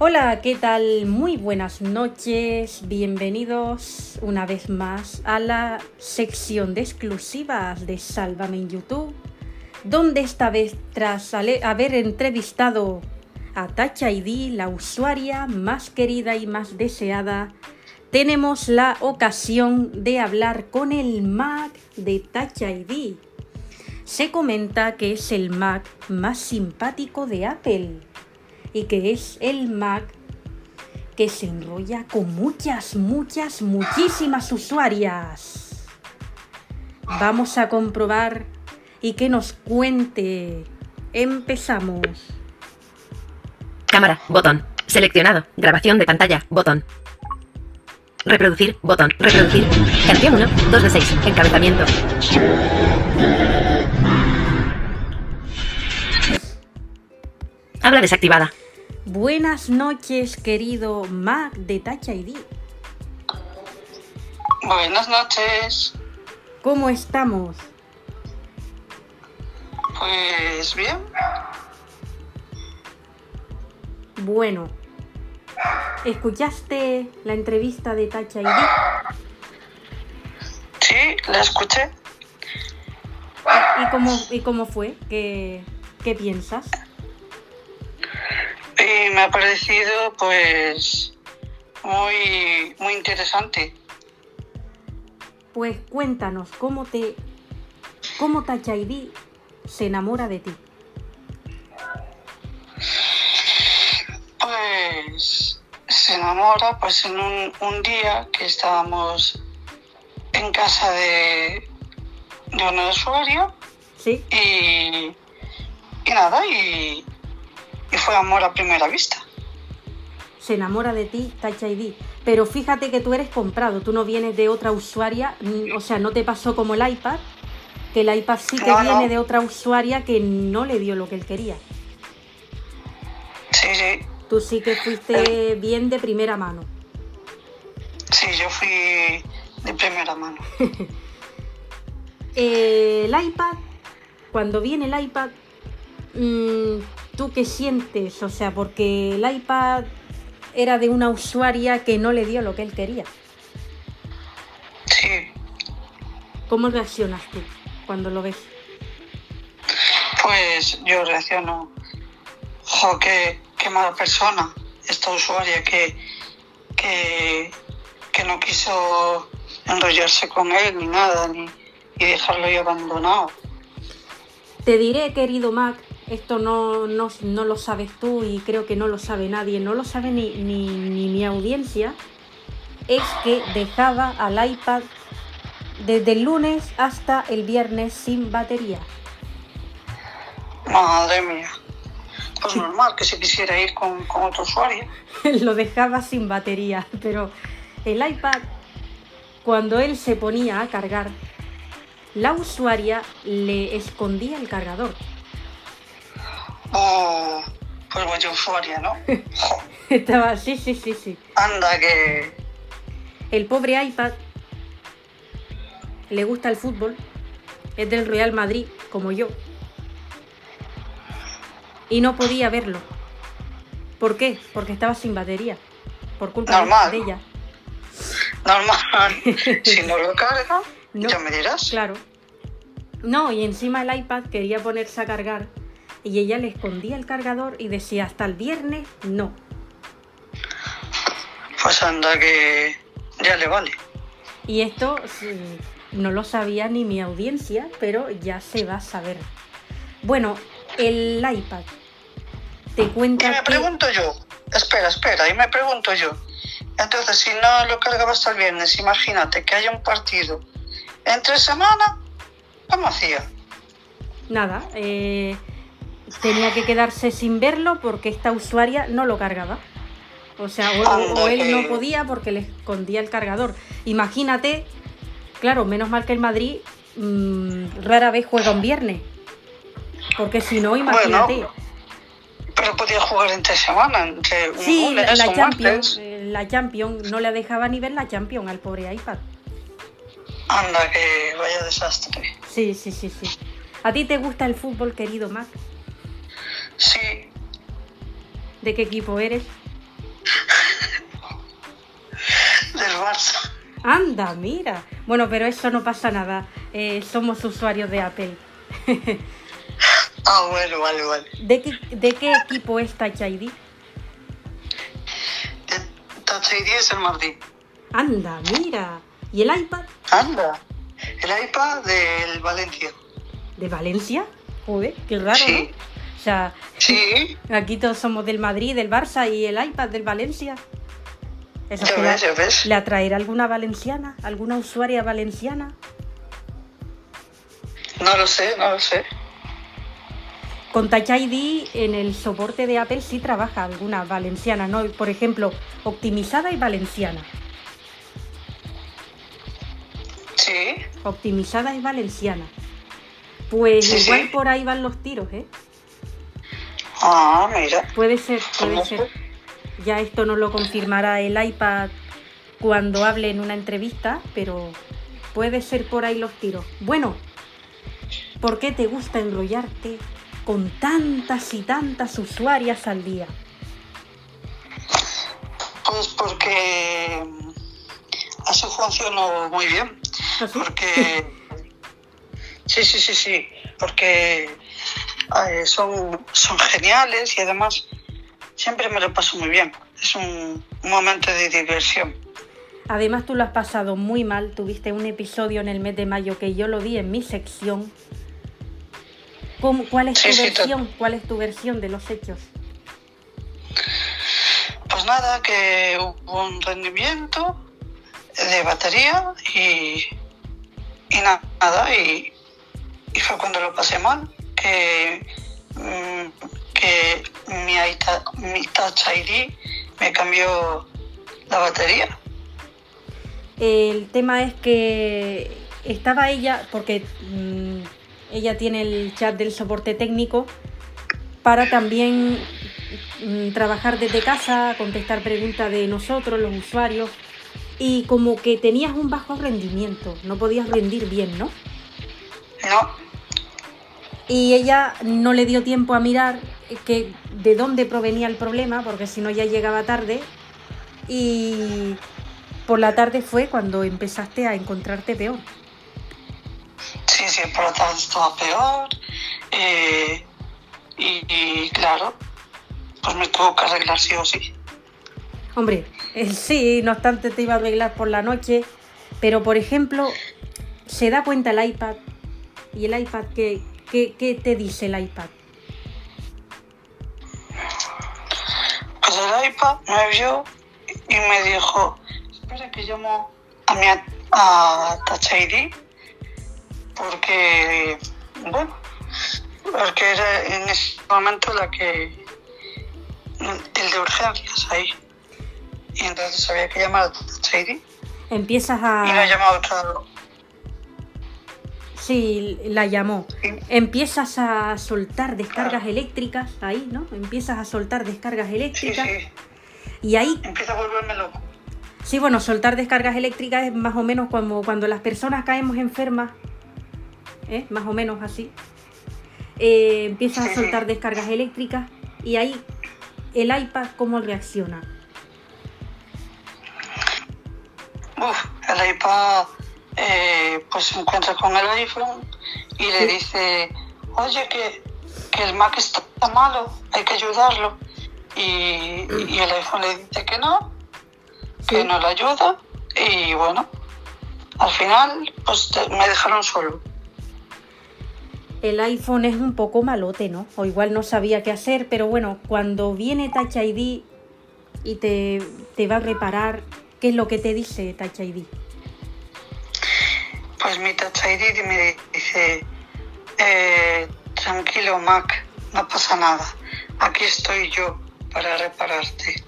Hola, ¿qué tal? Muy buenas noches, bienvenidos una vez más a la sección de exclusivas de Sálvame en YouTube, donde esta vez tras haber entrevistado a Touch ID, la usuaria más querida y más deseada, tenemos la ocasión de hablar con el Mac de Touch ID. Se comenta que es el Mac más simpático de Apple y que es el Mac que se enrolla con muchas, muchas, muchísimas usuarias. Vamos a comprobar y que nos cuente. Empezamos. Cámara, botón. Seleccionado. Grabación de pantalla, botón. Reproducir, botón. Reproducir. Canción 1, 2 de 6. Encabezamiento. Habla desactivada. Buenas noches, querido Mac de Touch ID. Buenas noches. ¿Cómo estamos? Pues bien. Bueno, ¿escuchaste la entrevista de Touch ID? Sí, la escuché. ¿Y cómo, y cómo fue? ¿Qué, qué piensas? Y me ha parecido pues muy, muy interesante. Pues cuéntanos, ¿cómo te cómo Touch ID se enamora de ti? Pues se enamora pues en un, un día que estábamos en casa de, de un usuario ¿Sí? y, y nada, y, y fue amor a primera vista. Se enamora de ti Touch ID. Pero fíjate que tú eres comprado, tú no vienes de otra usuaria, o sea, no te pasó como el iPad, que el iPad sí que No, no. viene de otra usuaria que no le dio lo que él quería. Sí, sí, Tú sí que fuiste bien de primera mano. sí, yo fui de primera mano. Eh, el iPad, cuando viene el iPad, ¿tú qué sientes? O sea, porque el iPad era de una usuaria que no le dio lo que él quería. Sí, ¿Cómo reaccionas tú cuando lo ves? pues yo reacciono, jo, qué, qué mala persona esta usuaria que, que, que no quiso enrollarse con él ni nada, ni, y dejarlo ahí abandonado. Te diré, querido Mac, esto no, no, no lo sabes tú y creo que no lo sabe nadie, no lo sabe ni, ni, ni mi audiencia, es que dejaba al iPad desde el lunes hasta el viernes sin batería. Madre mía. Pues normal que se quisiera ir con, con otro usuario. lo dejaba sin batería, pero el iPad, cuando él se ponía a cargar, la usuaria le escondía el cargador. Oh, pues vaya usuaria, ¿no? Jo, Estaba, sí, sí, sí, sí. anda que... El pobre iPad le gusta el fútbol, es del Real Madrid, como yo, y no podía verlo. ¿Por qué? Porque estaba sin batería, por culpa de- Normal. de ella. Normal. si no lo carga, No. ya me dirás. Claro. No, y encima el iPad quería ponerse a cargar y ella le escondía el cargador y decía hasta el viernes no. Pues anda que ya le vale. Y esto no lo sabía ni mi audiencia, pero ya se va a saber. Bueno, el iPad te Y cuenta me que pregunto yo, espera, espera, y me pregunto yo. Entonces, si no lo cargaba hasta el viernes, imagínate que haya un partido entre semana, ¿cómo hacía? nada, eh, tenía que quedarse sin verlo porque esta usuaria no lo cargaba. O sea, o, o- o él no podía porque le escondía el cargador. Imagínate, claro, menos mal que el Madrid mm, rara vez juega un viernes. Porque si no, imagínate. Pero podía jugar entre semana, entre un sí, la, lunes la o Champions, eh, la Champions, no le dejaba ni ver la Champions al pobre iPad. Anda, que vaya desastre. Sí, sí, sí, sí. ¿A ti te gusta el fútbol, querido Mac? Sí. ¿De qué equipo eres? Del Barça. Anda, mira. Bueno, pero eso no pasa nada. Eh, somos usuarios de Apple. ah, bueno, vale, vale. ¿De qué, de qué equipo es Touch ID? Touch ID es el Madrid. Anda, mira. ¿Y el iPad? Anda. El iPad del Valencia. ¿De Valencia? Joder, qué raro. Sí. O sea, Sí, aquí todos somos del Madrid, del Barça y el iPad del Valencia. Eso que ves, ves. ¿Le atraerá alguna valenciana? ¿Alguna usuaria valenciana? No lo sé, no lo sé. Con Touch ID en el soporte de Apple sí trabaja alguna valenciana, ¿no? Por ejemplo, optimizada y valenciana. Sí, Optimizada y valenciana. Pues Sí, igual sí. por ahí van los tiros, ¿eh? Ah, mira. Puede ser, puede ser. Ya esto no lo confirmará el iPad cuando hable en una entrevista, pero puede ser por ahí los tiros. Bueno, ¿por qué te gusta enrollarte con tantas y tantas usuarias al día? Pues porque así funcionó muy bien. ¿Así? Porque. Sí, sí, sí, sí. Porque eh, son, son geniales y además siempre me lo paso muy bien. Es un, un momento de diversión. Además tú lo has pasado muy mal, tuviste un episodio en el mes de mayo que yo lo vi en mi sección. ¿Cómo- ¿Cuál es tu Sí, versión? ¿Cuál es tu versión de los hechos? Pues nada, que hubo un rendimiento de batería y, y na- nada, y, y fue cuando lo pasé mal, que, mm, que mi, mi Touch ID me cambió la batería. El tema es que estaba ella, porque mm, ella tiene el chat del soporte técnico, para también mm, trabajar desde casa, contestar preguntas de nosotros, los usuarios, y como que tenías un bajo rendimiento, no podías rendir bien, ¿no? No, Y ella no le dio tiempo a mirar que de dónde provenía el problema, porque si no ya llegaba tarde. Y por la tarde fue cuando empezaste a encontrarte peor. sí, sí, por la tarde estaba peor. eh, y, y claro, pues me tuvo que arreglar sí o sí. Hombre, eh, sí, no obstante te iba a arreglar por la noche, pero por ejemplo, se da cuenta el iPad y el iPad, ¿qué, qué, qué te dice el iPad? Pues el iPad me vio y me dijo, espera que llamo a mi a, a Touch ID porque, bueno, porque era en ese momento la que, el de urgencias ahí. Y entonces había que llamar a Touch ID Empiezas y no a... llamaba otro. Sí, la llamó. Sí, Empiezas a soltar descargas eléctricas ahí, ¿no? Empiezas a soltar descargas eléctricas sí. y ahí, Empieza a volverme loco. sí, bueno, soltar descargas eléctricas es más o menos como cuando las personas caemos enfermas, ¿eh? Más o menos así. Eh, empiezas a soltar descargas eléctricas y ahí el iPad cómo reacciona. Uf, el iPad eh, pues se encuentra con el iPhone y le dice, oye, que, que el Mac está malo, hay que ayudarlo. Y, y el iPhone le dice que no, que no le ayuda. Y bueno, al final pues te- me dejaron solo. El iPhone es un poco malote, ¿no? O igual no sabía qué hacer, pero bueno, cuando viene Touch ID y te, te va a reparar, ¿qué es lo que te dice Touch ID? Pues mi ID me dice, eh, tranquilo Mac, no pasa nada, aquí estoy yo para repararte.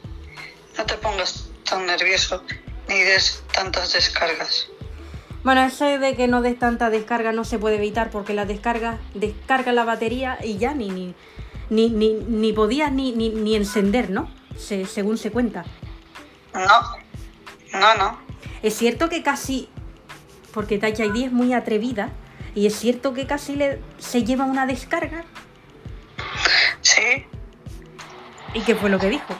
No te pongas tan nervioso ni des tantas descargas. Bueno, eso de que no des tanta descarga no se puede evitar porque la descarga descarga la batería y ya ni ni, ni, ni, ni podías ni, ni, ni encender, ¿no? Se- según se cuenta. No, no, no. Es cierto que casi, porque Touch ID es muy atrevida, y es cierto que casi le, se lleva una descarga. Sí, ¿Y qué fue lo que dijo?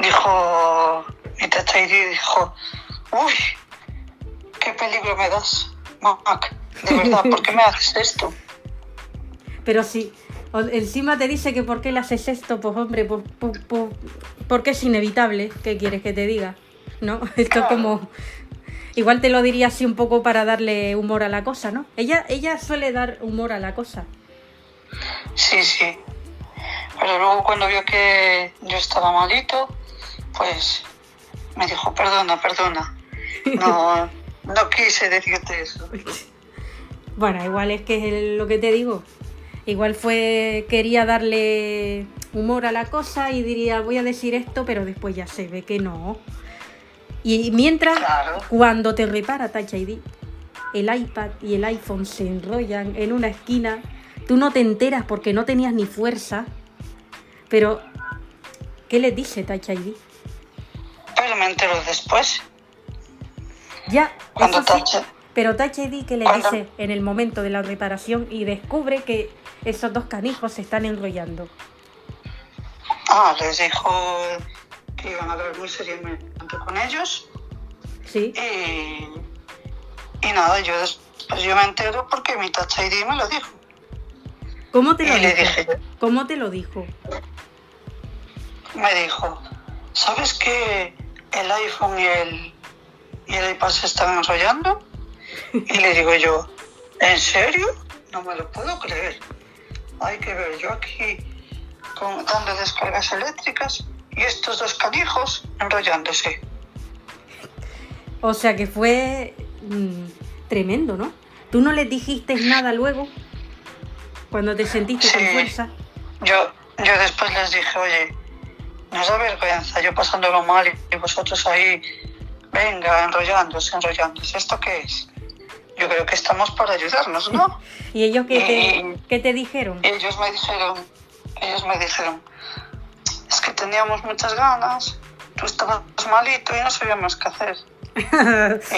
dijo, mi Touch ID dijo, Uy, qué peligro me das, Mac. De verdad, ¿por qué me haces esto? Pero si o- encima te dice que por qué le haces esto, pues hombre, pues, pues- pues- porque es inevitable. ¿Qué quieres que te diga? ¿No? Esto es Claro. como... Igual te lo diría así un poco para darle humor a la cosa, ¿no? Ella, ella suele dar humor a la cosa. Sí, sí. Pero luego cuando vio que yo estaba malito, pues me dijo, perdona, perdona. No, no quise decirte eso. Bueno, igual es que es lo que te digo. Igual fue, quería darle humor a la cosa y diría, voy a decir esto, pero después ya se ve que no. Y mientras, Claro. cuando te repara Touch ID, el iPad y el iPhone se enrollan en una esquina, tú no te enteras porque no tenías ni fuerza, pero ¿qué les dice Touch ID? Pero me entero después. Ya, Cuando eso sí, pero Touch ID que le dice en el momento de la reparación y descubre que esos dos canijos se están enrollando. Ah, les dijo que iban a hablar muy seriamente con ellos. ¿Sí? Y, y nada, yo después yo me entero porque mi Touch ID me lo dijo. ¿Cómo te lo Y le dijo? dije, ¿Cómo te lo dijo? me dijo, ¿sabes que el iPhone y el, y el iPad se están enrollando? Y le digo yo, ¿en serio? No me lo puedo creer. Hay que ver, yo aquí con, dando descargas eléctricas y estos dos canijos enrollándose. O sea que fue mm, tremendo, ¿no? ¿Tú no les dijiste nada luego? Cuando te sentiste con Sí. fuerza. Yo, yo después les dije, oye, nos da vergüenza, yo pasándolo mal y vosotros ahí, venga, enrollándose, enrollándose. ¿Esto qué es? Yo creo que estamos para ayudarnos, ¿no? ¿Y ellos qué te, qué te dijeron? Ellos me dijeron, ellos me dijeron, es que teníamos muchas ganas, tú estabas malito y no sabíamos qué hacer. Y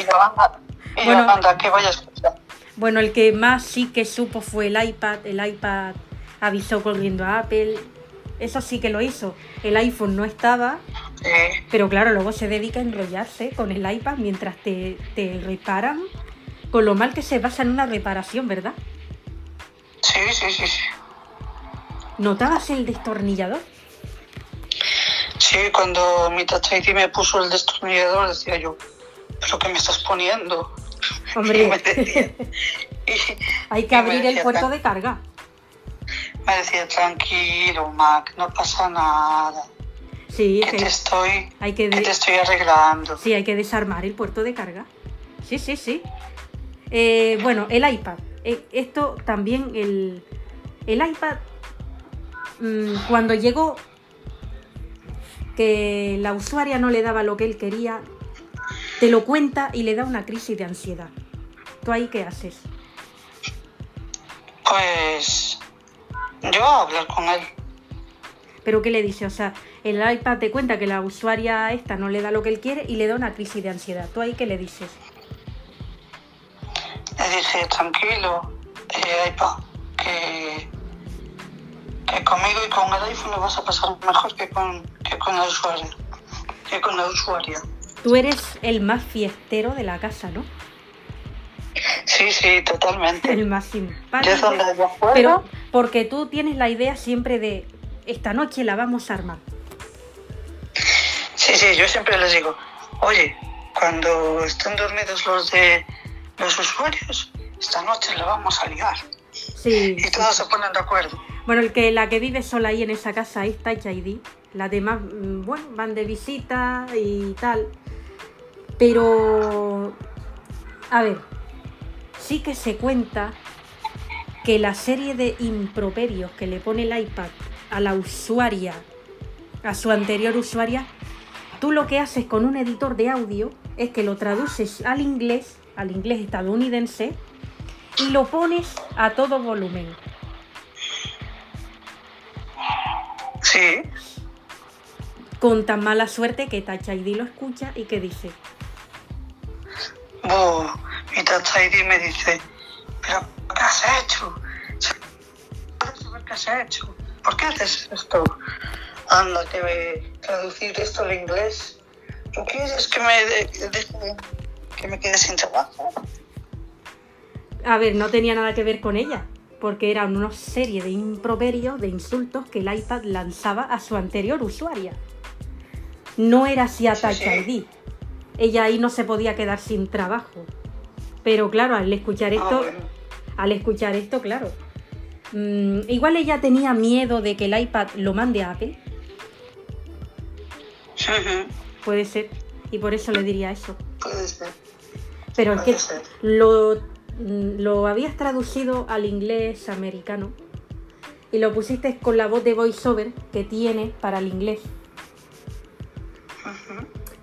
yo, anda, y yo, Bueno. anda, que vaya a escuchar. Bueno, el que más sí que supo fue el iPad. El iPad avisó corriendo a Apple. Eso sí que lo hizo. El iPhone no estaba, pero claro, luego se dedica a enrollarse con el iPad mientras te, te reparan. Con lo mal que se basa en una reparación, ¿verdad? sí, sí, sí, sí. ¿Notabas el destornillador? Sí, cuando mi ID me puso el destornillador decía yo, ¿pero qué me estás poniendo? Hombre. Y me decía, y- Hay que abrir el puerto "Tran- de carga. Me decía, tranquilo, Mac, no pasa nada, Sí, que que te estoy, hay que, te estoy arreglando. sí, hay que desarmar el puerto de carga. Sí, sí, sí. Eh, bueno, el iPad. Eh, esto también, el, el iPad, mm, cuando llegó que la usuaria no le daba lo que él quería, te lo cuenta y le da una crisis de ansiedad. ¿Tú ahí qué haces? Pues yo hablar con él. ¿Pero qué le dice? O sea, el iPad te cuenta que la usuaria esta no le da lo que él quiere y le da una crisis de ansiedad. ¿Tú ahí qué le dices? Le dije, tranquilo, eh, iPad, que, que conmigo y con el iPhone lo vas a pasar mejor que con, que con la usuaria. Que con la usuaria. Tú eres el más fiestero de la casa, ¿no? Sí, sí, totalmente. El más Yo simpático. donde haya fuego, Pero porque tú tienes la idea siempre de esta noche la vamos a armar. Sí, sí, yo siempre les digo, oye, cuando estén dormidos los de los usuarios, esta noche la vamos a liar. Sí. Y todos se ponen de acuerdo. Bueno, el que la que vive sola ahí en esa casa es Touch ID. Las demás, mm, bueno, van de visita y tal. Pero, a ver, sí que se cuenta que la serie de improperios que le pone el iPad a la usuaria, a su anterior usuaria, tú lo que haces con un editor de audio es que lo traduces al inglés, al inglés estadounidense, y lo pones a todo volumen. Sí, con tan mala suerte que Touch ID lo escucha y que dice, Buh, mi Touch ID me dice, pero ¿qué has hecho? ¿Puedes saber qué has hecho? ¿Por qué haces esto? Anda, que traducir esto al inglés ¿Tú quieres que me, deje- que me quede sin trabajo? A ver, no tenía nada que ver con ella, porque eran una serie de improperios, de insultos que el iPad lanzaba a su anterior usuaria. No era así a Sí, Touch. ID. Ella ahí no se podía quedar sin trabajo. Pero claro, al escuchar Ah, esto, bueno. al escuchar esto, claro. mm, igual ella tenía miedo de que el iPad lo mande a Apple, puede ser, y por eso le diría eso. Puede ser. Pero es que ser. lo, mm, lo habías traducido al inglés americano y lo pusiste con la voz de voiceover que tiene para el inglés.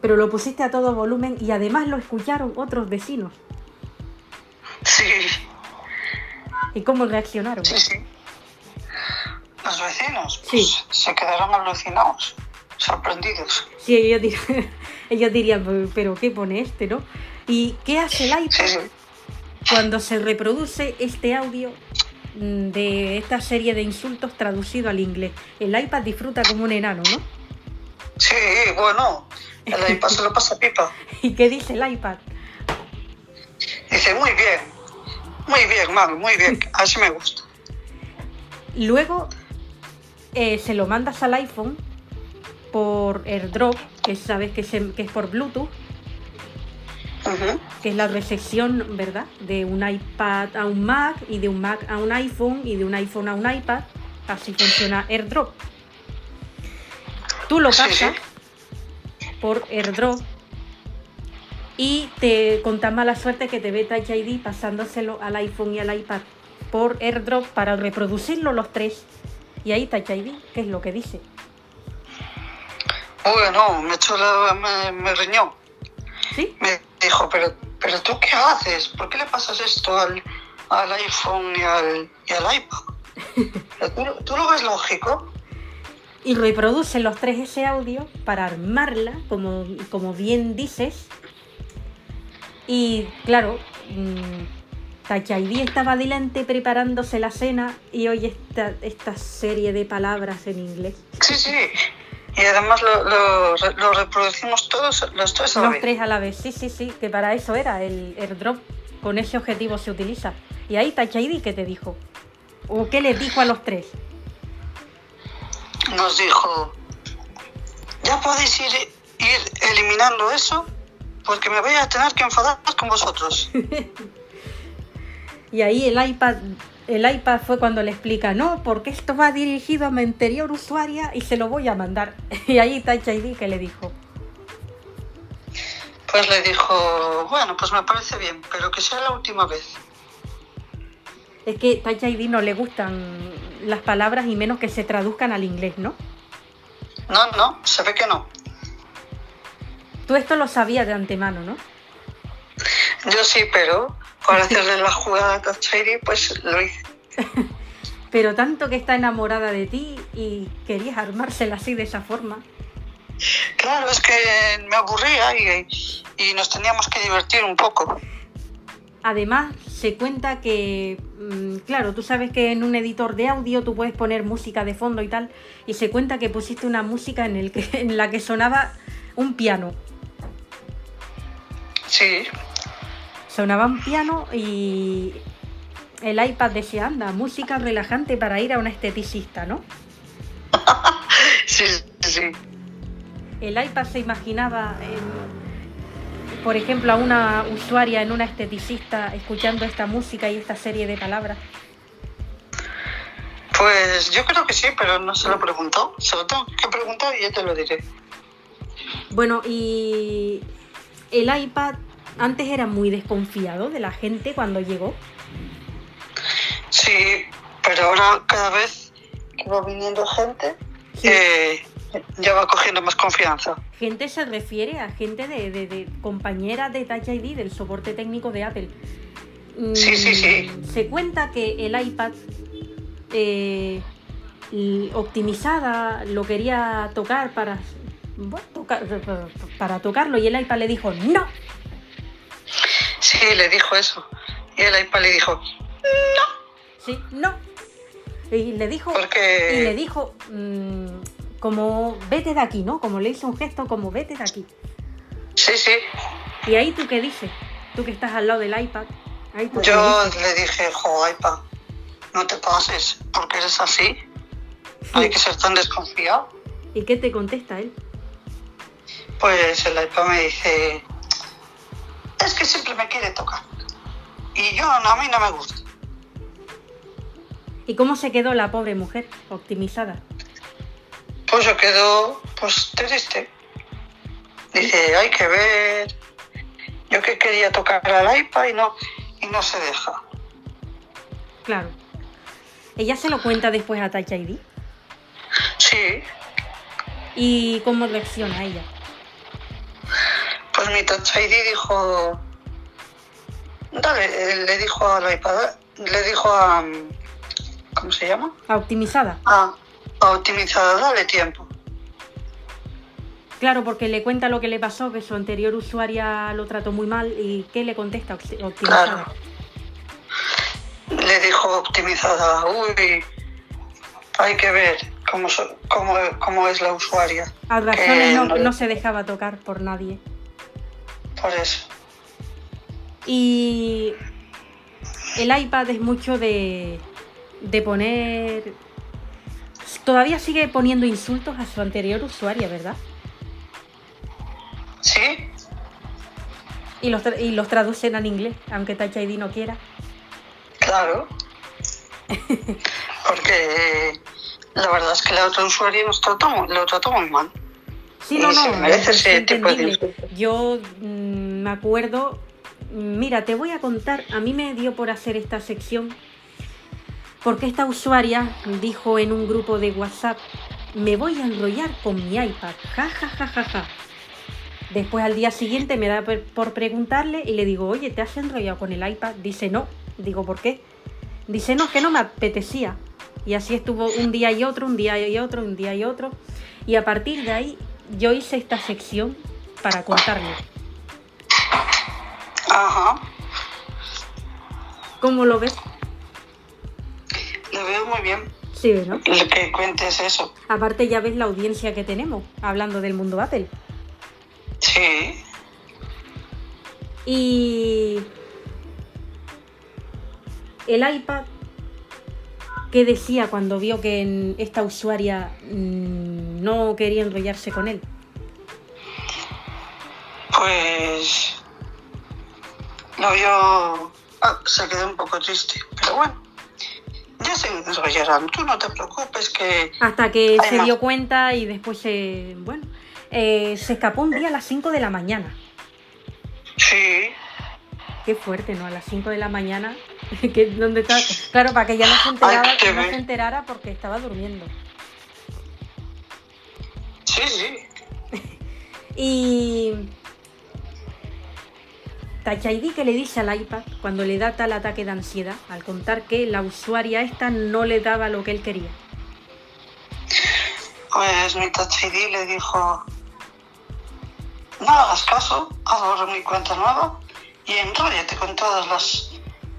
Pero lo pusiste a todo volumen y además lo escucharon otros vecinos. Sí, ¿Y cómo reaccionaron? sí, sí. Los vecinos Sí. pues, se quedaron alucinados, sorprendidos. Sí, ellos, dir- ellos dirían, pero ¿qué pone este, no? ¿Y qué hace el Sí, iPad sí. cuando se reproduce este audio mm, de esta serie de insultos traducido al inglés? El iPad disfruta como un enano, ¿no? Sí, bueno, el iPad se lo pasa pipa. ¿Y qué dice el iPad? Dice, muy bien, muy bien, mami, muy bien, así me gusta. Luego eh, se lo mandas al iPhone por AirDrop, que sabes que, se- que es por Bluetooth, que es la recepción, ¿verdad? De un iPad a un Mac y de un Mac a un iPhone y de un iPhone a un iPad. Así funciona AirDrop. Tú lo Sí, pasas sí. Por AirDrop y te conta mala suerte que te ve Touch ID pasándoselo al iPhone y al iPad por AirDrop para reproducirlo los tres. Y ahí Touch ID, que es lo que dice. Bueno, me echó la, me, me riñó. ¿Sí? Me dijo, pero, pero tú qué haces? ¿Por qué le pasas esto al, al iPhone y al, y al iPad? ¿Tú, tú lo ves lógico? Y reproduce los tres ese audio para armarla, como, como bien dices. Y claro, mm, Touch ID estaba delante preparándose la cena y oye esta, esta serie de palabras en inglés. Sí, sí. Y además lo, lo, lo reproducimos todos, los tres a la Los vez. tres a la vez, sí, sí, sí, que para eso era el airdrop. Con ese objetivo se utiliza. Y ahí Touch ID, ¿qué te dijo? ¿O qué les dijo a los tres? Nos dijo, ya podéis ir, ir eliminando eso porque me voy a tener que enfadar con vosotros. Y ahí el iPad, el iPad fue cuando le explica, no, porque esto va dirigido a mi anterior usuaria y se lo voy a mandar. Y ahí Touch ID que le dijo, Pues le dijo, bueno, pues me parece bien, pero que sea la última vez. es que Touch ID no le gustan las palabras y menos que se traduzcan al inglés, ¿no? No, no, se ve que no. Tú esto lo sabías de antemano, ¿no? Yo sí, pero para hacerle la jugada a ID, pues lo hice. Pero tanto que está enamorada de ti y querías armársela así de esa forma. Claro, es que me aburría y, y nos teníamos que divertir un poco. Además, se cuenta que, mm, claro, tú sabes que en un editor de audio tú puedes poner música de fondo y tal, y se cuenta que pusiste una música en, el que, en la que sonaba un piano. Sí, Sonaba un piano y el iPad decía, anda, música relajante para ir a un esteticista, ¿no? sí, sí. El iPad se imaginaba, en- por ejemplo, a una usuaria en una esteticista escuchando esta música y esta serie de palabras. Pues yo creo que sí, pero no se lo preguntó. Se lo tengo que preguntar y yo te lo diré. Bueno, y el iPad antes era muy desconfiado de la gente cuando llegó. Sí, pero ahora cada vez que va viniendo gente, Sí. eh, ya va cogiendo más confianza. Gente se refiere a gente de, de, de compañeras de Touch ID, del soporte técnico de Apple. Mm, Sí, sí, sí. Se cuenta que el iPad eh, optimizada lo quería tocar para, bueno, tocar- para tocarlo y el iPad le dijo no. Sí, le dijo eso. Y el iPad le dijo, Sí, no. Y le dijo, Porque- y le dijo mm, como vete de aquí, ¿no? Como le hizo un gesto como vete de aquí. Sí, sí. ¿Y ahí tú qué dices? Tú que estás al lado del iPad. Ahí tú Yo le dije, jo, iPad, no te pases, porque eres así. No hay que ser tan desconfiado. ¿Y qué te contesta él? Pues el iPad me dice, es que siempre me quiere tocar. Y yo, no, a mí no me gusta. ¿Y cómo se quedó la pobre mujer optimizada? Pues yo quedo, pues triste. Dice, hay que ver. Yo que quería tocar al iPad y no, y no se deja. Claro. Ella se lo cuenta después a Touch ID. Sí, ¿Y cómo reacciona ella? pues mi Touch ID dijo, dale, le dijo al iPad, le dijo a, ¿cómo se llama? ¿A optimizada? A, a optimizada, dale tiempo. Claro, porque le cuenta lo que le pasó, que su anterior usuaria lo trató muy mal y ¿qué le contesta Opti- optimizada? Claro. Le dijo optimizada, uy, hay que ver cómo, so- cómo, cómo es la usuaria. A razones no, se dejaba tocar por nadie. Por eso. Y el iPad es mucho de, de poner... Todavía sigue poniendo insultos a su anterior usuaria, ¿verdad? ¿Sí? Y los, tra- y los traducen al inglés, aunque Touch ID no quiera. Claro. Porque eh, la verdad es que la otra usuaria nos trató, lo trató muy mal. Sí, no, no, es ese tipo de. Yo mm, me acuerdo, mira, te voy a contar, a mí me dio por hacer esta sección porque esta usuaria dijo en un grupo de WhatsApp, me voy a enrollar con mi iPad, ja, ja, ja, ja, ja. Después al día siguiente me da por- preguntarle y le digo, oye, ¿te has enrollado con el iPad? Dice, no. Digo, ¿por qué? Dice, no, es que no me apetecía. Y así estuvo un día y otro, un día y otro, un día y otro. Y a partir de ahí yo hice esta sección para contarle. Ajá. ¿Cómo lo ves? Lo veo muy bien. Sí, ¿no? Lo que cuentes eso. Aparte ya ves la audiencia que tenemos hablando del mundo Apple. Sí. Y el iPad, ¿qué decía cuando vio que esta usuaria mm, no quería enrollarse con él? Pues lo vio, ah, se quedó un poco triste, pero bueno, ya se desarrollarán. Tú no te preocupes que Hasta que se más. dio cuenta y después se... Bueno, eh, se escapó un día a las 5 de la mañana. sí, Qué fuerte, ¿no? A las 5 de la mañana. que, ¿dónde está? Claro, para que ya no se enterara, Ay, no se enterara porque estaba durmiendo. sí, sí. Y Touch ID que le dice al iPad cuando le da tal ataque de ansiedad al contar que la usuaria esta no le daba lo que él quería. Pues mi Touch ID le dijo, no hagas caso, haz mi cuenta nueva y enróllate con todas las,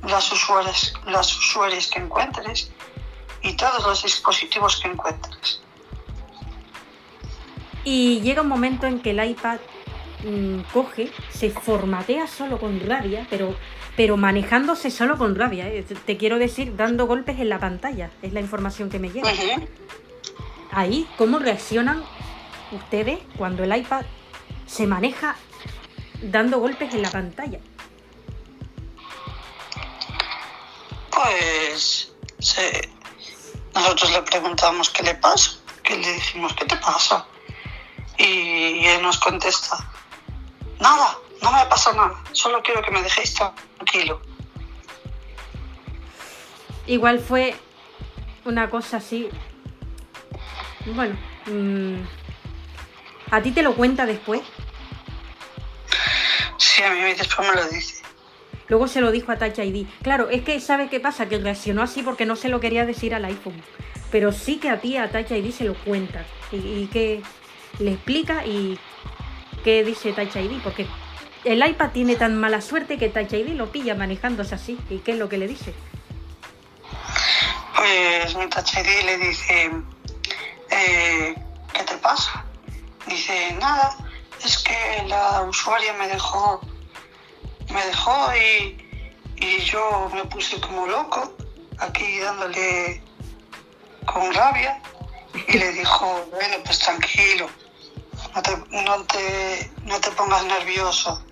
las, usuarias, las usuarias que encuentres y todos los dispositivos que encuentres. Y llega un momento en que el iPad mm, coge, se formatea solo con rabia, pero, pero manejándose solo con rabia. ¿eh? Te- Te quiero decir, dando golpes en la pantalla. Es la información que me llega. Ahí, ¿cómo reaccionan ustedes cuando el iPad se maneja dando golpes en la pantalla? Pues se- nosotros le preguntamos qué le pasa, que le dijimos, ¿qué te pasa? Y él nos contesta, nada, no me pasa nada, solo quiero que me dejéis tranquilo. Igual fue una cosa así. Bueno, mm, a ti te lo cuenta después. Sí, a mí después me lo dice. Luego se lo dijo a Touch ID. Claro, es que ¿sabes qué pasa? Que reaccionó así porque no se lo quería decir al iPhone. Pero sí que a ti, a Touch ID, se lo cuenta. Y, y que le explica y qué dice Touch. Porque el iPad tiene tan mala suerte que Touch ID lo pilla manejándose así. ¿Y qué es lo que le dice? Pues mi Touch ID le dice, eh, ¿qué te pasa? Dice, nada, es que la usuaria me dejó, me dejó y, y yo me puse como loco, aquí dándole con rabia, y le dijo, bueno, pues tranquilo, no te, no te, no te pongas nervioso.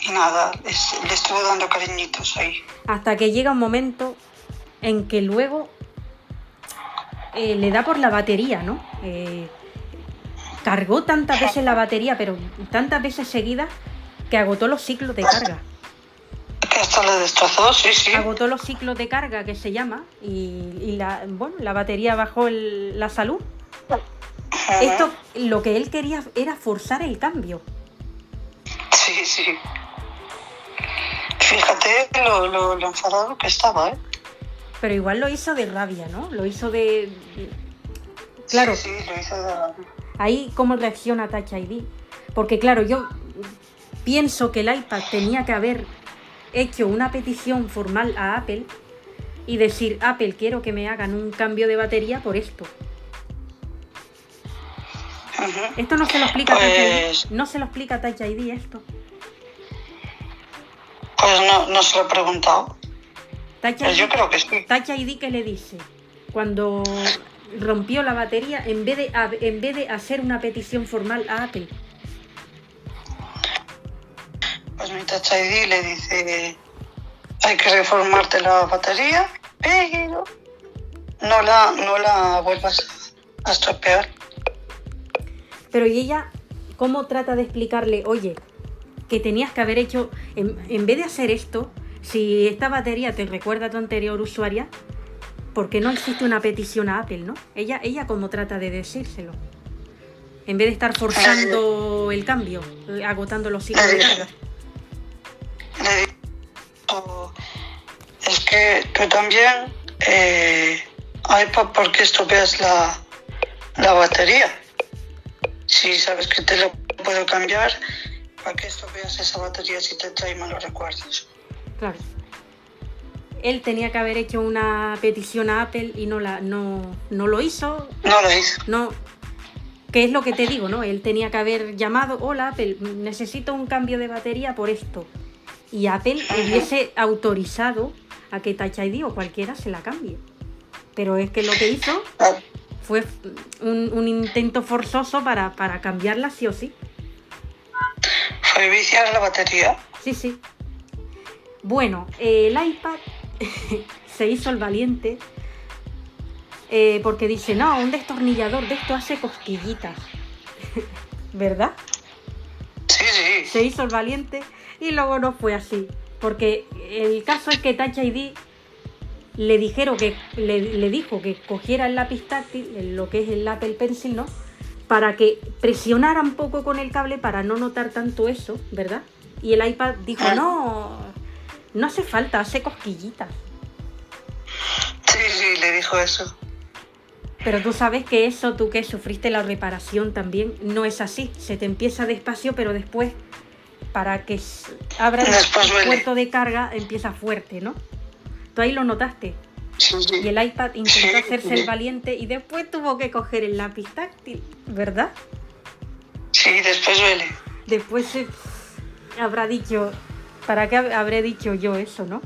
Y nada, es- le estuve dando cariñitos ahí. Hasta que llega un momento en que luego eh, le da por la batería, ¿no? Eh, cargó tantas veces la batería, pero tantas veces seguidas, que agotó los ciclos de carga. Hasta le destrozó, sí, sí. Agotó los ciclos de carga, que se llama, y, y la, bueno, la batería bajó el- la salud. Ajá. Esto, lo que él quería era forzar el cambio. Sí, sí. Fíjate lo, lo, lo enfadado que estaba, ¿eh? Pero igual lo hizo de rabia, ¿no? Lo hizo de... Claro, Sí, sí, lo hizo de la- ahí cómo reacciona Touch ID. Porque claro, yo pienso que el iPad tenía que haber hecho una petición formal a Apple y decir, Apple, quiero que me hagan un cambio de batería por esto. Esto no se lo explica Touch Pues- ID. No se lo explica Touch ID esto. Pues no, no se lo he preguntado. Touch Pues yo ID, creo que sí. Touch ID, ¿qué le dice? Cuando rompió la batería, en vez, de, en vez de hacer una petición formal a Apple. Pues mi Touch ID le dice, hay que reformarte la batería, pero no la, no la vuelvas a estropear. Pero y ella, ¿cómo trata de explicarle, oye, que tenías que haber hecho, en, en vez de hacer esto, si esta batería te recuerda a tu anterior usuaria, ¿por qué no existe una petición a Apple, no? Ella, ella cómo trata de decírselo. En vez de estar forzando el cambio, agotando los ciclos de carga. Digo, es que tú también, eh, iPad, ¿por qué estropeas la, la batería? Si sabes que te lo puedo cambiar, ¿para qué estropeas esa batería si te trae malos recuerdos? Claro. Él tenía que haber hecho una petición a Apple y no, la, no, no lo hizo, No lo hizo. No, que es lo que te digo, ¿no? Él tenía que haber llamado, hola Apple, necesito un cambio de batería por esto. Y Apple hubiese autorizado a que Touch ID o cualquiera se la cambie. Pero es que lo que hizo Ah, fue un, un intento forzoso para, para cambiarla sí o sí. Fue viciar la batería. Sí, sí. Bueno, eh, el iPad se hizo el valiente eh, porque dice, no, un destornillador de esto hace cosquillitas. ¿Verdad? Sí, sí. se hizo el valiente y luego no fue así. Porque el caso es que Touch ID le dijeron que le, le dijo que cogiera el lápiz táctil, lo que es el Apple Pencil, ¿no? Para que presionara un poco con el cable para no notar tanto eso, ¿verdad? Y el iPad dijo, no, no hace falta, hace cosquillitas. Sí, sí, le dijo eso. Pero tú sabes que eso, tú que sufriste la reparación también, no es así. Se te empieza despacio, pero después, para que abra el puerto de carga, empieza fuerte, ¿no? Tú ahí lo notaste. Sí, sí. Y el iPad intentó hacerse el valiente y después tuvo que coger el lápiz táctil, ¿verdad? Sí, después duele. Después se habrá dicho, ¿para qué hab- habré dicho yo eso, no?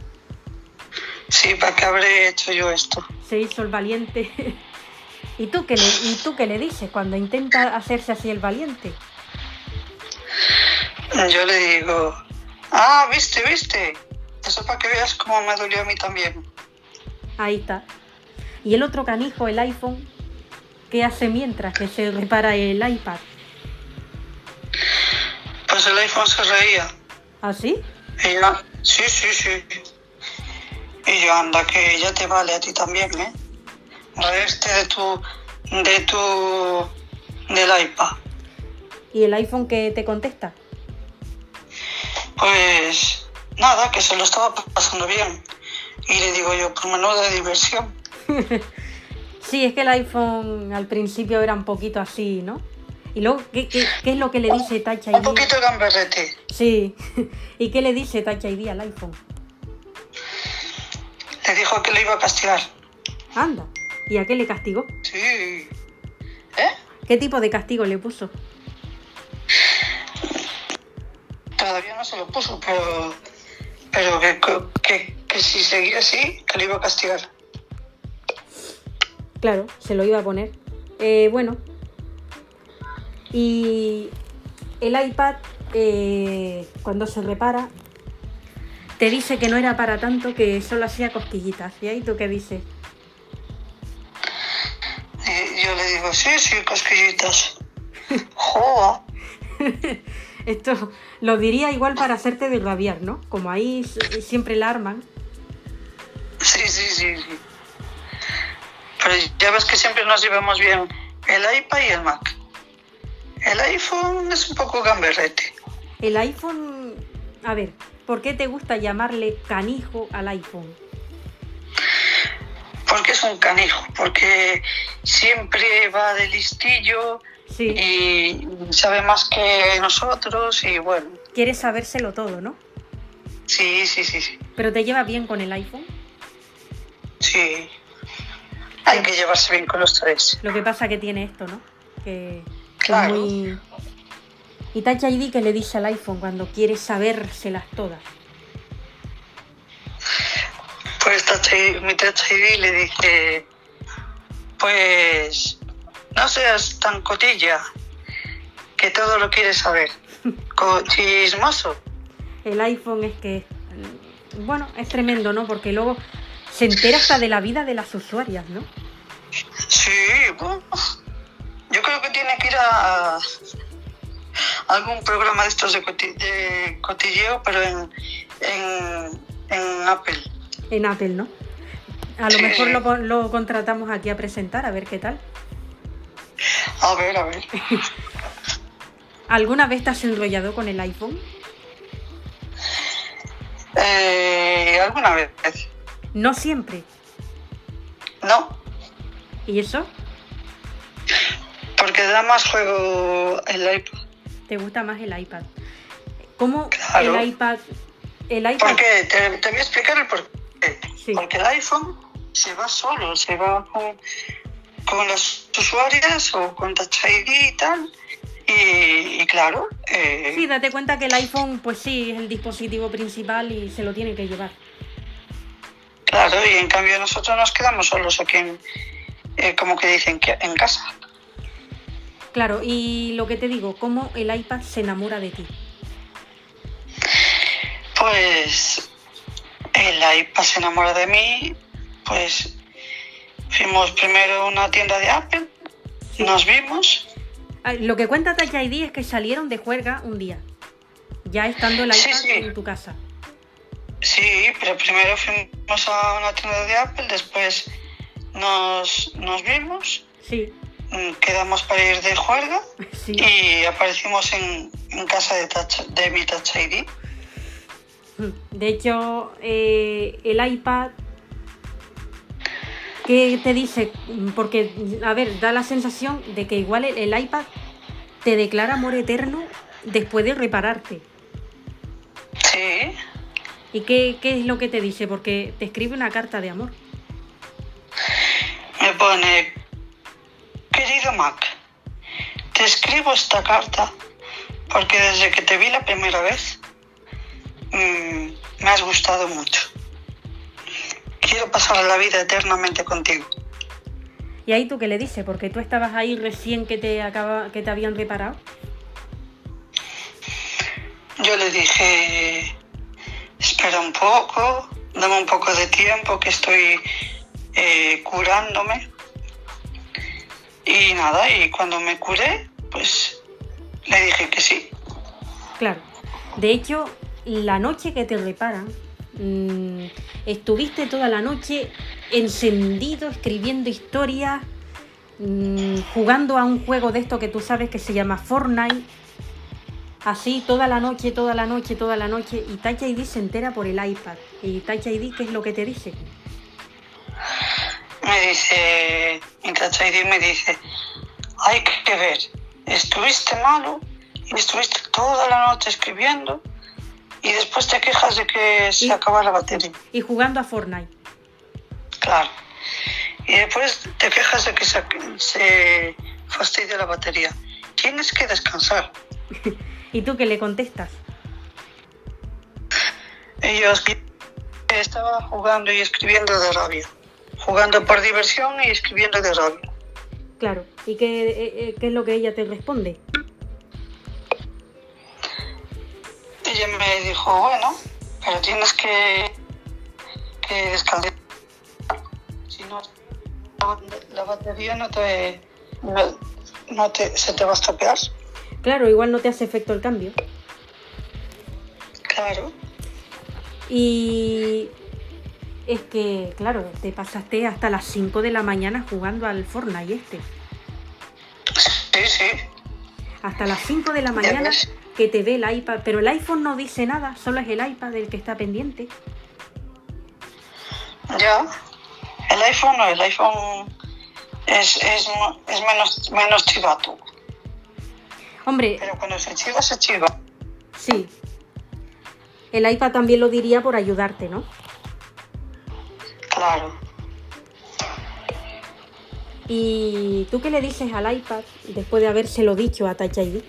Sí, ¿para qué habré hecho yo esto? Se hizo el valiente. ¿Y tú qué le, y tú qué le dices cuando intenta hacerse así el valiente? Yo le digo, ah, viste, viste. Eso para que veas cómo me dolió a mí también. Ahí está. Y el otro canijo, el iPhone, ¿qué hace mientras que se repara el iPad? Pues el iPhone se reía. ¿Así? Y yo, sí, sí, sí. Y yo, anda, que ya te vale a ti también, ¿eh? Reírte de tu, de tu, del iPad. ¿Y el iPhone que te contesta? Pues nada, que se lo estaba pasando bien. Y le digo yo, por menuda diversión. Sí, es que el iPhone al principio era un poquito así, ¿no? Y luego, ¿qué, qué, qué es lo que le dice Touch ID? Un poquito gamberrete. Sí. ¿Y qué le dice Touch ID al iPhone? Le dijo que le iba a castigar. Anda. ¿Y a qué le castigó? Sí. ¿Eh? ¿Qué tipo de castigo le puso? todavía no se lo puso, pero, pero que, que, que si seguía así, que lo iba a castigar. Claro, se lo iba a poner. Eh, bueno, y el iPad, eh, cuando se repara, te dice que no era para tanto, que solo hacía cosquillitas. ¿Y ahí tú qué dices? Y yo le digo, sí, sí, cosquillitas. Joda. Esto lo diría igual para hacerte desrabiar, ¿no? Como ahí siempre la arman. Sí, sí, sí, sí. Pero ya ves que siempre nos llevamos bien el iPad y el Mac. El iPhone es un poco gamberrete. El iPhone... A ver, ¿por qué te gusta llamarle canijo al iPhone? Porque es un canijo, porque siempre va de listillo Sí, y sabe más que nosotros y bueno, quieres sabérselo todo, ¿no? sí, sí, sí, sí. Pero te llevas bien con el iPhone. sí. Hay que llevarse bien con los tres. Lo que pasa que tiene esto, ¿no? Que Claro. es muy... Y Touch ID que le dice al iPhone cuando quiere sabérselas todas. Pues Touch ID- mi Touch ID le dije, pues no seas tan cotilla, que todo lo quieres saber. Co- Chismoso. El iPhone es que... Bueno, es tremendo, ¿no? Porque luego se entera hasta de la vida de las usuarias, ¿no? Sí, bueno, yo creo que tiene que ir a algún programa de estos de, coti- de cotilleo, pero en, en, en Apple. En Apple, ¿no? A lo mejor lo, lo contratamos aquí a presentar, a ver qué tal. A ver, a ver. ¿Alguna vez te has enrollado con el iPhone? Eh, ¿Alguna vez? No siempre. No, ¿Y eso? porque da más juego el iPad. ¿Te gusta más el iPad? ¿Cómo Claro. el iPad... El iPad... ¿Por qué? Te, te voy a explicar el por qué. Sí. Porque el iPhone se va solo, se va con, con las usuarias o con Touch ID y tal. Y, y claro, eh, Sí, date cuenta que el iPhone, pues sí, es el dispositivo principal y se lo tiene que llevar. claro, y en cambio nosotros nos quedamos solos aquí en, eh, como que dicen, que en casa. Claro, y lo que te digo, cómo el iPad se enamora de ti. Pues el iPad se enamora de mí, pues fuimos primero a una tienda de Apple, nos vimos, Lo que cuenta Touch ID es que salieron de juerga un día, ya estando el Sí, iPad sí. en tu casa. sí, pero primero fuimos a una tienda de Apple, después nos, nos vimos, Sí, mm, quedamos para ir de juerga sí. y aparecimos en, en casa de, Touch- de mi Touch ID. De hecho, eh, el iPad, ¿qué te dice? Porque, a ver, da la sensación de que igual el, el iPad te declara amor eterno después de repararte. Sí, ¿Y qué, qué es lo que te dice? Porque te escribe una carta de amor. me pone, querido Mac, te escribo esta carta porque desde que te vi la primera vez mm, me has gustado mucho. Quiero pasar la vida eternamente contigo. ¿Y ahí tú qué le dices? Porque tú estabas ahí recién que te, acaba, que te habían reparado. Yo le dije, espera un poco, dame un poco de tiempo que estoy eh, curándome. Y nada, y cuando me curé, pues le dije que sí. Claro. De hecho, la noche que te reparan, mm, estuviste toda la noche encendido, escribiendo historias, mm, jugando a un juego de esto que tú sabes que se llama Fortnite. Así toda la noche, toda la noche, toda la noche. Y Touch ID se entera por el iPad. ¿Y Touch ID qué es lo que te dice? Me dice, mi Touch ID me dice, hay que ver, estuviste malo y estuviste toda la noche escribiendo y después te quejas de que se acaba la batería. Y jugando a Fortnite. Claro. Y después te quejas de que se, se fastidia la batería. Tienes que descansar. ¿Y tú qué le contestas? Escri- estaba jugando y escribiendo de rabia. Jugando por diversión y escribiendo de rabia. Claro. ¿Y qué, eh, eh, qué es lo que ella te responde? Ella me dijo, bueno, pero tienes que, que descansar. Si no, la, batería no te, no, no te, se te va a estropear. Claro, igual no te hace efecto el cambio. Claro. Y es que, claro, te pasaste hasta las 5 de la mañana jugando al Fortnite este. Sí, sí. Hasta las 5 de la mañana. Que te ve el iPad. Pero el iPhone no dice nada, solo es el iPad el que está pendiente. Ya. El iPhone no, el iPhone es, es, es menos, menos chivato. Hombre, Pero cuando se chiva, se chiva. sí. El iPad también lo diría por ayudarte, ¿no? Claro. ¿Y tú qué le dices al iPad después de habérselo dicho a Touch ID?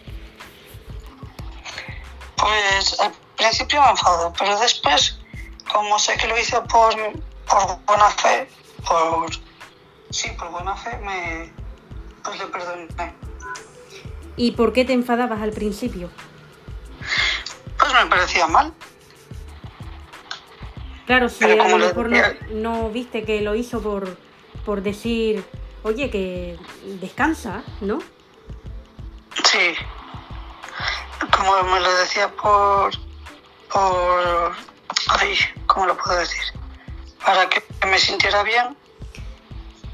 Pues al principio me enfado, pero después, como sé que lo hice por, por buena fe, por sí, por buena fe, me pues le perdoné. ¿Y por qué te enfadabas al principio? Pues me parecía mal. Claro, si a lo mejor no, no viste que lo hizo por, por decir, oye, que descansa, ¿no? Sí. Como me lo decía por por ay, ¿cómo lo puedo decir? Para que me sintiera bien.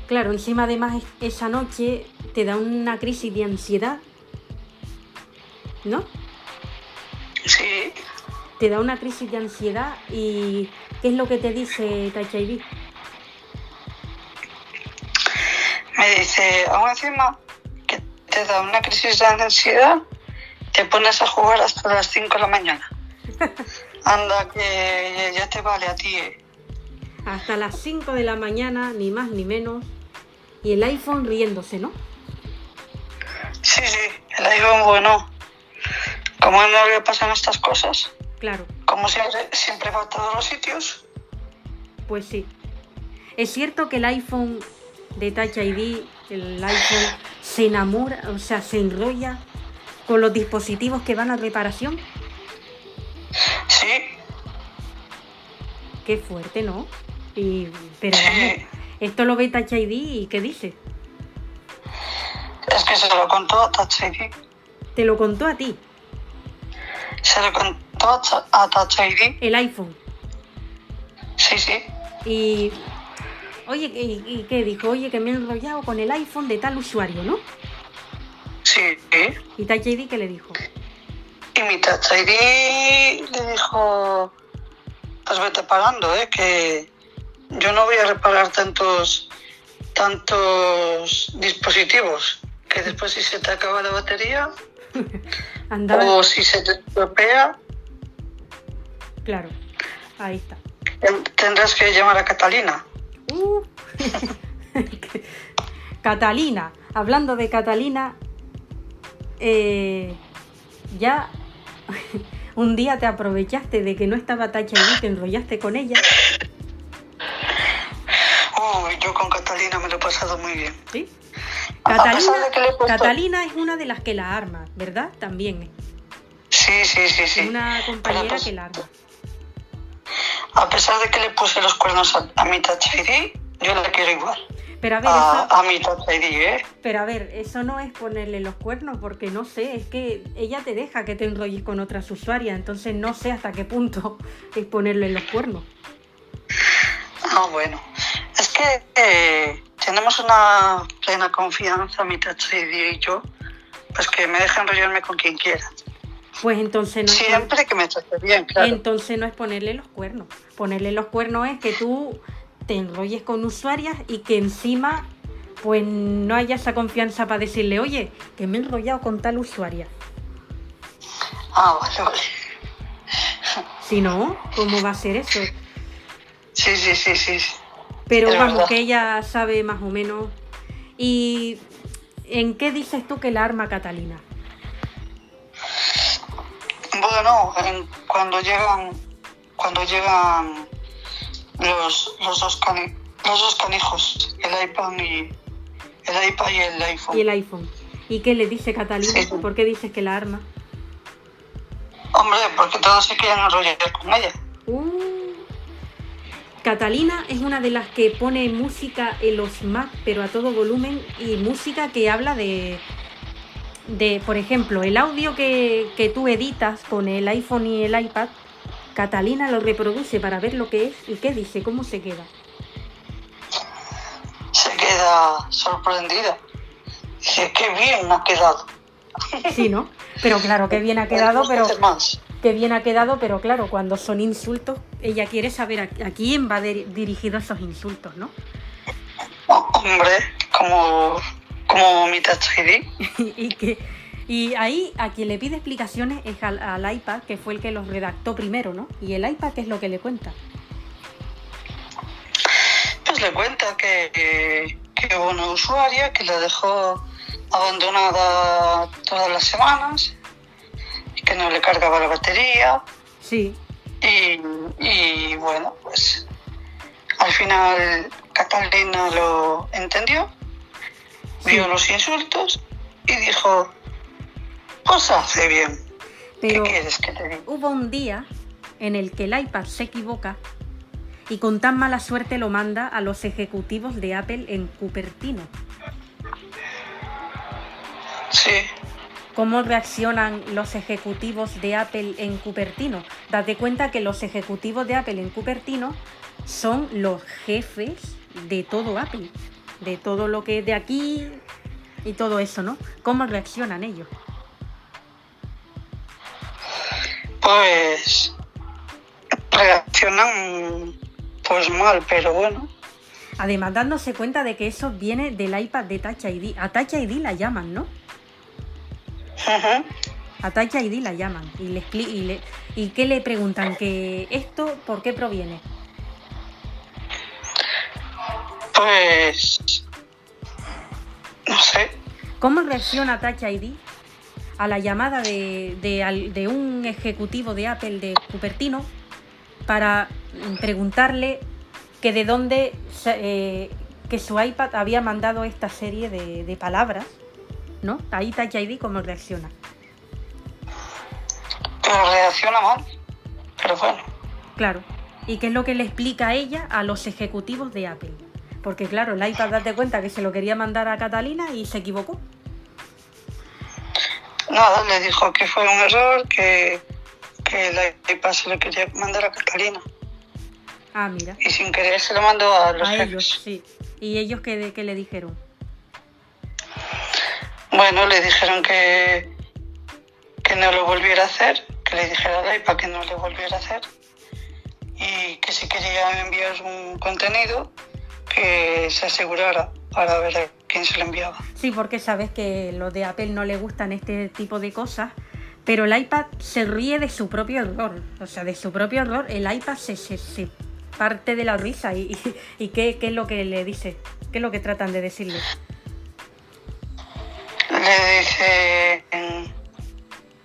Claro, encima además es- esa noche te da una crisis de ansiedad, ¿no? Sí. Te da una crisis de ansiedad y ¿qué es lo que te dice ID? Me dice, aún encima que te da una crisis de ansiedad, te pones a jugar hasta las 5 de la mañana. Anda, que ya te vale a ti. eh. Hasta las 5 de la mañana, ni más ni menos, y el iPhone riéndose, ¿no? Sí, sí, el iPhone bueno. Como no le pasan estas cosas, Claro, como siempre, siempre va a todos los sitios. pues sí. Es cierto que el iPhone de Touch ID, el iPhone se enamora, o sea, se enrolla con los dispositivos que van a reparación. Sí, Qué fuerte, ¿no? Y, pero vamos, esto lo ve Touch ID y ¿qué dice? Es que se lo contó a Touch ID. Te lo contó a ti, Se lo contó a Touch ID. el iPhone. Sí, sí. Y, oye, ¿y, y qué dijo? Oye, que me he enrollado con el iPhone de tal usuario, ¿no? Sí. Y Touch ID, ¿qué le dijo? Y mi Touch ID le dijo, pues vete pagando, ¿eh? que yo no voy a reparar tantos, tantos dispositivos, que después si se te acaba la batería Andaba, o si se te estropea, claro, ahí está. ten- tendrás que llamar a Catalina. Uh. Catalina, hablando de Catalina, eh, ya un día te aprovechaste de que no estaba Touch ID, te enrollaste con ella, Uy, yo con Catalina me lo he pasado muy bien. Catalina, puesto- es una de las que la arma, ¿verdad? También Sí, sí, sí, sí. una compañera pues, que la arma. A pesar de que le puse los cuernos a, a mi ID, yo la quiero igual. Pero a ver, A, eso, a mi ¿eh? pero a ver, eso no es ponerle los cuernos, porque no sé, es que ella te deja que te enrolles con otras usuarias, entonces no sé hasta qué punto es ponerle los cuernos. Ah, bueno. Es que eh, tenemos una plena confianza, mi ID y yo, pues que me deja enrollarme con quien quiera. Pues entonces no es Siempre que me trate bien, claro. entonces no es ponerle los cuernos. Ponerle los cuernos es que tú te enrolles con usuarias y que encima pues no haya esa confianza para decirle, oye, que me he enrollado con tal usuaria. Ah, vale, vale. Si no, ¿cómo va a ser eso? Sí, sí, sí, sí. Pero Es vamos, verdad. que ella sabe más o menos. ¿Y en qué dices tú que la arma Catalina? Bueno, en- cuando llegan cuando llegan los, los, dos, los dos canijos, el iPad y el iPad y el iPhone. Y el iPhone. ¿Y qué le dice Catalina? Sí. ¿Por qué dices que la arma? Hombre, porque todos se quieren enrollar con ella. Uh. Catalina es una de las que pone música en los Mac, pero a todo volumen, y música que habla de, de por ejemplo, el audio que, que tú editas con el iPhone y el iPad, Catalina lo reproduce para ver lo que es y qué dice, cómo se queda. Se queda sorprendida. Dice, qué bien ha quedado. Sí, ¿no? Pero claro, que bien ha quedado, pero que bien ha quedado, pero claro, cuando son insultos, ella quiere saber a, a quién va dir- dirigido esos insultos, ¿no? Hombre, como, como mi y que y ahí a quien le pide explicaciones es al, al iPad, que fue el que los redactó primero, ¿no? Y el iPad, ¿qué es lo que le cuenta? Pues le cuenta que, que, que hubo una usuaria que la dejó abandonada todas las semanas y que no le cargaba la batería Sí, y, y bueno, pues al final Catalina lo entendió, Sí. vio los insultos y dijo, pues hace bien, pero ¿qué quieres que te diga? hubo un día en el que el iPad se equivoca y con tan mala suerte lo manda a los ejecutivos de Apple en Cupertino. Sí, ¿Cómo reaccionan los ejecutivos de Apple en Cupertino? Date cuenta que los ejecutivos de Apple en Cupertino son los jefes de todo Apple, de todo lo que es de aquí y todo eso, ¿no? ¿Cómo reaccionan ellos? Pues reaccionan pues mal, pero bueno. Además, dándose cuenta de que eso viene del iPad de Touch ID. A Touch ID la llaman, ¿no? Ujú. A Touch ID la llaman. Y le y, le, ¿Y qué le preguntan? ¿Que esto por qué proviene? Pues no sé, ¿Cómo reacciona Touch ID a la llamada de, de al- de un ejecutivo de Apple de Cupertino para preguntarle que de dónde eh, que su iPad había mandado esta serie de, de palabras, ¿no? Ahí Touch ID cómo reacciona. pero reacciona mal. Pero bueno, Claro. ¿Y qué es lo que le explica a ella a los ejecutivos de Apple? Porque claro, el iPad date cuenta que se lo quería mandar a Catalina y se equivocó. Nada, le dijo que fue un error, que, que el iPad se lo quería mandar a Catalina. Ah, mira. Y sin querer se lo mandó a los A jefes. ellos, sí. ¿Y ellos qué, qué le dijeron? Bueno, le dijeron que, que no lo volviera a hacer, que le dijera al iPad que no lo volviera a hacer y que si quería enviar un contenido, que se asegurara para ver quién se lo enviaba. Sí, porque sabes que los de Apple no le gustan este tipo de cosas, pero el iPad se ríe de su propio error. O sea, de su propio error, el iPad se, se, se parte de la risa. ¿Y, y, y qué, qué es lo que le dice? ¿Qué es lo que tratan de decirle? Le dice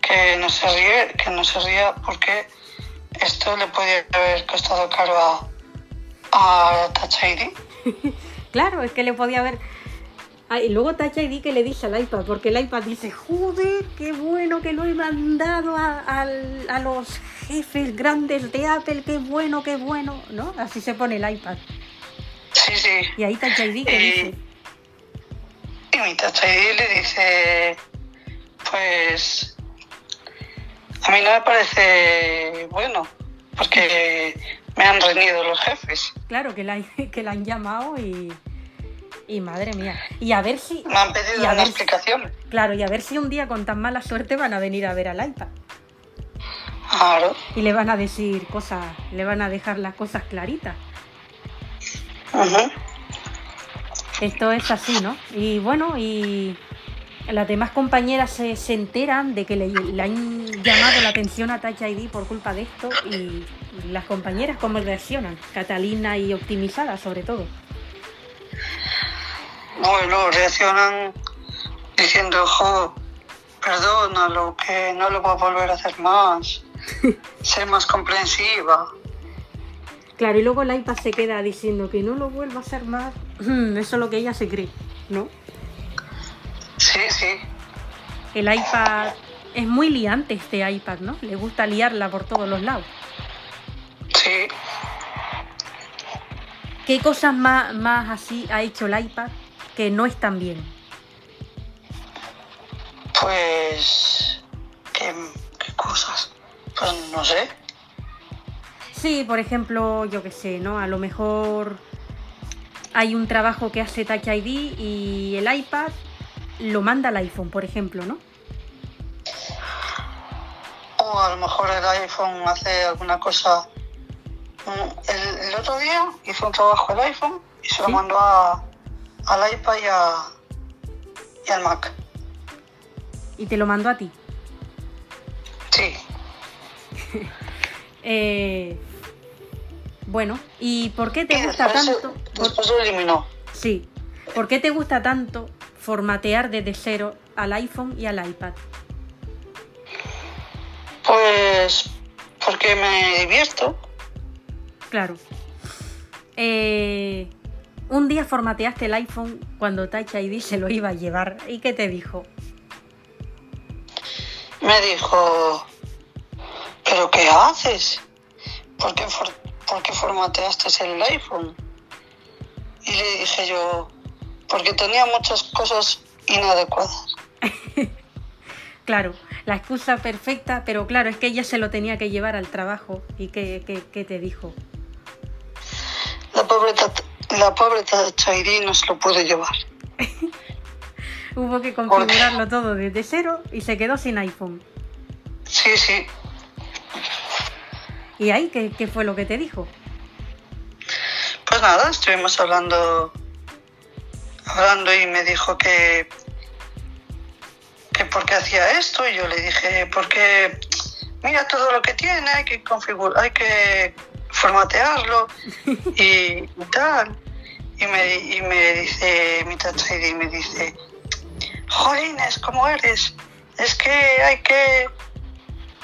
que no se ríe, que no se ría porque esto le podía haber costado caro a, a Touch ID. Claro, es que le podía haber... Ah, y luego Touch ID que le dice al iPad, porque el iPad dice, joder, qué bueno que lo he mandado a, al- a los jefes grandes de Apple, qué bueno, qué bueno, ¿no? Así se pone el iPad. Sí, sí. Y ahí Touch ID que Y- dice, Y mi Touch ID le dice, pues a mí no me parece bueno, porque me han reñido los jefes. claro, que la, que la han llamado y... Y madre mía. Y a ver si... Me han pedido Y a una ver- explicación. Claro, y a ver si un día con tan mala suerte van a venir a ver al iPad. Claro. Y le van a decir cosas, le van a dejar las cosas claritas. Ujú. Esto es así, ¿no? Y bueno, y las demás compañeras se, se enteran de que le, le han llamado la atención a Touch ID por culpa de esto y las compañeras cómo reaccionan, Catalina y optimizada sobre todo. Bueno, reaccionan diciendo, jo, perdónalo, que no lo voy a volver a hacer más. Sé más comprensiva. Claro, y luego el iPad se queda diciendo que no lo vuelva a hacer más. Eso es lo que ella se cree, ¿no? Sí, sí. El iPad es muy liante este iPad, ¿no? Le gusta liarla por todos los lados. Sí. ¿Qué cosas más, más así ha hecho el iPad que no están bien? Pues. ¿Qué, qué cosas? Pues no sé. Sí, por ejemplo, yo qué sé, ¿no? A lo mejor hay un trabajo que hace Touch ID y el iPad lo manda al iPhone, por ejemplo, ¿no? O a lo mejor el iPhone hace alguna cosa. Mm, El, el otro día hizo un trabajo el iPhone y se lo mandó a, al iPad y, a, y al Mac. Y te lo mando a ti. Sí. Eh, bueno, ¿y por qué te Y gusta tanto? por- después lo eliminó. sí, ¿por qué te gusta tanto formatear desde cero al iPhone y al iPad? Pues porque me divierto. Claro. Eh, un día formateaste el iPhone cuando Touch ID se lo iba a llevar. ¿Y qué te dijo? Me dijo, ¿pero qué haces? ¿Por qué, for- por qué formateaste el iPhone? Y le dije yo, porque tenía muchas cosas inadecuadas. Claro, la excusa perfecta, pero claro, es que ella se lo tenía que llevar al trabajo. ¿Y qué, qué- qué te dijo? La pobre, Tat- la pobre ID no se lo pudo llevar. Hubo que configurarlo todo desde cero y se quedó sin iPhone. Sí, sí. ¿Y ahí qué, qué fue lo que te dijo? Pues nada, estuvimos hablando, hablando y me dijo que, que por qué hacía esto y yo le dije, porque mira todo lo que tiene, hay que configurar, hay que formatearlo y, y tal. Y me, y me dice, mi Touch ID me dice, jolines, ¿cómo eres? Es que hay que...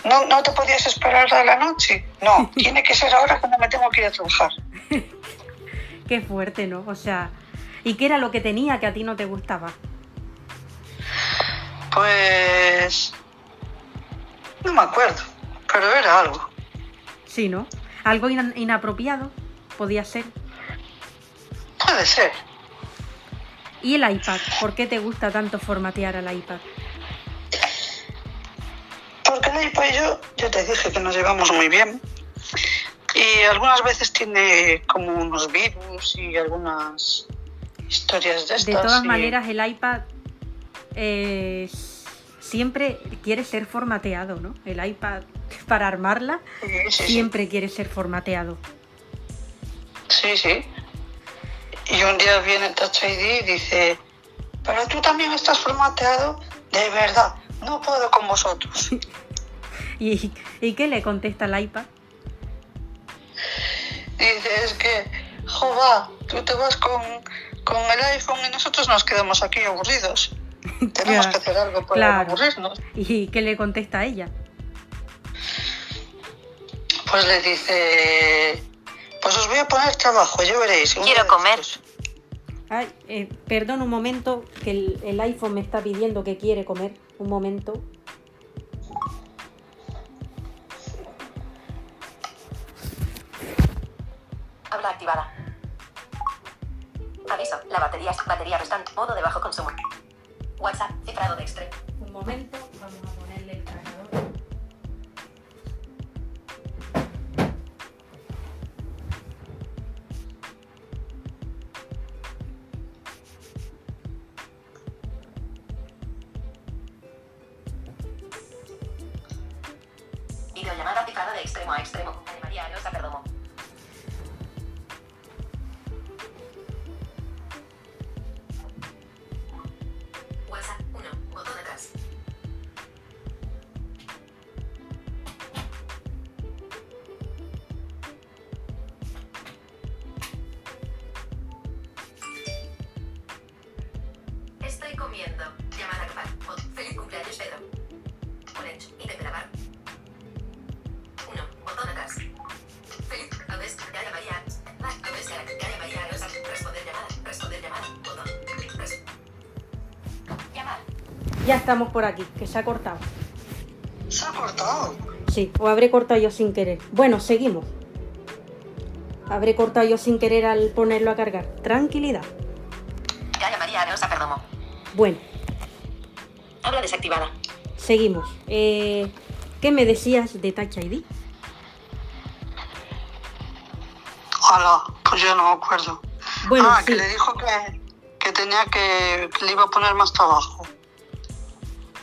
No, no te podías esperar a la noche. No, tiene que ser ahora cuando me tengo que ir a trabajar. Qué fuerte, ¿no? O sea, ¿y qué era lo que tenía que a ti no te gustaba? Pues. No me acuerdo, pero era algo. Sí, ¿no? Algo ina- inapropiado podía ser. Puede ser. ¿Y el iPad? ¿Por qué te gusta tanto formatear al iPad? Porque el iPad y yo, ya te dije que nos llevamos muy bien. Y algunas veces tiene como unos virus y algunas historias de estas. De todas y- maneras, el iPad eh, siempre quiere ser formateado, ¿no? El iPad, para armarla, Sí, siempre quiere ser formateado. Sí, sí. Y un día viene Touch ID y dice, pero tú también estás formateado, de verdad, no puedo con vosotros. ¿Y, y qué le contesta el iPad? Dice, es que, jova, tú te vas con, con el iPhone y nosotros nos quedamos aquí aburridos. Tenemos que hacer algo para claro. no aburrirnos. ¿Y qué le contesta a ella? Pues le dice, pues os voy a poner trabajo, ya veréis. Quiero comer. estos. Ay, eh, perdón un momento, que el, el iPhone me está pidiendo que quiere comer. Un momento. Habla activada. Aviso. La batería batería restante. Modo de bajo consumo. WhatsApp. Cifrado de extremo. Un momento, vamos a cifrado de extremo Ya estamos por aquí, que se ha cortado. Se ha cortado. Sí, o habré cortado yo sin querer. Bueno, seguimos. Habré cortado yo sin querer al ponerlo a cargar. Tranquilidad. Gaia María Areosa Perdomo. Bueno, Habla desactivada. seguimos. Eh, ¿Qué me decías de Touch ID? Hola, pues yo no me acuerdo. Bueno, ah, sí. que le dijo que, que tenía que, que le iba a poner más trabajo.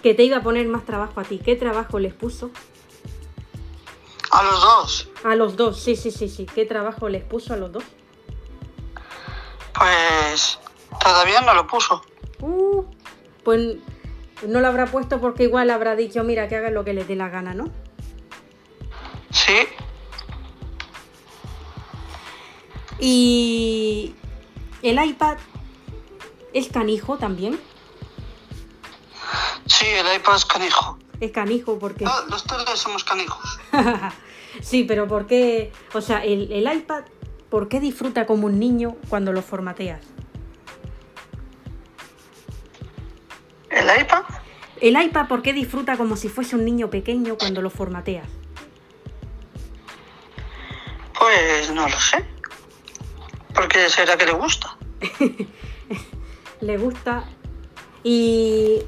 Que te iba a poner más trabajo a ti. ¿Qué trabajo les puso? A los dos. A los dos, sí, sí, sí, sí. ¿Qué trabajo les puso a los dos? Pues todavía no lo puso. Uh, pues no lo habrá puesto porque igual habrá dicho, mira, que hagan lo que les dé la gana, ¿no? Sí, Y el iPad es canijo también. Sí, el iPad es canijo. Es canijo porque... No, los tres somos canijos. sí, pero ¿por qué? O sea, el, el iPad, ¿por qué disfruta como un niño cuando lo formateas? ¿El iPad? El iPad, ¿por qué disfruta como si fuese un niño pequeño cuando lo formateas? Pues no lo sé. Porque será que le gusta. Le gusta. ¿Y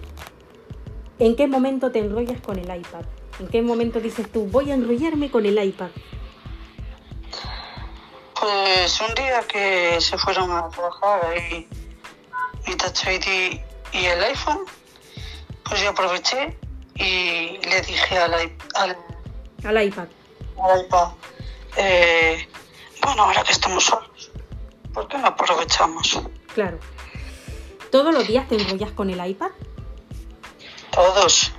en qué momento te enrollas con el iPad? ¿En qué momento dices tú, voy a enrollarme con el iPad? Pues un día que se fueron a trabajar ahí mi Touch ID y el iPhone, pues yo aproveché y le dije al, al, Al iPad. al iPad, eh, bueno, ahora que estamos solos, ¿por qué no aprovechamos? Claro. ¿Todos los días te enrollas con el iPad? Todos.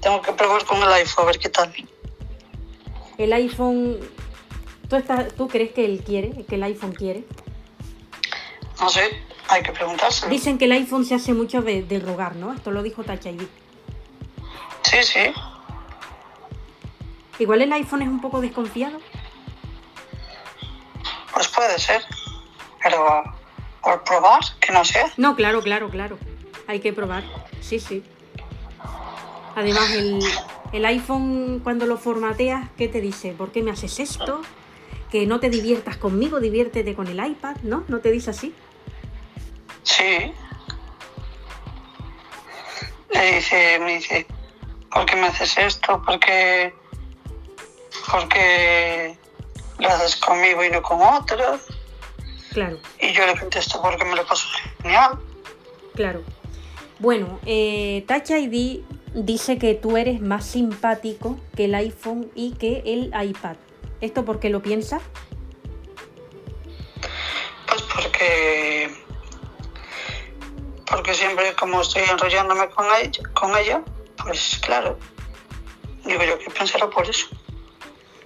Tengo que probar con el iPhone a ver qué tal. El iPhone... ¿Tú, estás, ¿Tú crees que él quiere? ¿Que el iPhone quiere? No sé, hay que preguntárselo. Dicen que el iPhone se hace mucho de, de rogar, ¿no? Esto lo dijo ID. Sí, sí. Igual el iPhone es un poco desconfiado. Pues puede ser. Pero por probar, que no sé. No, claro, claro, claro. Hay que probar. Sí, sí. Además, el, el iPhone cuando lo formateas, ¿qué te dice? ¿Por qué me haces esto? Que no te diviertas conmigo, diviértete con el iPad, ¿no? ¿No te dice así? Sí. Le dice, me dice, ¿por qué me haces esto? ¿Por qué, por qué lo haces conmigo y no con otro? Claro, Y yo le contesto porque me lo paso genial. claro. Bueno, eh, Touch ID dice que tú eres más simpático que el iPhone y que el iPad. ¿Esto por qué lo piensas? Pues porque porque siempre como estoy enrollándome con ella, con ella pues claro, digo yo que pensará por eso.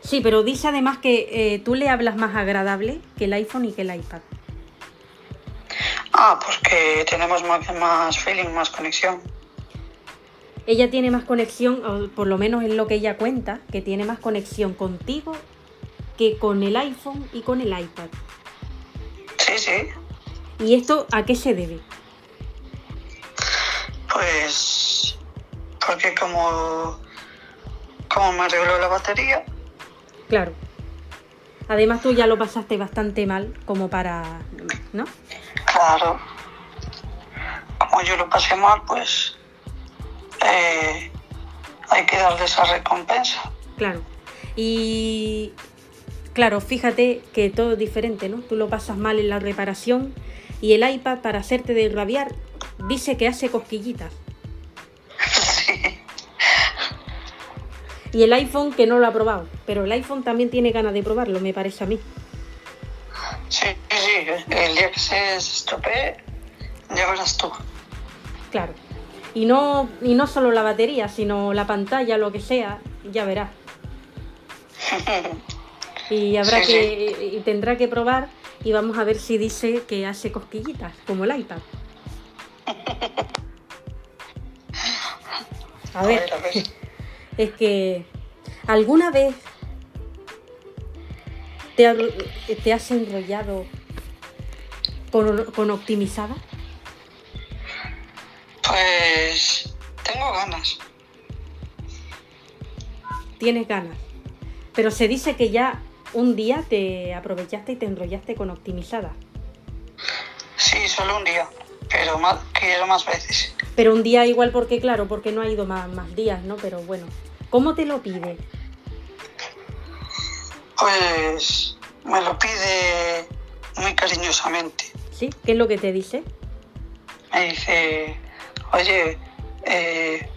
Sí, pero dice además que eh, tú le hablas más agradable que el iPhone y que el iPad. Ah, porque tenemos más, más feeling, más conexión. Ella tiene más conexión, o por lo menos es lo que ella cuenta, que tiene más conexión contigo que con el iPhone y con el iPad. Sí, sí, ¿Y esto a qué se debe? pues porque como como me arregló la batería, Claro. Además tú ya lo pasaste bastante mal como para... ¿No? Claro, como yo lo pasé mal, pues eh, hay que darle esa recompensa. Claro. Y... Claro, fíjate que todo es diferente, ¿no? Tú lo pasas mal en la reparación y el iPad para hacerte derrabiar dice que hace cosquillitas. sí, Y el iPhone que no lo ha probado, pero el iPhone también tiene ganas de probarlo, me parece a mí. Sí, sí, el día que se estropee, ya verás tú. Claro. Y no, y no solo la batería, sino la pantalla, lo que sea, ya verás. Y habrá Sí, que. Y tendrá que probar y vamos a ver si dice que hace cosquillitas, como el iPad. A A ver, ver, a ver. es que. ¿Alguna vez te, ha- te has enrollado con, con optimizada? Pues tengo ganas. Tienes ganas. Pero se dice que ya un día te aprovechaste y te enrollaste con optimizada. Sí, solo un día, pero más, quiero más veces. Pero un día igual porque, claro, porque no ha ido más, más días, ¿no? Pero bueno, ¿cómo te lo pide? Pues me lo pide muy cariñosamente. ¿Sí? ¿Qué es lo que te dice? Me dice, oye, eh,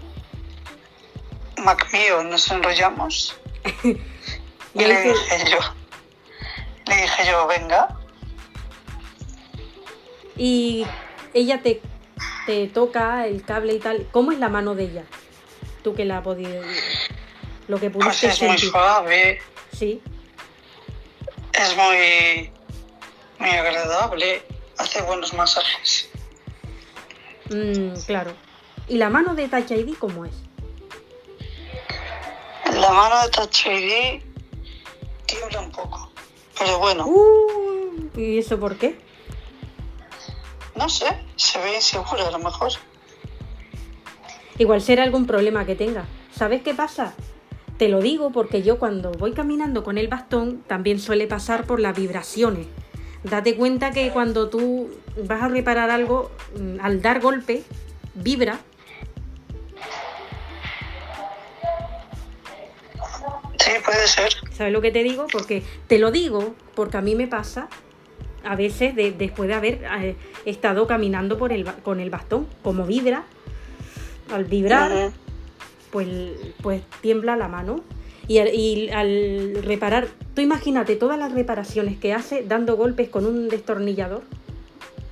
Mac mío, ¿nos enrollamos? Y le dije yo, le dije yo, venga. Y ella te, te toca el cable y tal. ¿Cómo es la mano de ella? Tú que la has podido... Lo que Pues pudiste es muy suave, Sí. Es muy, muy agradable, hace buenos masajes. Mm, claro. ¿Y la mano de Touch ID cómo es? La mano de Touch ID tiembla un poco, pero bueno, Uh, ¿Y eso por qué? no sé, se ve insegura a lo mejor. Igual será algún problema que tenga. ¿Sabes qué pasa? Te lo digo porque yo cuando voy caminando con el bastón también suele pasar por las vibraciones. Date cuenta que cuando tú vas a reparar algo, mm, al dar golpe, vibra. Sí, puede ser. ¿Sabes lo que te digo? Porque te lo digo porque a mí me pasa a veces de- después de haber eh, estado caminando por el, ba- con el bastón, como vibra, al vibrar. Pues, pues tiembla la mano. Y al, y al reparar, tú imagínate todas las reparaciones que hace dando golpes con un destornillador.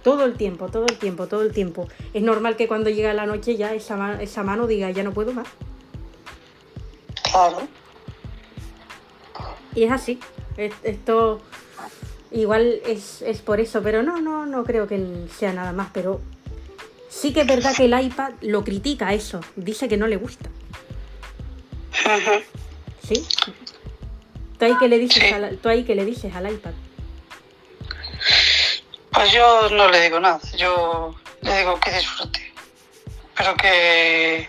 Todo el tiempo, todo el tiempo, todo el tiempo. Es normal que cuando llega la noche ya esa, esa mano diga, ya no puedo más. Claro. Y es así. Es- Esto igual es, es por eso, pero no, no, no creo que sea nada más. Pero sí que es verdad que el iPad lo critica eso. Dice que no le gusta. ¿Sí? ¿Tú ahí qué le dices, Sí. al, tú ahí qué le dices al iPad? Pues yo no le digo nada, yo le digo que disfrute, pero que,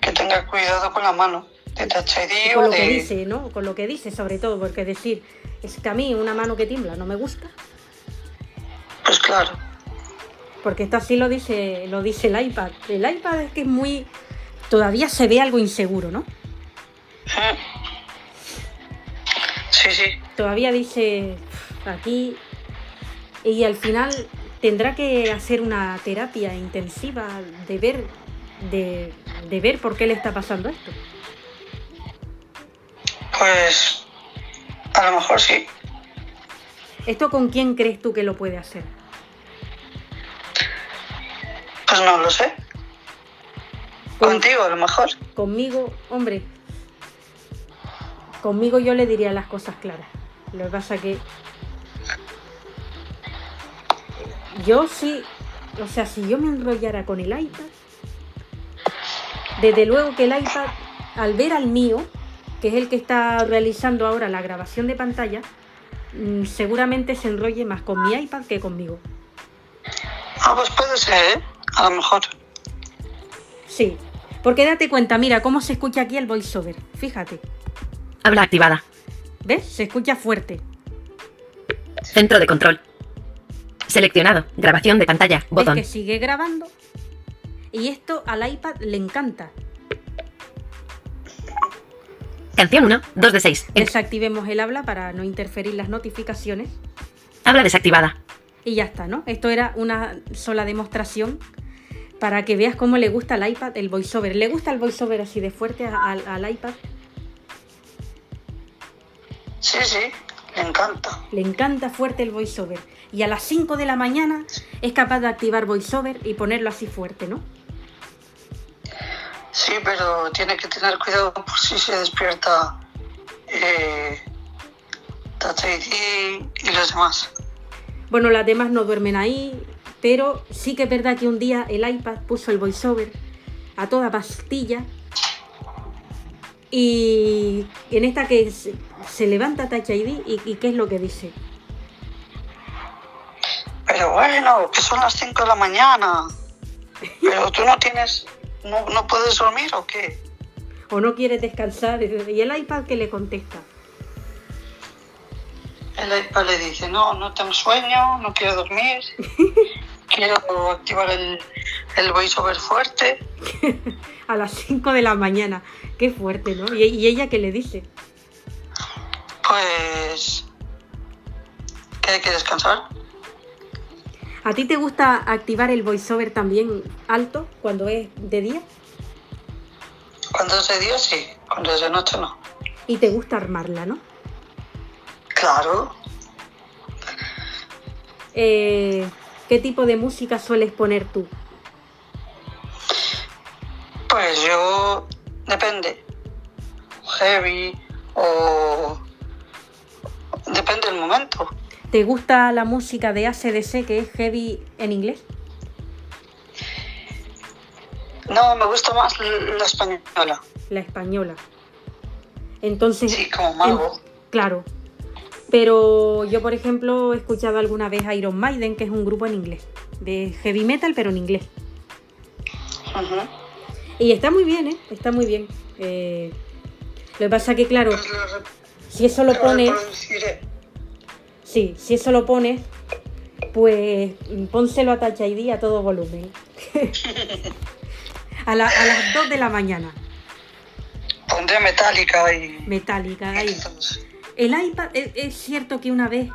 que tenga cuidado con la mano de Touch ID Con lo que dice, ¿no? Con lo que dice, sobre todo, porque decir, es que a mí una mano que tiembla no me gusta, Pues claro, porque esto así lo dice, lo dice el iPad. El iPad es que es muy. Todavía se ve algo inseguro, ¿no? Ujú. sí, sí, todavía dice aquí y al final tendrá que hacer una terapia intensiva de ver de, de ver por qué le está pasando esto. pues a lo mejor sí. ¿Esto con quién crees tú que lo puede hacer? Pues no lo sé. Con- Contigo a lo mejor. Conmigo, hombre, conmigo yo le diría las cosas claras. Lo que pasa que yo sí, o sea, si yo me enrollara con el iPad, desde luego que el iPad, al ver al mío, que es el que está realizando ahora la grabación de pantalla, mm, seguramente se enrolle más con mi iPad que conmigo. Ah, pues puede ser, ¿eh? A lo mejor. Sí, porque date cuenta, mira cómo se escucha aquí el voiceover. Fíjate, Habla activada. ¿ves? Se escucha fuerte. Centro de control. Seleccionado. Grabación de pantalla. Botón. que sigue grabando y esto al iPad le encanta. Canción 1. 2 de 6. Desactivemos el habla para no interferir las notificaciones Habla desactivada. y ya está, ¿no? Esto era una sola demostración para que veas cómo le gusta al iPad el voiceover. ¿Le gusta el voiceover así de fuerte al iPad? Sí, sí, le encanta. Le encanta fuerte el voiceover. Y a las 5 de la mañana es capaz de activar voiceover y ponerlo así fuerte, ¿no? Sí, pero tiene que tener cuidado por si se despierta eh, Touch ID y los demás. Bueno, las demás no duermen ahí, pero sí que es verdad que un día el iPad puso el voiceover a toda pastilla y en esta que se, se levanta Touch ID y, y ¿qué es lo que dice? Pero bueno, que son las 5 de la mañana. Pero tú no tienes, no, no puedes dormir o qué? ¿O no quieres descansar? ¿Y el iPad qué le contesta? El iPad le dice, no, no tengo sueño, no quiero dormir, quiero activar el, el voiceover fuerte. A las 5 de la mañana. Qué fuerte, ¿no? ¿Y, y ella qué le dice? Pues que hay que descansar. ¿A ti te gusta activar el voiceover también alto cuando es de día? Cuando es de día sí, cuando es de noche no. Y te gusta armarla, ¿no? Claro, Eh, ¿Qué tipo de música sueles poner tú? pues yo depende. Heavy o depende del momento. ¿Te gusta la música de ACDC que es heavy en inglés? No, me gusta más la española. La española. Entonces, Sí, como mago. en- claro. Pero yo, por ejemplo, he escuchado alguna vez a Iron Maiden, que es un grupo en inglés. De heavy metal, pero en inglés. Ujú. Y está muy bien, ¿eh? Está muy bien. Eh, lo que pasa que, claro, si eso lo pones... Sí, si eso lo pones, pues pónselo a Touch ID a todo volumen. a, la- a las 2 de la mañana, Pondré metálica y. metálica. Ahí. Entonces, El iPad, es, es cierto que una vez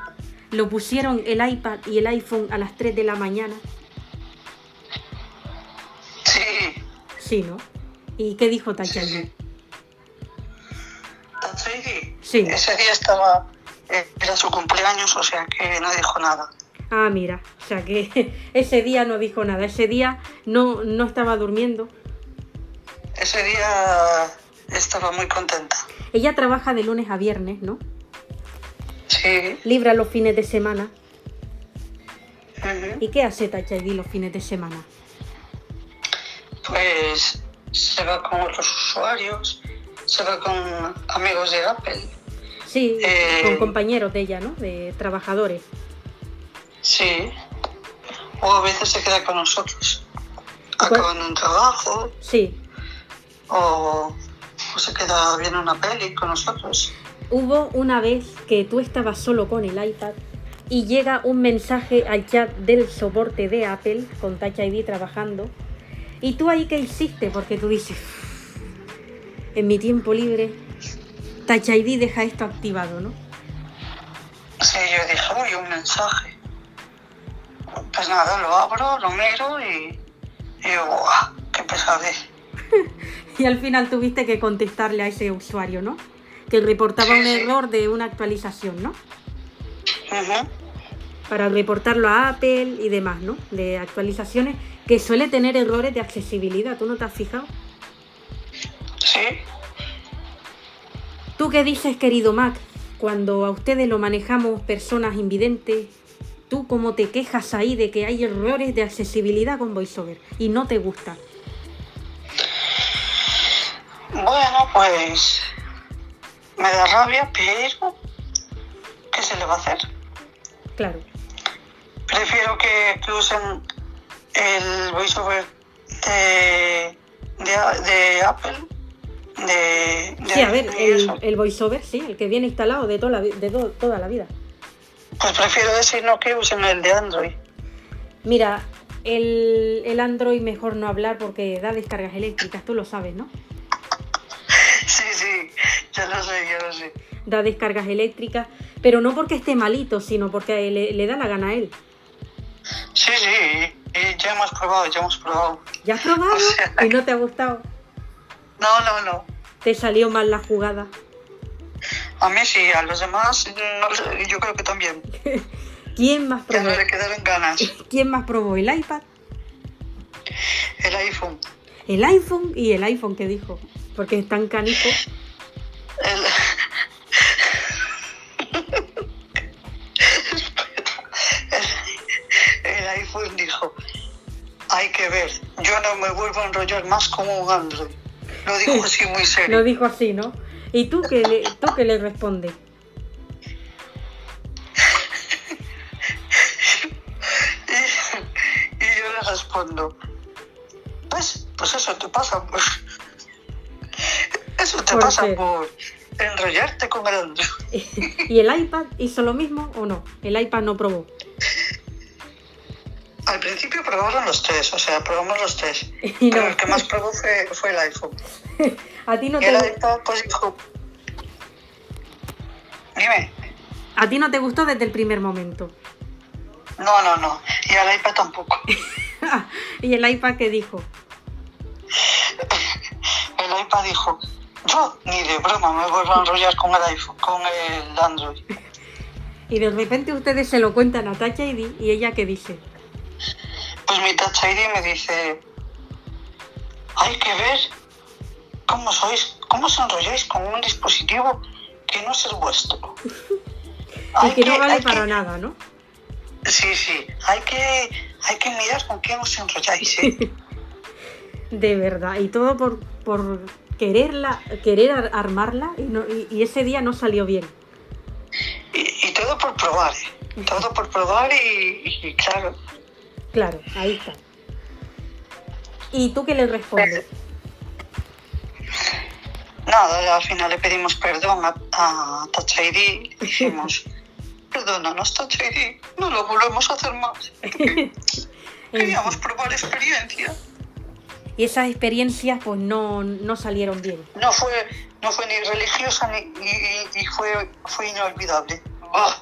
lo pusieron el iPad y el iPhone a las 3 de la mañana. Sí, Sí, ¿no? ¿Y qué dijo? Touch ID. Sí. Ese día estaba. Era su cumpleaños, o sea que no dijo nada. Ah, mira, o sea que ese día no dijo nada, ese día no, no estaba durmiendo. Ese día estaba muy contenta. Ella trabaja de lunes a viernes, ¿no? Sí. Libra los fines de semana. ¿Y qué hace Touch ID los fines de semana? Pues se va con otros usuarios, se va con amigos de Apple. Sí, Eh, con compañeros de ella, ¿no? De trabajadores. Sí. O a veces se queda con nosotros. ¿Cuál? Acabando un trabajo Sí. o, o se queda viendo una peli con nosotros. Hubo una vez que tú estabas solo con el iPad y llega un mensaje al chat del soporte de Apple con Touch ID trabajando. ¿Y tú ahí qué hiciste? Porque tú dices, en mi tiempo libre, Touch ID deja esto activado, ¿no? Sí, yo dije, uy, un mensaje. Pues nada, lo abro, lo miro y, y digo, ¡guau! ¡Qué pesadez! Y al final tuviste que contestarle a ese usuario, ¿no? Que reportaba un error de una actualización, ¿no? Ujú. para reportarlo a Apple y demás, ¿no? De actualizaciones que suele tener errores de accesibilidad. ¿Tú no te has fijado? Sí, ¿Tú qué dices, querido Mac? Cuando a ustedes lo manejamos personas invidentes, ¿tú cómo te quejas ahí de que hay errores de accesibilidad con VoiceOver y no te gusta? Bueno, pues me da rabia, pero ¿qué se le va a hacer? Claro. Prefiero que, que usen el voiceover de, de, de Apple, de, de Sí, a ver, el, VoiceOver, sí, el que viene instalado de toda la, de to- toda la vida. Pues prefiero ese y no que usen el de Android. Mira, el, el Android mejor no hablar porque da descargas eléctricas, tú lo sabes, ¿no? Sí, ya lo sé, ya lo sé. da descargas eléctricas, pero no porque esté malito, sino porque le, le da la gana a él. Sí, sí, y ya hemos probado, ya hemos probado. ¿Ya has probado O sea- y no te ha gustado? No, no, no. Te salió mal la jugada. A mí sí, a los demás no yo creo que también. ¿Quién más Ya probó? no le quedaron ganas. ¿Quién más probó? ¿El iPad? El iPhone. ¿El iPhone? ¿Y el iPhone qué dijo? Porque es tan canijo. El... el iPhone dijo, hay que ver, yo no me vuelvo a enrollar más como un Android. Lo dijo así muy Lo serio. dijo así, ¿no? ¿Y tú qué le, tú qué le respondes? Y, y yo le respondo, pues eso te pasa por... Eso te ¿Por pasa qué? por enrollarte con el Android. ¿Y el iPad hizo lo mismo o no? El iPad no probó. Al principio probaron los tres, o sea, probamos los tres. Pero el que más probó fue, fue el iPhone. A ti no Y el te, iPad, pues dijo... Dime. a ti no te gustó desde el primer momento. No, no, no. Y el iPad tampoco. ¿Y el iPad qué dijo? El iPad dijo, yo ni de broma me vuelvo a enrollar con el iPhone, con el Android. Y de repente ustedes se lo cuentan a Touch ID y ella qué dice. Pues mi Touch ID me dice, hay que ver cómo sois, cómo os enrolláis con un dispositivo que no es el vuestro. Y que no vale para que- nada, ¿no? Sí, sí, hay que, hay que mirar con quién os enrolláis. ¿eh? De verdad. Y todo por, por quererla, querer ar- armarla y, no- y- y ese día no salió bien. y, y todo por probar, ¿eh? todo por probar y, y claro, Claro, ahí está. ¿Y tú qué le respondes? nada, al final le pedimos perdón a, a Touch ID, dijimos, perdónanos ID, no lo volvemos a hacer más. Queríamos probar experiencia. Y esas experiencias pues no, no salieron bien. No fue, no fue ni religiosa ni, y, y fue, fue inolvidable. Ah,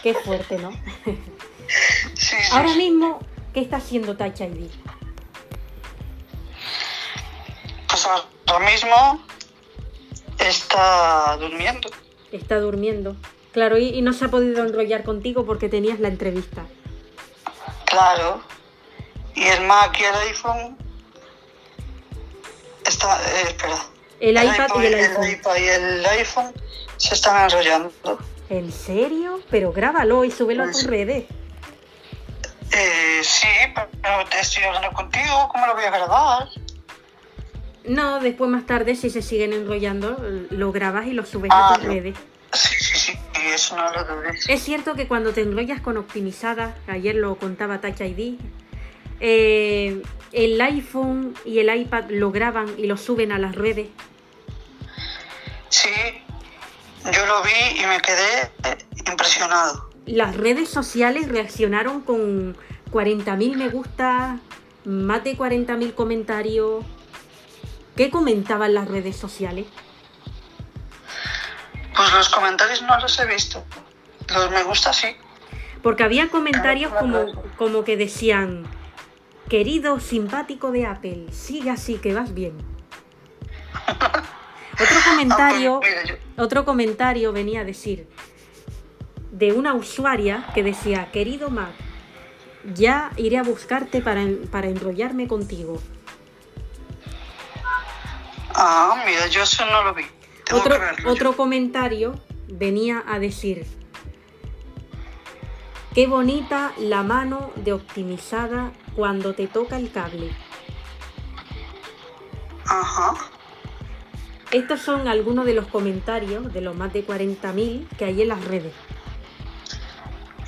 Qué fuerte, ¿no? sí, Ahora sí. mismo, ¿qué está haciendo ID? Pues ahora mismo está durmiendo. Está durmiendo. Claro, y, y no se ha podido enrollar contigo porque tenías la entrevista. Claro. Y el Mac y el iPhone está, eh, espera. El iPad y el iPhone. iPad y el iPhone se están enrollando. ¿En serio? Pero grábalo y súbelo a tus redes. Eh, sí, pero te estoy hablando contigo, ¿cómo lo voy a grabar? No, después más tarde, si se siguen enrollando, lo grabas y lo subes Ah, a tus no. redes. Sí, sí, sí, y eso no lo debes. Es cierto que cuando te enrollas con optimizada, ayer lo contaba Touch ID, eh, el iPhone y el iPad lo graban y lo suben a las redes. Sí, yo lo vi y me quedé eh, impresionado. Las redes sociales reaccionaron con 40.000 me gusta, más de 40.000 comentarios. ¿Qué comentaban las redes sociales? Pues los comentarios no los he visto. Los me gusta sí. Porque había comentarios como, como que decían, querido simpático de Apple, sigue así que vas bien. Otro comentario, otro comentario venía a decir de una usuaria que decía, querido Mac, ya iré a buscarte para, para enrollarme contigo. Ah, mira, yo eso no lo vi. Tengo Otro, otro comentario venía a decir, qué bonita la mano de optimizada cuando te toca el cable. Ajá. Estos son algunos de los comentarios de los más de 40.000 que hay en las redes.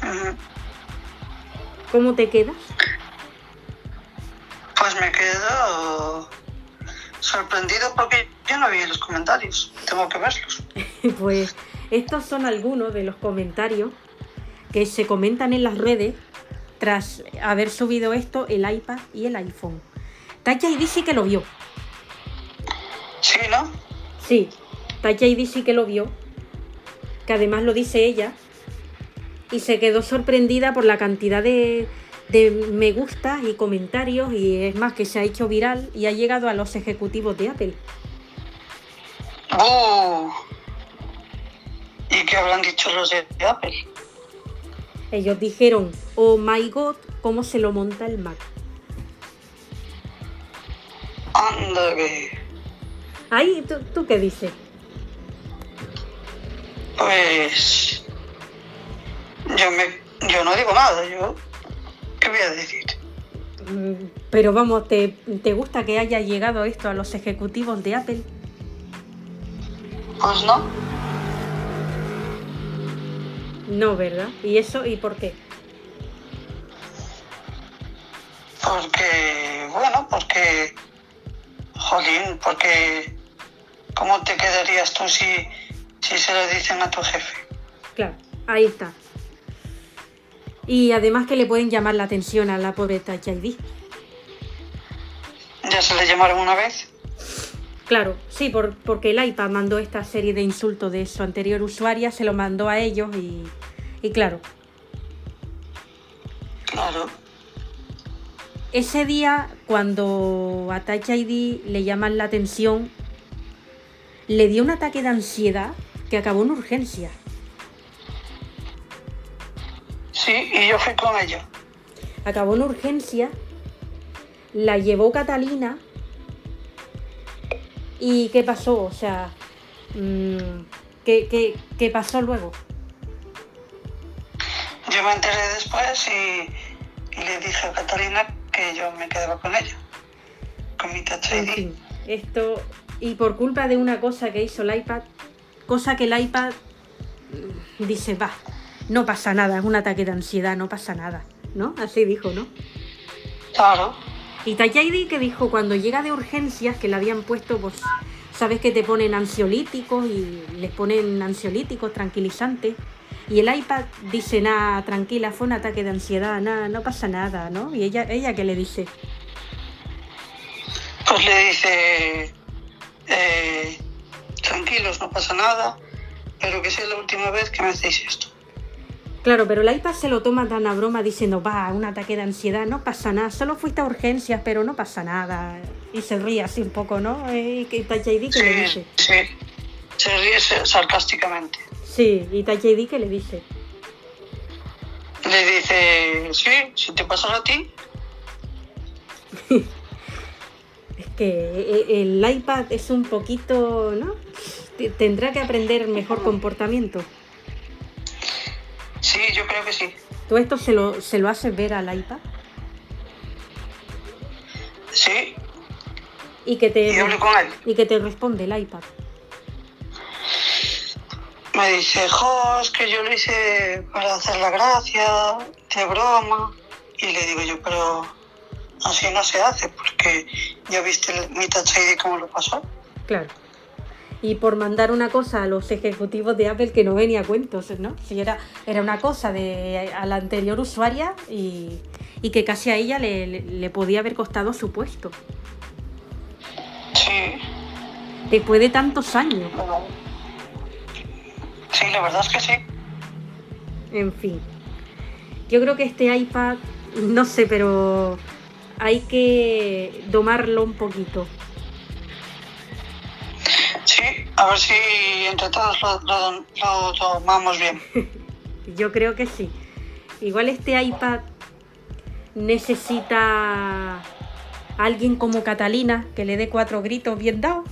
Ujú. ¿Cómo te quedas? Pues me quedo sorprendido porque yo no vi los comentarios. Tengo que verlos. Pues estos son algunos de los comentarios que se comentan en las redes tras haber subido esto el iPad y el iPhone. Touch ID sí que lo vio. Sí, ¿no? Sí, Touch ID sí que lo vio. Que además lo dice ella. Y se quedó sorprendida por la cantidad de, de me gusta y comentarios. Y es más que se ha hecho viral y ha llegado a los ejecutivos de Apple. ¡Uh! ¿Y qué habrán dicho los de Apple? Ellos dijeron, oh my god, cómo se lo monta el Mac. Anda que... Ahí, ¿tú, tú qué dices? Pues... Yo, me, yo no digo nada, yo... ¿Qué voy a decir? Mm, Pero vamos, ¿te, ¿te gusta que haya llegado esto a los ejecutivos de Apple? Pues no. No, ¿verdad? ¿Y eso y por qué? Porque bueno, porque, jolín, porque ¿cómo te quedarías tú si, si se lo dicen a tu jefe? Claro, ahí está. Y además que le pueden llamar la atención a la pobre Touch ID. ¿Ya se le llamaron una vez? Claro, sí, por, porque el iPad mandó esta serie de insultos de su anterior usuaria, se lo mandó a ellos y, y claro, Claro. ese día cuando a Touch ID le llaman la atención, le dio un ataque de ansiedad que acabó en urgencia. Sí, y yo fui con ella. Acabó en urgencia, la llevó Catalina y ¿qué pasó? O sea, mm, ¿qué, qué, qué pasó luego? Yo me enteré después y, y le dije a Catalina que yo me quedaba con ella. Con mi Touch En ID. fin, esto. Y por culpa de una cosa que hizo el iPad, cosa que el iPad dice, va, no pasa nada, es un ataque de ansiedad, no pasa nada, ¿no? Así dijo, ¿no? Claro. Y ID que dijo cuando llega de urgencias, que le habían puesto, pues, sabes que te ponen ansiolíticos y les ponen ansiolíticos, tranquilizantes. Y el iPad dice, nada, tranquila, fue un ataque de ansiedad, nada, no pasa nada, ¿no? Y ella, ella que le dice, Pues le dice, eh, tranquilos, no pasa nada, pero que sea la última vez que me hacéis esto. Claro, pero el iPad se lo toma tan a broma diciendo, va, un ataque de ansiedad, no pasa nada, solo fuiste a urgencias, pero no pasa nada. Y se ríe así un poco, ¿no? Eh, que Touch ID que le dice. sí. Se ríe sa- sarcásticamente. Sí, y Touch ID que le dice. Le dice, sí, si te pasa a ti, Es que eh, el iPad es un poquito, ¿no? Tendrá que aprender mejor comportamiento. Sí, yo creo que sí. ¿Tú esto se lo, se lo haces ver al iPad? Sí, Y que te, y hablé con él. y que te responde el iPad. Me dice, jo, es que yo lo hice para hacer la gracia, de broma. Y le digo yo, pero así no se hace, porque ya viste mi Touch ID cómo lo pasó. Claro. Y por mandar una cosa a los ejecutivos de Apple que no venía a cuentos, ¿no? Si era, era una cosa de a la anterior usuaria y, y que casi a ella le, le- le podía haber costado su puesto. Sí, Después de tantos años. sí, la verdad es que sí. En fin. Yo creo que este iPad, no sé, pero hay que domarlo un poquito. A ver si entre todos lo, lo, lo tomamos bien. Yo creo que sí. Igual este iPad necesita alguien como Catalina que le dé cuatro gritos bien dados.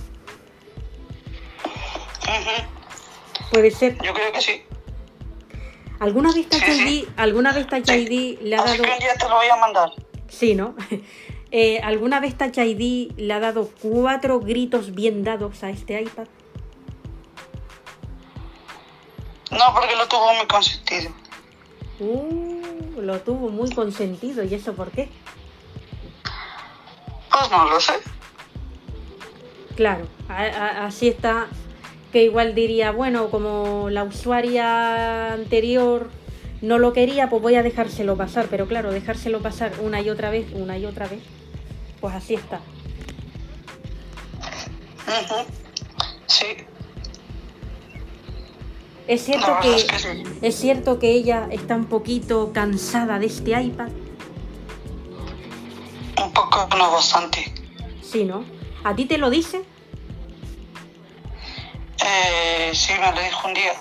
Puede ser. Yo creo que sí. ¿Alguna vez Touch Sí, alguna vez Touch ID le ha Así dado... que un día te lo voy a mandar. Sí, ¿no? Eh, ¿Alguna vez Touch ID le ha dado cuatro gritos bien dados a este iPad? No, porque lo tuvo muy consentido. Uh, lo tuvo muy consentido. ¿Y eso por qué? Pues no lo sé. Claro, a- a- así está. Que igual diría, bueno, como la usuaria anterior no lo quería, pues voy a dejárselo pasar. Pero claro, dejárselo pasar una y otra vez, una y otra vez, pues así está. Ujú, Sí, Es cierto verdad que es que sí. es cierto que ella está un poquito cansada de este iPad, Un poco, no bastante. sí, ¿no? ¿A ti te lo dice? Eh, sí, me lo dijo un día.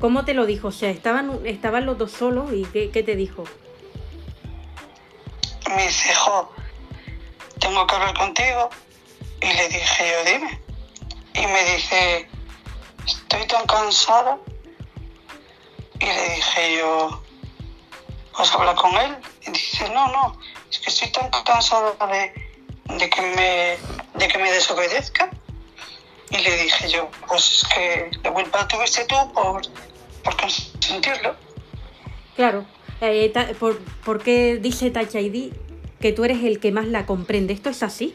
¿Cómo te lo dijo? O sea, estaban, estaban los dos solos y ¿qué, qué te dijo? Me dice, jo, tengo que hablar contigo. Y le dije yo, dime. Y me dice, estoy tan cansada. Y le dije yo, pues habla con él. Y dice, no, no, es que estoy tan cansada de, de que, me, de que me desobedezca. Y le dije yo, pues es que la culpa tuviste tú por, por consentirlo. Claro, eh, ta- por, ¿por qué dice Touch ID que tú eres el que más la comprende. ¿Esto es así?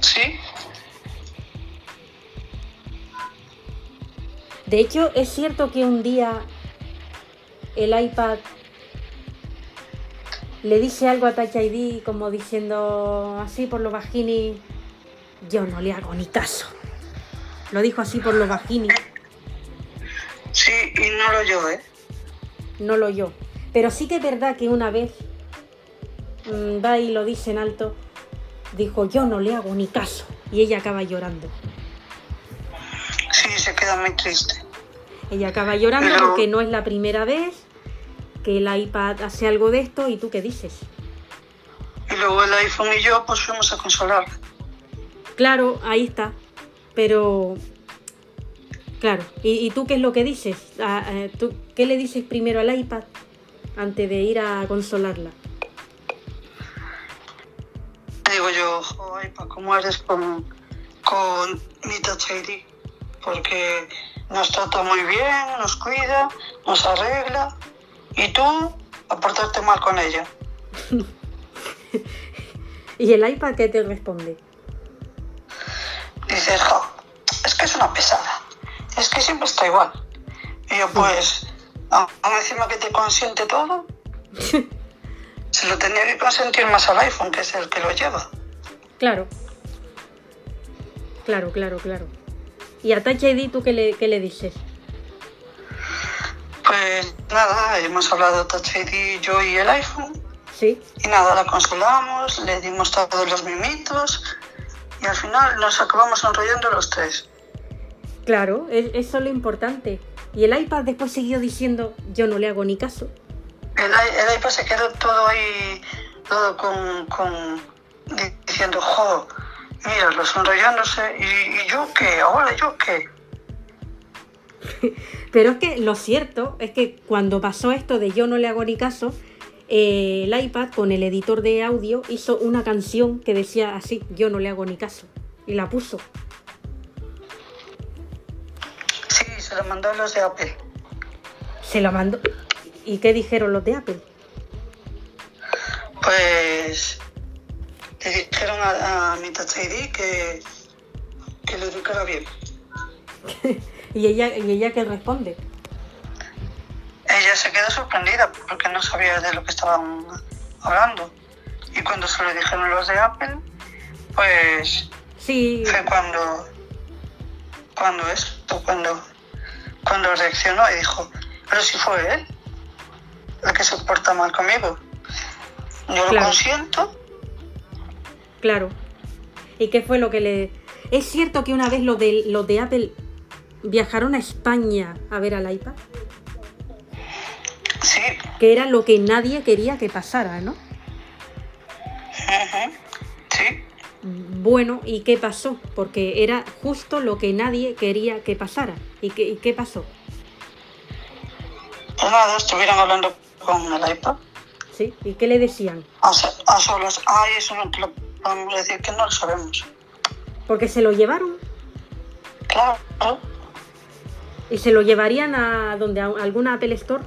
Sí, De hecho, es cierto que un día el iPad le dice algo a Touch ID como diciendo así por lo bajini, yo no le hago ni caso. Lo dijo así por lo bajini, sí, y no lo yo, ¿eh? no lo yo. Pero sí que es verdad que una vez mm, va y lo dice en alto, dijo yo no le hago ni caso. Y ella acaba llorando. Se queda muy triste. Ella acaba llorando Pero- porque no es la primera vez que el iPad hace algo de esto y tú qué dices. Y luego el iPhone y yo pues fuimos a consolarla. Claro, ahí está. Pero, claro, ¿y, y tú qué es lo que dices? Ah, eh, ¿tú, ¿Qué le dices primero al iPad antes de ir a consolarla? Digo yo, joder, pa, ¿cómo eres con, con mi Touch ID? Porque nos trata muy bien, nos cuida, nos arregla. Y tú, a portarte mal con ella. ¿Y el iPad qué te responde? Dices, jo, es que es una pesada. Es que siempre está igual. Y yo, pues, aún encima que te consiente todo, se lo tenía que consentir más al iPhone, que es el que lo lleva. Claro. Claro, claro, claro. ¿Y a Touch ID tú qué le, qué le dices? Pues nada, hemos hablado Touch ID, yo y el iPhone. ¿Sí? Y nada, la consolamos, le dimos todos los mimitos y al final nos acabamos enrollando los tres. Claro, es- eso es lo importante. Y el iPad después siguió diciendo, yo no le hago ni caso. El, el iPad se quedó todo ahí, todo con, con di- diciendo, jo, mira, los enrollándose y, y yo qué, ahora yo qué. Pero es que lo cierto es que cuando pasó esto de yo no le hago ni caso, eh, el iPad con el editor de audio hizo una canción que decía así, yo no le hago ni caso. Y la puso. Sí, se lo mandó a los de Apple. Se lo mandó. ¿Y qué dijeron los de Apple? Pues le dijeron a, a mi Touch ID que, que lo educara bien. ¿Y ella, y ella qué responde? Ella se quedó sorprendida porque no sabía de lo que estaban hablando. Y cuando se lo dijeron los de Apple, pues Sí, fue cuando, cuando esto, cuando, cuando reaccionó y dijo, pero si fue él el que se porta mal conmigo. Yo lo consiento, claro. ¿Y qué fue lo que le...? ¿Es cierto que una vez los de, los de Apple viajaron a España a ver al iPad? sí, Que era lo que nadie quería que pasara, ¿no? sí, Bueno, ¿y qué pasó? Porque era justo lo que nadie quería que pasara. ¿Y qué, y qué pasó? pues nada, estuvieron hablando con el iPad ¿Sí? ¿Y qué le decían? a, a solas. Ay, eso no te lo podemos decir que no lo sabemos. Porque se lo llevaron Claro, y se lo llevarían a donde a alguna Apple Store.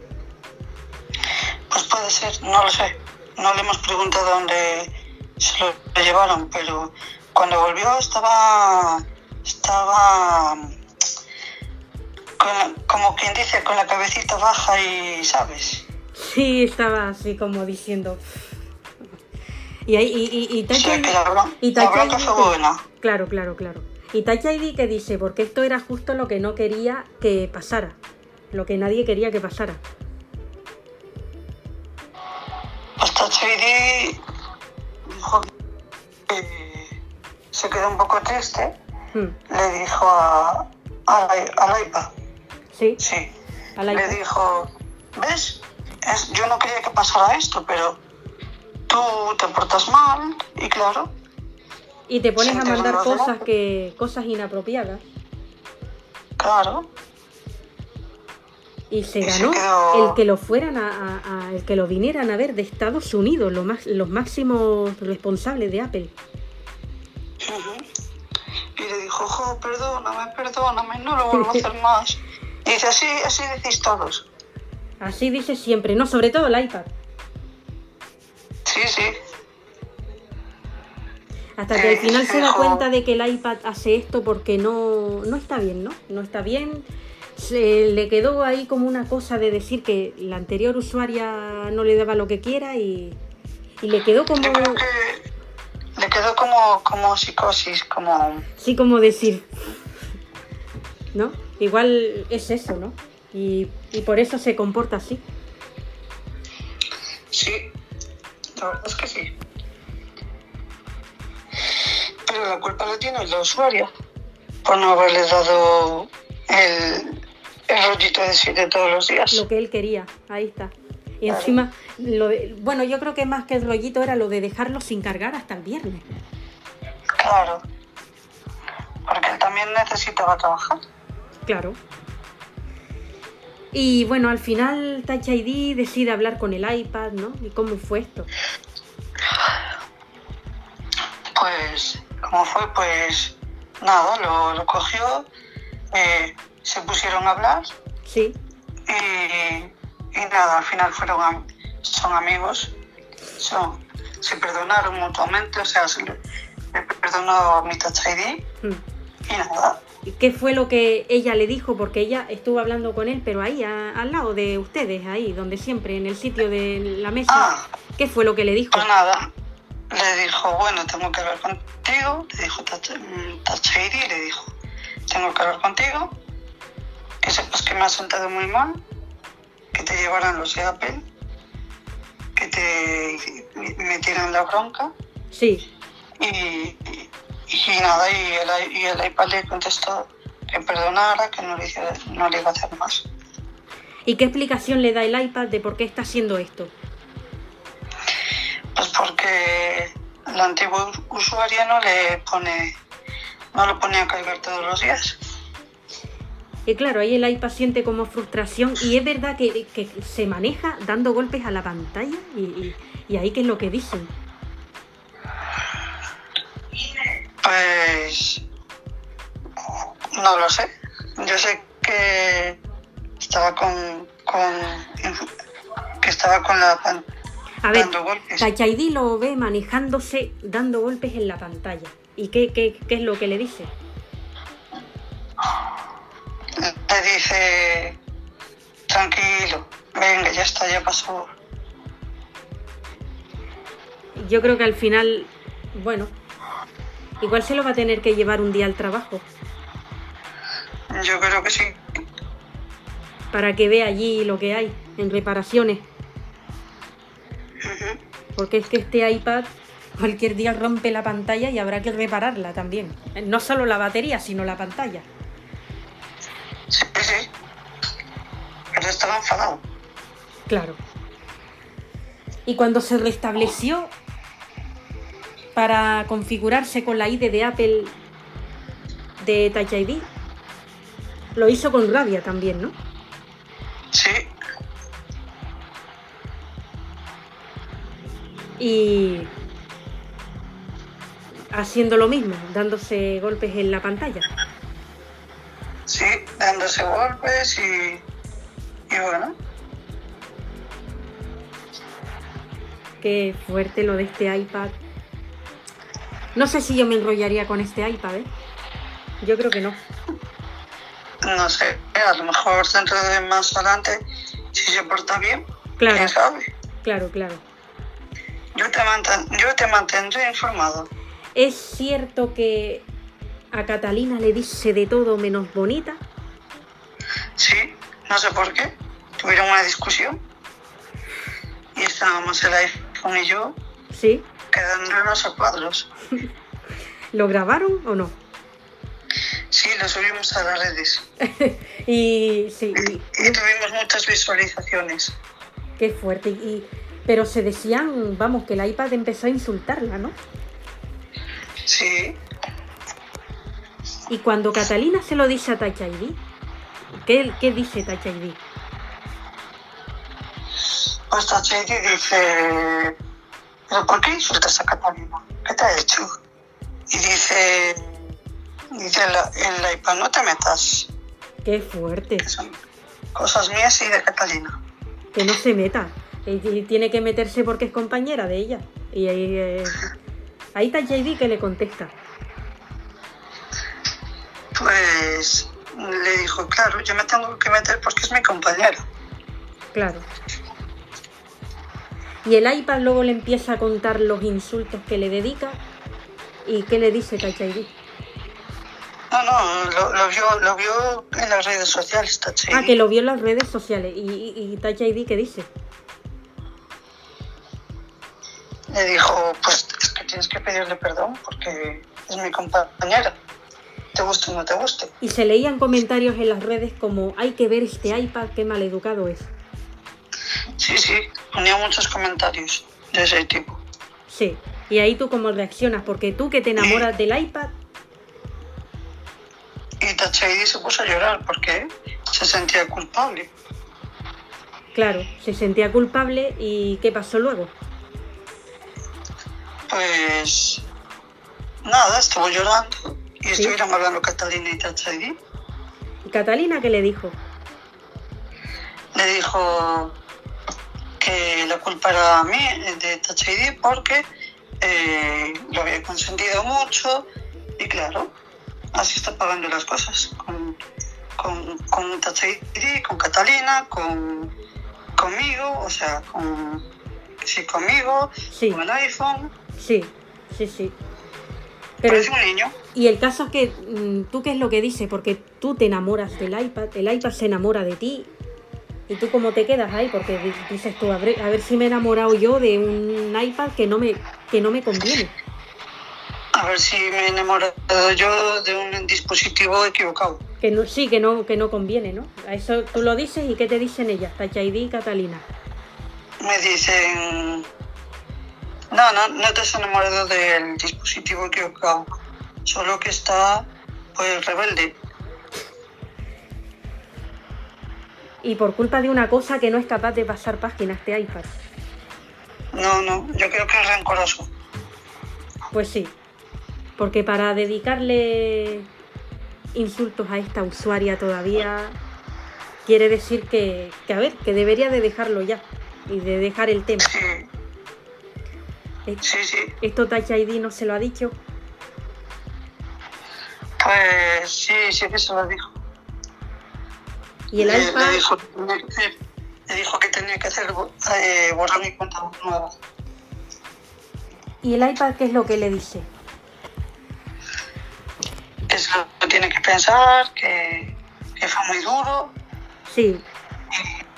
Pues puede ser, no lo sé. No le hemos preguntado dónde se lo llevaron, pero cuando volvió estaba. estaba. con- como quien dice, con la cabecita baja y, ¿sabes? Sí, estaba así como diciendo. Y ahí, y, y, y Touch ID y Touch ID que- buena. Claro, claro, claro. Y Touch ID que dice, porque esto era justo lo que no quería que pasara. Lo que nadie quería que pasara. Hasta Chidi dijo que se quedó un poco triste. Hmm, Le dijo a, a, iPad, Sí, sí, le dijo, ¿ves? Es- yo no quería que pasara esto, pero tú te portas mal y claro, Y te pones a mandar cosas que cosas inapropiadas. claro, Y se Y se ganó quedó- el que lo fueran a, a- a- el que lo vinieran a ver de Estados Unidos, los más, los máximos responsables de Apple. Y le dijo, jo, perdóname, perdóname, no lo vuelvo a hacer más. Y dice, así, así decís todos. Así dice siempre, no, sobre todo el iPad. Sí, sí. Hasta que al Eh, final se da dijo- cuenta de que el iPad hace esto porque no, no está bien, ¿no? No está bien. Se le quedó ahí como una cosa de decir que la anterior usuaria no le daba lo que quiera y, y le quedó como... Yo creo que le quedó como, como psicosis, como... Sí, como decir... ¿No? Igual es eso, ¿no? Y, y por eso se comporta así. Sí, la verdad es que sí. Pero la culpa la tiene la usuaria por no haberle dado el, el rollito de siete todos los días. Lo que él quería, ahí está. Y Claro. encima, lo de- bueno, yo creo que más que el rollito era lo de dejarlo sin cargar hasta el viernes. Claro. Porque él también necesitaba trabajar. Claro. Y bueno, al final Touch ID decide hablar con el iPad, ¿no? ¿Y cómo fue esto? Pues, como fue? Pues nada, lo, lo cogió, eh, se pusieron a hablar Sí, y, y nada, al final fueron am- son amigos, son, se perdonaron mutuamente, o sea, se le, le perdonó a mi Touch ID Mm. y nada. ¿Y qué fue lo que ella le dijo? Porque ella estuvo hablando con él, pero ahí, a- al lado de ustedes, ahí, donde siempre, en el sitio de la mesa. Ah. ¿Qué fue lo que le dijo? Pues nada, le dijo, bueno, tengo que hablar contigo, le dijo Touch mm, le dijo, tengo que hablar contigo, que sepas que me has sentado muy mal, que te llevaran los de Apple, que te metieran la bronca, Sí, y, y- y nada, y el, y el iPad le contestó que perdonara, que no le, hiciera- no le iba a hacer más. ¿Y qué explicación le da el iPad de por qué está haciendo esto? Pues porque la antigua usuaria no le pone, no lo pone a cargar todos los días. Y claro, ahí el iPad siente como frustración y es verdad que, que se maneja dando golpes a la pantalla y, y- y ahí qué es lo que dicen. Pues no lo sé. Yo sé que estaba con, con que estaba con la pan- A ver, dando golpes. ID lo ve manejándose dando golpes en la pantalla. ¿Y qué, qué, qué es lo que le dice? Le dice tranquilo, venga, ya está, ya pasó. Yo creo que al final, bueno, igual se lo va a tener que llevar un día al trabajo Yo creo que sí. para que vea allí lo que hay en reparaciones. Porque es que este iPad cualquier día rompe la pantalla y habrá que repararla también. No solo la batería, sino la pantalla. Sí, sí. Pero estaba enfadado. Claro. Y cuando se restableció para configurarse con la ID de Apple de Touch ID, lo hizo con rabia también, ¿no? Sí, Y haciendo lo mismo, dándose golpes en la pantalla. sí, dándose golpes y, y bueno, Qué fuerte lo de este iPad. No sé si yo me enrollaría con este iPad, ¿eh? Yo creo que no. no sé, a lo mejor dentro de más adelante, si se porta bien, Claro, quién sabe. claro, claro. Yo te, manten- yo te mantendré informado. ¿Es cierto que a Catalina le dice de todo menos bonita? Sí, no sé por qué. Tuvieron una discusión y estábamos el iPhone y yo Sí. Quedándonos a cuadros. ¿Lo grabaron o no? Sí, lo subimos a las redes Y sí, y- y tuvimos muchas visualizaciones. qué fuerte. Y, pero se decían, vamos, que el iPad empezó a insultarla, ¿no? Sí, Y cuando Catalina se lo dice a Touch ID, ¿qué, qué dice Touch ID? pues Tacheti dice, ¿pero por qué insultas a Catalina? ¿Qué te ha hecho? Y dice, dice la- el iPad, no te metas, Qué fuerte. que son cosas mías y de Catalina. Que no se meta. Y tiene que meterse porque es compañera de ella. Y ahí, eh, ahí está JD que le contesta. Pues le dijo, claro, yo me tengo que meter porque es mi compañera. Claro. Y el iPad luego le empieza a contar los insultos que le dedica y qué le dice ID. No, no, lo, lo vio, lo vio en las redes sociales, ID. Ah, que lo vio en las redes sociales. ¿Y, y, y ID qué dice? Le dijo, pues es que tienes que pedirle perdón porque es mi compañera. Te guste o no te guste. Y se leían comentarios en las redes como hay que ver este iPad, qué maleducado es. Sí, sí, ponía muchos comentarios de ese tipo. Sí. Y ahí tú cómo reaccionas, porque tú que te enamoras del iPad, Y ID se puso a llorar porque se sentía culpable. claro, se sentía culpable y ¿qué pasó luego? Pues nada, estuvo llorando y Sí. estuvieron hablando Catalina y ID. ¿Y Catalina qué le dijo? Le dijo que la culpa era mí de Touch ID porque eh, lo había consentido mucho y claro, así está pagando las cosas con, con, con Touch ID, con Catalina, con conmigo, o sea, con sí, conmigo, Sí. con el iPhone. Sí, sí, sí. Pero, Parece un niño. y el caso es que mm, tú qué es lo que dices, porque tú te enamoras del iPad, el iPad se enamora de ti. ¿Y tú cómo te quedas ahí? Porque di- dices tú, a ver, a ver si me he enamorado yo de un iPad que no me, que no me conviene. A ver si me he enamorado yo de un dispositivo equivocado. Que no, sí, que no, que no conviene, ¿no? A eso tú lo dices y ¿qué te dicen ellas? Touch ID y Catalina. Me dicen, no, no, no te has enamorado del dispositivo equivocado, solo que está pues rebelde. Y por culpa de una cosa que no es capaz de pasar páginas de iPad. No, no, yo creo que es rencoroso. Pues sí. Porque para dedicarle insultos a esta usuaria todavía quiere decir que, que, a ver, que debería de dejarlo ya y de dejar el tema. Sí, Eh, sí, sí. Esto Touch ID no se lo ha dicho. Pues sí, sí que se lo dijo. Y el le, iPad, le dijo, que tenía que hacer- le dijo que tenía que hacer eh, borrar mi cuenta nueva. ¿y el iPad qué es lo que le dice? Que se lo tiene que pensar, que, que fue muy duro Sí.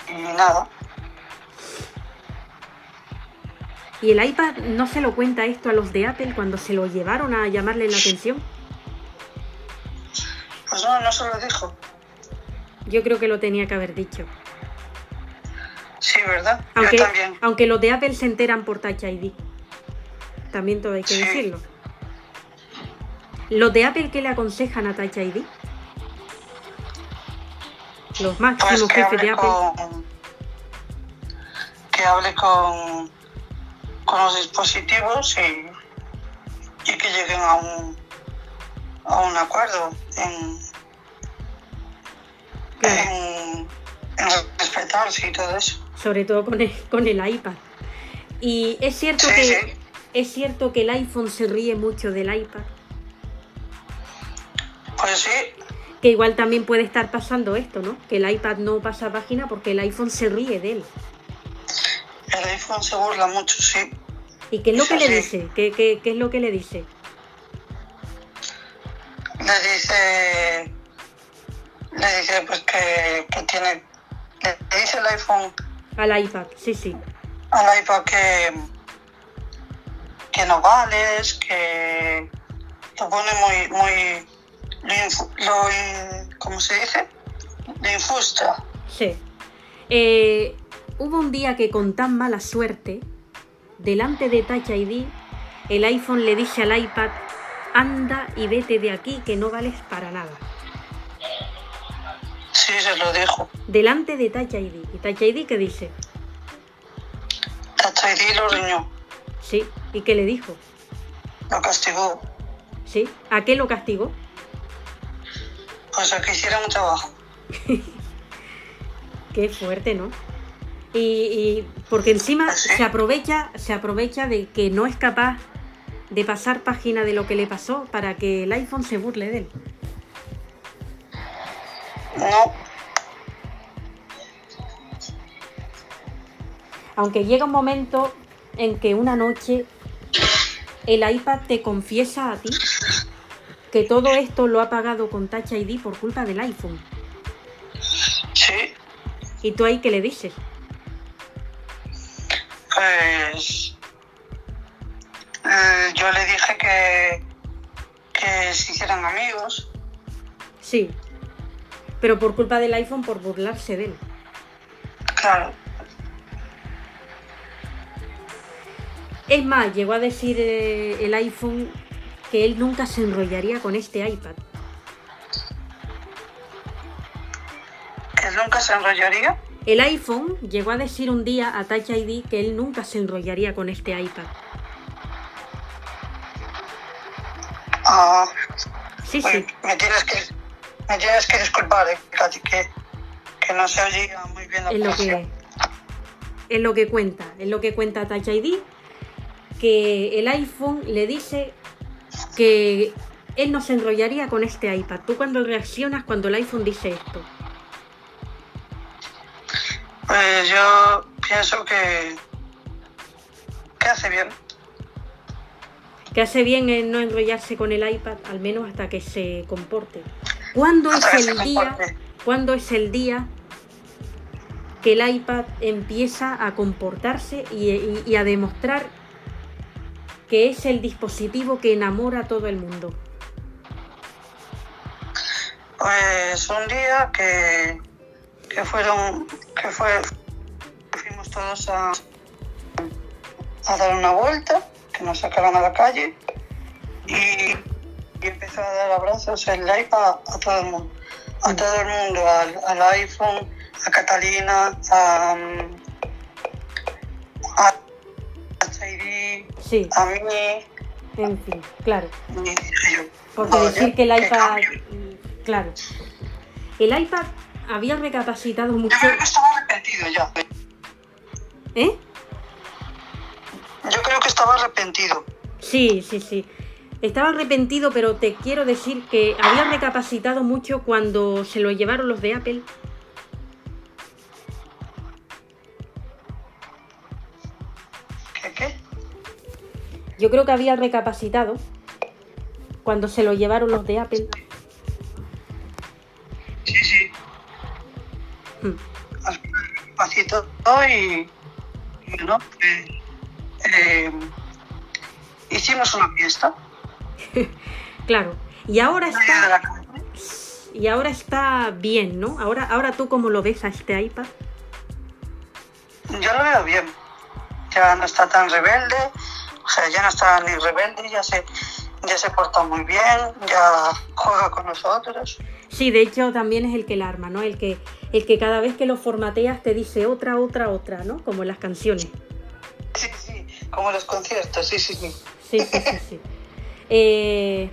y nada. ¿Y el iPad no se lo cuenta esto a los de Apple cuando se lo llevaron a llamarle la atención? Pues no, no se lo dijo. Yo creo que lo tenía que haber dicho. Sí, ¿verdad? Aunque, Yo también. aunque los de Apple se enteran por Touch ID. También todo hay que Sí. decirlo. ¿Los de Apple qué le aconsejan a Touch ID? Los Pues máximos que jefes de Apple. con. Que hable con. con los dispositivos y. y que lleguen a un. a un acuerdo en. Claro, en, en respetarse y todo eso. sobre todo con el, con el iPad. Y es cierto Sí, que sí. es cierto que el iPhone se ríe mucho del iPad. Pues sí, Que igual también puede estar pasando esto, ¿no? Que el iPad no pasa página porque el iPhone se ríe de él. el iPhone se burla mucho, sí. ¿Y qué es lo que le dice? ¿Qué, qué, qué es lo que le dice? Le dice. Le dice pues que, que tiene. Le, dice el iPhone Al iPad, sí, sí. al iPad que, que no vales, que lo pone muy, muy, lo, infu- lo in- ¿cómo se dice? Lo infusta. Sí. Eh, hubo un día que con tan mala suerte, delante de Touch ID, el iPhone le dice al iPad, anda y vete de aquí que no vales para nada. Sí, se lo dijo. Delante de Touch ID. ¿Y Touch ID qué dice? Touch ID lo riñó, Sí. ¿Y qué le dijo? lo castigó, Sí. ¿A qué lo castigó? pues a que hiciera un trabajo. Qué fuerte, ¿no? Y, y porque encima ¿Ah, sí? se aprovecha, se aprovecha de que no es capaz de pasar página de lo que le pasó para que el iPhone se burle de él. No, Aunque llega un momento en que una noche el iPad te confiesa a ti que todo esto lo ha pagado con Touch ID por culpa del iPhone. sí, ¿Y tú ahí qué le dices? pues eh, yo le dije que, que se hicieran amigos. Sí. Pero por culpa del iPhone por burlarse de él. Claro, Es más, llegó a decir eh, el iPhone que él nunca se enrollaría con este iPad. que él nunca se enrollaría. El iPhone llegó a decir un día a Touch ID que él nunca se enrollaría con este iPad. Ah, Sí, sí. me tienes que me tienes que disculpar, eh, que, que no se oía muy bien la Es lo que es lo que cuenta, es lo que cuenta Touch ID, que el iPhone le dice que él no se enrollaría con este iPad. ¿Tú cuando reaccionas cuando el iPhone dice esto? Pues yo pienso que que hace bien. Que hace bien en no enrollarse con el iPad, al menos hasta que se comporte. ¿Cuándo es el día? ¿Cuándo es el día que el iPad empieza a comportarse y, y- y a demostrar que es el dispositivo que enamora a todo el mundo? Pues un día que, que fueron, que fue, fuimos todos a, a dar una vuelta, que nos sacaron a la calle y, y empezó a dar abrazos el iPad a todo el mundo, a todo el mundo, al, al iPhone, a Catalina, a, mm, a HID, Sí, a mí, en fin, claro. Porque "Vaya, decir que el iPad... cambio". Claro. El iPad había recapacitado mucho... Yo creo que estaba arrepentido ya. ¿Eh? Yo creo que estaba arrepentido. Sí, sí, sí. Estaba arrepentido, pero te quiero decir que había recapacitado mucho cuando se lo llevaron los de Apple. ¿Qué qué? Yo creo que había recapacitado cuando se lo llevaron los de Apple. Sí, sí. Hmm. Y, y no, eh, eh, hicimos una fiesta. Claro. Y ahora en está, y ahora está bien, ¿no? Ahora, ahora tú cómo lo ves a este iPad. Yo lo veo bien. Ya no está tan rebelde. O sea, ya no está ni rebelde, ya se, ya se porta muy bien, ya juega con nosotros. Sí, de hecho también es el que la arma, ¿no? El que, el que cada vez que lo formateas te dice otra, otra, otra, ¿no? Como en las canciones. Sí, sí, como los conciertos, sí, sí, sí. Sí, sí, sí, sí. Eh,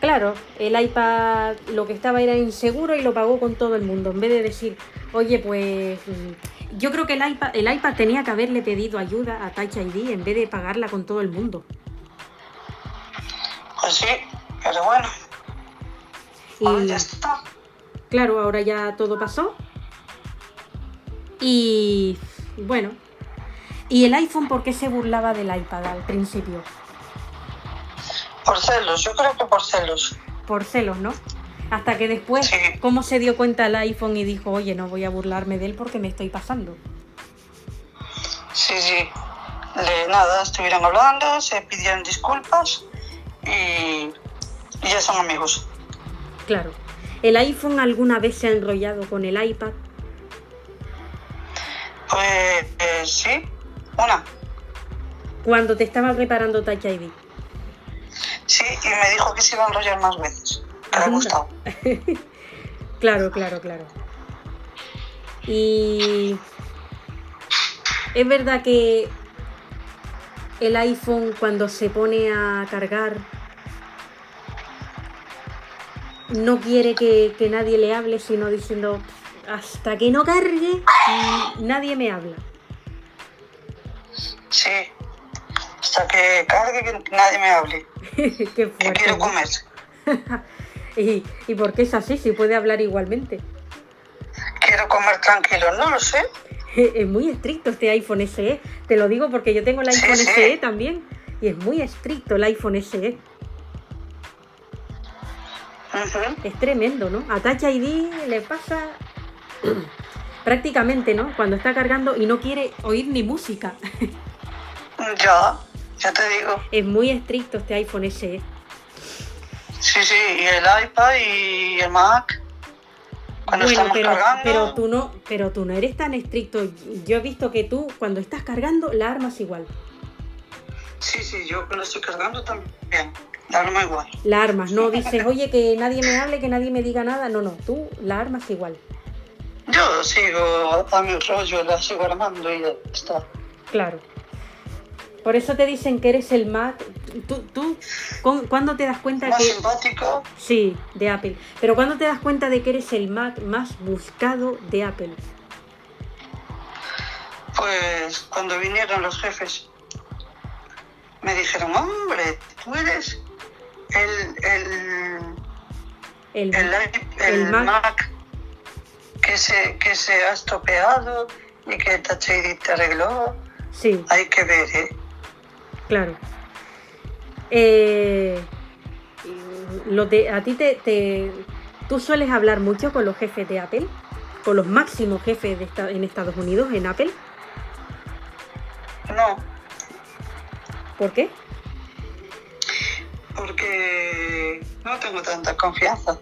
claro, el iPad lo que estaba era inseguro y lo pagó con todo el mundo. En vez de decir, oye, pues mm, yo creo que el iPad, el iPad tenía que haberle pedido ayuda a Touch ID en vez de pagarla con todo el mundo. Pues sí, pero bueno, ahora Y ya está. claro, ahora ya todo pasó. Y bueno. ¿Y el iPhone por qué se burlaba del iPad al principio? Por celos, yo creo que por celos. Por celos, ¿no? Hasta que después, Sí. ¿cómo se dio cuenta el iPhone y dijo, oye, no voy a burlarme de él porque me estoy pasando? Sí, sí. De nada, estuvieron hablando, se pidieron disculpas y, y ya son amigos. Claro. ¿El iPhone alguna vez se ha enrollado con el iPad? Pues eh, sí, una. Cuando te estaba reparando Touch ID. Sí, y me dijo que se iba a enrollar más veces. Que le Anda. gustaba. Claro, claro, claro. Y es verdad que el iPhone cuando se pone a cargar no quiere que, que nadie le hable, sino diciendo hasta que no cargue, nadie me habla. Sí. Hasta que cargue que nadie me hable. Qué fuerte. quiero comer. ¿Y, ¿Y por qué es así? Si puede hablar igualmente. Quiero comer tranquilo. No lo sé. Es muy estricto este iPhone SE. Te lo digo porque yo tengo el iPhone sí. SE también. Y es muy estricto el iPhone SE. Ujú. Es tremendo, ¿no? A Touch ID le pasa prácticamente, ¿no? Cuando está cargando y no quiere oír ni música. Ya, ya te digo. Es muy estricto este iPhone SE. Sí, sí, y el iPad y el Mac. Cuando bueno, estamos pero, cargando. pero tú no, pero tú no eres tan estricto. Yo he visto que tú cuando estás cargando la armas igual. Sí, sí, yo cuando estoy cargando también. La arma igual. La armas, no dices, oye, que nadie me hable, que nadie me diga nada. No, no, tú la armas igual. Yo sigo a mi rollo, la sigo armando y ya está. Claro. Por eso te dicen que eres el Mac. Tú, tú ¿cu- ¿cuándo te das cuenta Más que... simpático, Sí, de Apple. Pero ¿cuándo te das cuenta de que eres el Mac más buscado de Apple? pues cuando vinieron los jefes, me dijeron, hombre, tú eres el, el, El, el, El el Mac. Mac, que, se, que se ha estropeado y que Touch ID te arregló. Sí, Hay que ver, ¿eh? Claro. Eh, lo de, a ti te, te- ¿Tú sueles hablar mucho con los jefes de Apple? ¿Con los máximos jefes de esta- en Estados Unidos, en Apple? No, ¿Por qué? porque no tengo tanta confianza.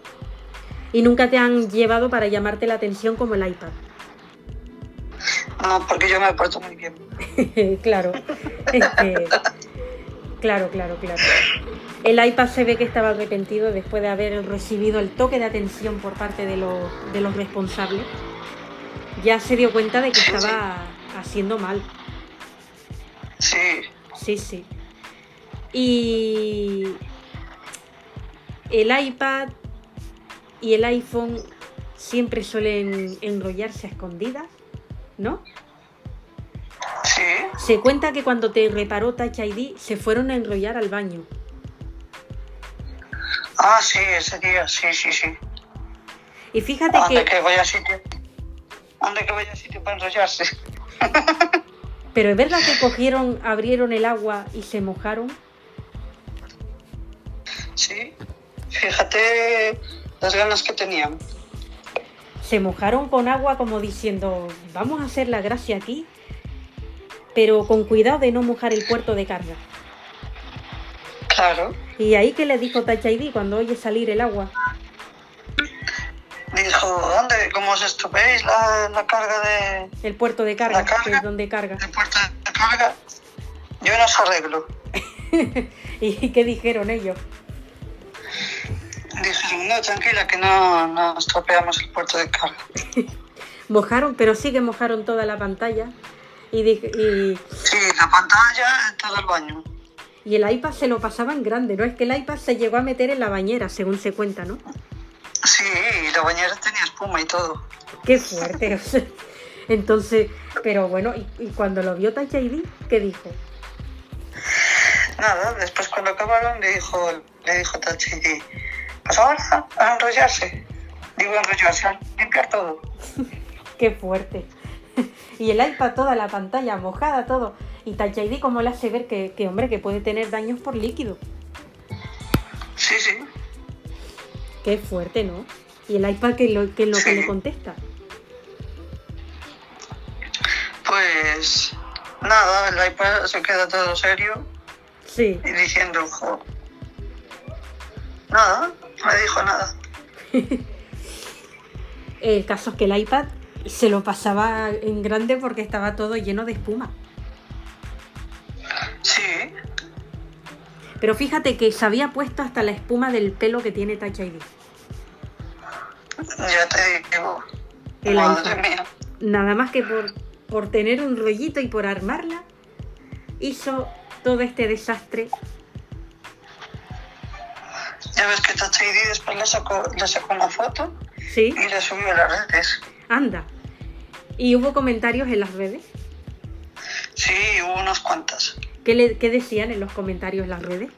Y nunca te han llevado para llamarte la atención como el iPad. No, porque yo me porto muy bien. claro. Este, claro, claro, claro. El iPad se ve que estaba arrepentido después de haber recibido el toque de atención por parte de los, de los responsables. Ya se dio cuenta de que Sí, sí. estaba haciendo mal. Sí, Sí, sí. Y el iPad y el iPhone siempre suelen enrollarse a escondidas, ¿no? sí, Se cuenta que cuando te reparó Touch ID se fueron a enrollar al baño. ah, sí, ese día, sí, sí, sí. Y fíjate Ande que, que vaya sitio. Ande que vaya sitio para enrollarse. pero es verdad que cogieron, abrieron el agua y se mojaron. Sí, fíjate las ganas que tenían. Se mojaron con agua como diciendo, vamos a hacer la gracia aquí, pero con cuidado de no mojar el puerto de carga. Claro, Y ahí que le dijo Touch ID cuando oye salir el agua. dijo, ¿dónde? ¿Cómo os estropeéis la, la carga de, El puerto de carga, ¿La carga? que es donde carga. de puerta de carga? Yo no os arreglo. ¿Y qué dijeron ellos? Dijeron, no, tranquila, que no, no estropeamos el puerto de carga. Mojaron, pero sí que mojaron toda la pantalla. Y, di- y, Sí, la pantalla, todo el baño. y el iPad se lo pasaba en grande, ¿no? Es que el iPad se llegó a meter en la bañera, según se cuenta, ¿no? Sí, y la bañera tenía espuma y todo. Qué fuerte. Entonces, pero bueno, y, y cuando lo vio ID, ¿qué dijo? Nada, después cuando acabaron le dijo, le dijo A enrollarse. Digo enrollarse, a limpiar todo. Qué fuerte. Y el iPad, toda la pantalla mojada, todo. Y Touch ID, ¿cómo le hace ver que, que, hombre, que puede tener daños por líquido? Sí, sí. Qué fuerte, ¿no? Y el iPad, que lo, que es lo que le contesta? Pues nada, el iPad se queda todo serio Sí. y diciendo, "Jo". Nada, no le dijo nada. El caso es que el iPad se lo pasaba en grande porque estaba todo lleno de espuma. Sí, Pero fíjate que se había puesto hasta la espuma del pelo que tiene Touch ID. ya te digo. El Madre iPad. mía. Nada más que por, por tener un rollito y por armarla, hizo todo este desastre. Ya ves que Touch ID después le sacó, le sacó una foto ¿Sí? y le subió a las redes. Anda. ¿Y hubo comentarios en las redes? Sí, hubo unas cuantas. ¿Qué, le- qué decían en los comentarios en las redes?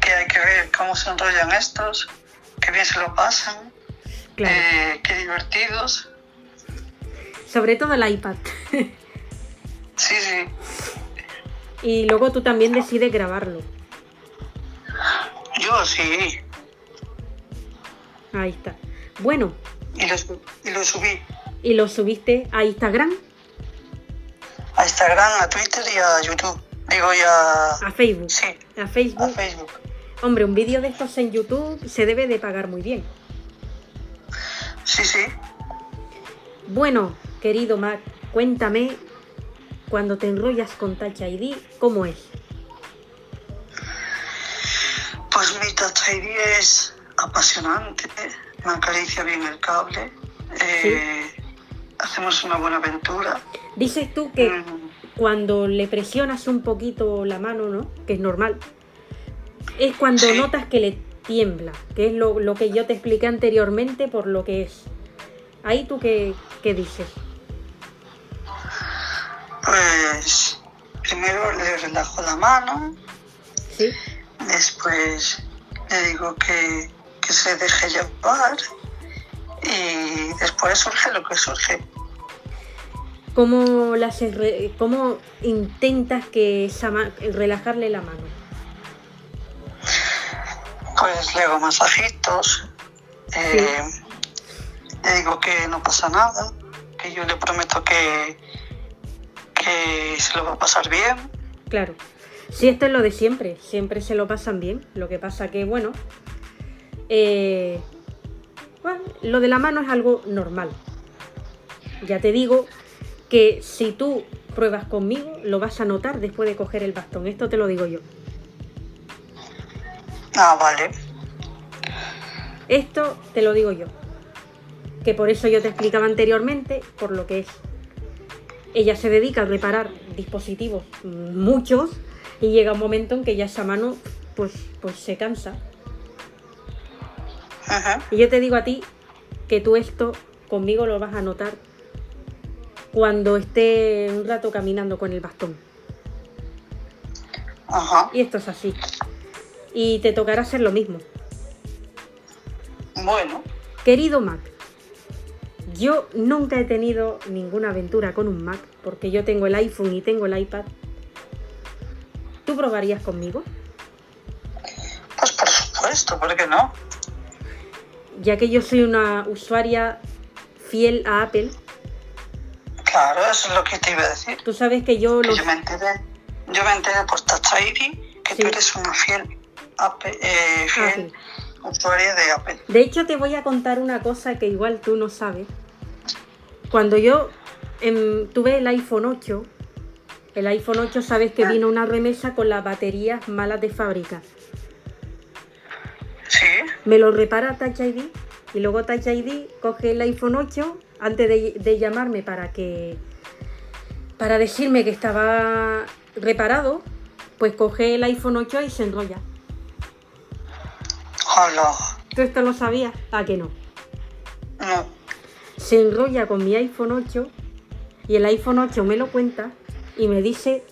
Que hay que ver cómo se enrollan estos, que bien se lo pasan, Claro. eh, qué divertidos. Sobre todo el iPad. Sí, sí. y luego tú también decides grabarlo. Yo sí. Ahí está. Bueno, Y lo, su- y lo subí y lo subiste a Instagram, a Instagram, a Twitter y a YouTube. Digo ya. a Facebook. Sí, A a Facebook. Facebook. Hombre, un vídeo de estos en YouTube se debe de pagar muy bien. Sí, sí. Bueno, querido Mac, cuéntame cuando te enrollas con Touch ID, ¿cómo es? Pues mi Touch ID es apasionante. Me acaricia bien el cable. eh, Hacemos una buena aventura. Dices tú que Mm, cuando le presionas un poquito la mano, ¿no? Que es normal. Es cuando Sí. notas que le tiembla, que es lo, lo que yo te expliqué anteriormente por lo que es. Ahí tú qué, qué dices. Pues primero le relajo la mano, ¿Sí? Después le digo que, que se deje llevar y después surge lo que surge. ¿Cómo, la haces re- cómo intentas que relajarle la mano? Pues le hago masajitos, eh, le digo que no pasa nada, que yo le prometo que, que se lo va a pasar bien. Claro. Sí, esto es lo de siempre. Siempre se lo pasan bien. Lo que pasa que, bueno, eh, bueno, lo de la mano es algo normal. Ya te digo que si tú pruebas conmigo, lo vas a notar después de coger el bastón. Esto te lo digo yo. Ah, vale. Esto te lo digo yo. Que por eso yo te explicaba anteriormente, por lo que es. Ella se dedica a reparar dispositivos, muchos, y llega un momento en que ya esa mano pues, pues se cansa. Ajá. Y yo te digo a ti que tú esto conmigo lo vas a notar cuando esté un rato caminando con el bastón. Ajá. Y esto es así. Y te tocará hacer lo mismo. Bueno, Querido Mac, yo nunca he tenido ninguna aventura con un Mac porque yo tengo el iPhone y tengo el iPad. ¿Tú probarías conmigo? pues por supuesto, ¿por qué no? Ya que yo soy una usuaria fiel a Apple, Claro, eso es lo que te iba a decir. tú sabes que yo Que los... yo me enteré, yo me enteré por Touch ID que Sí. tú eres una fiel, Apple- eh, fiel usuaria de Apple. De hecho, te voy a contar una cosa que igual tú no sabes. Cuando yo em, tuve el iPhone 8, el iPhone 8 sabes que vino una remesa con las baterías malas de fábrica. Sí, Me lo repara Touch ID y luego Touch ID coge el iPhone 8 antes de, de llamarme para que para decirme que estaba reparado, pues coge el iPhone 8 y se enrolla. hola. ¿Tú esto lo sabías? ¿A que no? No, Se enrolla con mi iPhone 8 y el iPhone 8 me lo cuenta y me dice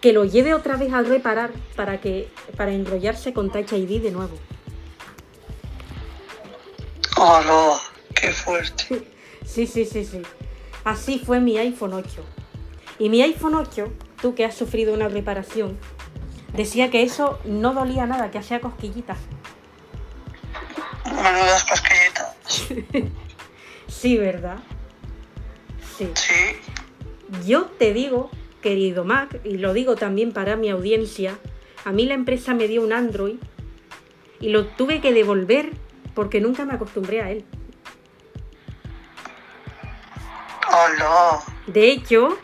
que lo lleve otra vez a reparar para que para enrollarse con Touch ID de nuevo. hola, qué fuerte. Sí, sí, sí, sí. Así fue mi iPhone 8. Y mi iPhone 8, tú que has sufrido una reparación, decía que eso no dolía nada, que hacía cosquillitas. Menudas cosquillitas. Sí, ¿verdad? Sí. Sí, Yo te digo, querido Mac, y lo digo también para mi audiencia, a mí la empresa me dio un Android y lo tuve que devolver porque nunca me acostumbré a él. hola. De hecho,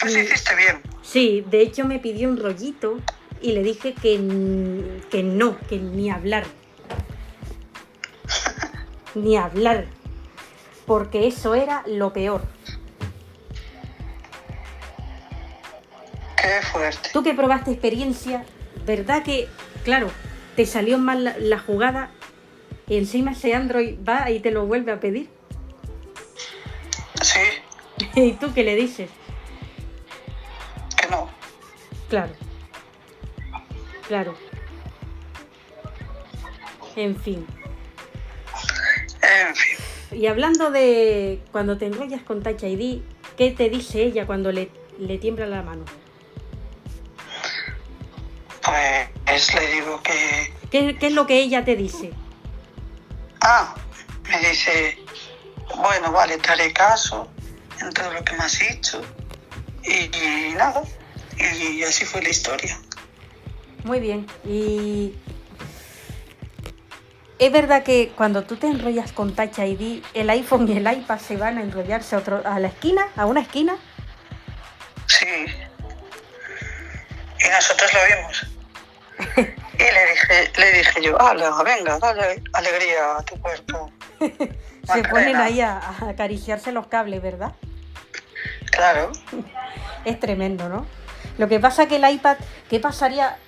Pues hiciste bien. Sí, de hecho me pidió un rollito y le dije que, que no, que ni hablar. Ni hablar. Porque eso era lo peor. Qué fuerte. Tú que probaste experiencia, ¿verdad que, claro, te salió mal la, la jugada Y encima ese Android va y te lo vuelve a pedir. Sí, ¿Y tú qué le dices? que no. Claro. Claro. En fin. En fin, Y hablando de cuando te enrollas con Touch ID, ¿qué te dice ella cuando le, le tiembla la mano? Pues le digo que... ¿Qué, qué es lo que ella te dice? Ah, me dice, bueno, vale, te haré caso en todo lo que me has dicho. Y, y nada, y así fue la historia. Muy bien. Y es verdad que cuando tú te enrollas con Touch ID, el iPhone y el iPad se van a enrollarse a, otro, a la esquina, a una esquina. Sí. Y nosotros lo vimos. Y le dije, le dije yo, ala, venga, dale alegría a tu cuerpo. Se ponen ahí a, a acariciarse los cables, ¿verdad? Claro. Es tremendo, ¿no? Lo que pasa que el iPad, ¿qué pasaría?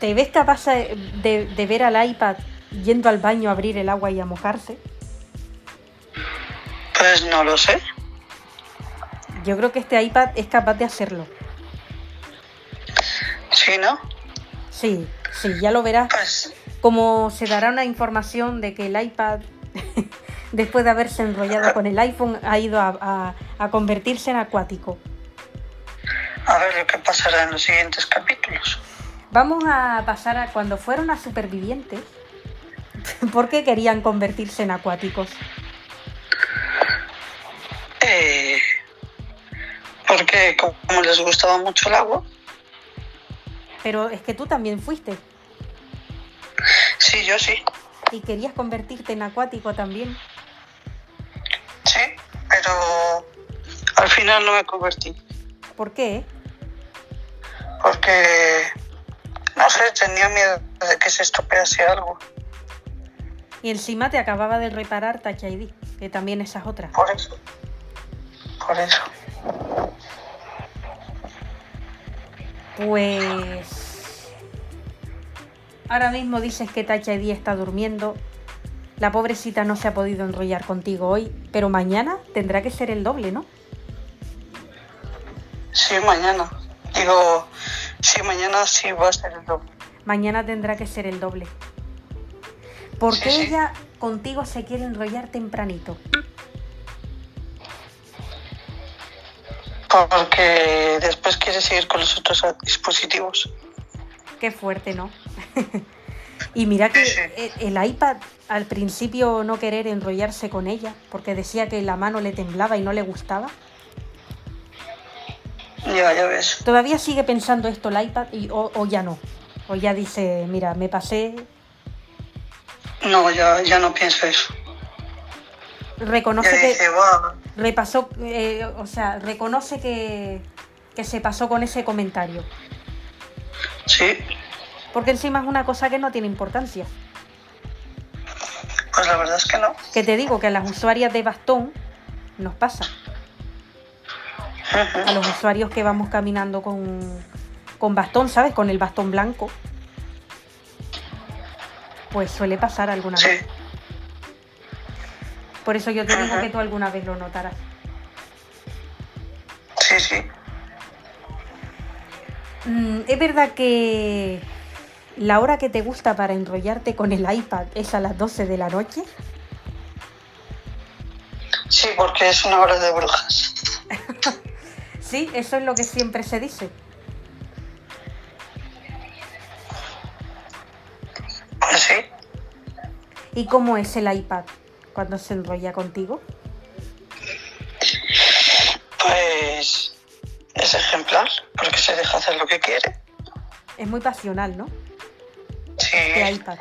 ¿Te ves capaz de ver al iPad yendo al baño a abrir el agua y a mojarse? Pues no lo sé. Yo creo que este iPad es capaz de hacerlo. Sí, ¿no? Sí, sí, ya lo verás. Pues Como se dará una información de que el iPad, después de haberse enrollado con el iPhone, ha ido a, a- a convertirse en acuático. a ver lo que pasará en los siguientes capítulos. Vamos a pasar a cuando fueron a supervivientes. ¿Por qué querían convertirse en acuáticos? Eh, porque como les gustaba mucho el agua, Pero es que tú también fuiste sí, yo sí, y querías convertirte en acuático también. sí, pero al final no me convertí. ¿Por qué? Porque, no sé, tenía miedo de que se estropease algo. Y encima te acababa de reparar Touch ID, que también esa es otra. Por eso. Por eso. Pues ahora mismo dices que Touch ID está durmiendo. La pobrecita no se ha podido enrollar contigo hoy, pero mañana tendrá que ser el doble, ¿no? Sí, mañana. Digo, sí, mañana sí va a ser el doble. Mañana tendrá que ser el doble. ¿Por Sí, qué sí. ella contigo se quiere enrollar tempranito? Porque después quiere seguir con los otros dispositivos. Qué fuerte, ¿no? y mira que el iPad al principio no querer enrollarse con ella, porque decía que la mano le temblaba y no le gustaba. Ya, ya ves. Todavía sigue pensando esto el iPad y, o, o ya no. O ya dice, mira, me pasé, No, ya, ya no pienso eso. Reconoce que repasó, eh, o sea, reconoce que, que se pasó con ese comentario. sí, Porque encima es una cosa que no tiene importancia. pues la verdad es que no. Que te digo que a las usuarias de bastón nos pasa. A los usuarios que vamos caminando con, con bastón, ¿sabes? Con el bastón blanco. Pues suele pasar alguna Sí, vez. Por eso yo te digo que tú alguna vez lo notarás. sí, sí. Mm, es verdad que la hora que te gusta para enrollarte con el iPad es a las 12 de la noche. Sí, porque es una hora de brujas. Sí, eso es lo que siempre se dice. Sí. ¿Y cómo es el iPad cuando se enrolla contigo? Pues es ejemplar, porque se deja hacer lo que quiere. Es muy pasional, ¿no? Sí, Este iPad.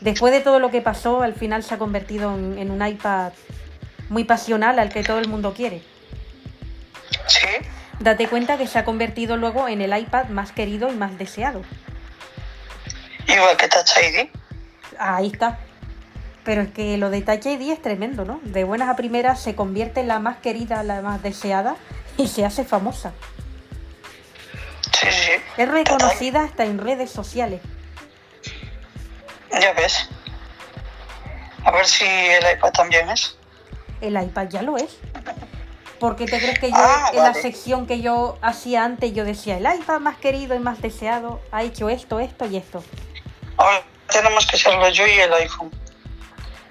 Después de todo lo que pasó, al final se ha convertido en, en un iPad muy pasional al que todo el mundo quiere. sí, Date cuenta que se ha convertido luego en el iPad más querido y más deseado. igual que Touch ID. Ahí está. Pero es que lo de ID es tremendo, ¿no? De buenas a primeras se convierte en la más querida, la más deseada y se hace famosa. Sí, sí. Es reconocida hasta en redes sociales. Ya ves. ver si el iPad también es. El iPad ya lo es. ¿Por qué te crees que yo Ah, en la sección que yo hacía antes yo decía el iPad más querido y más deseado ha hecho esto, esto y esto? Ahora tenemos que serlo yo y el iPhone.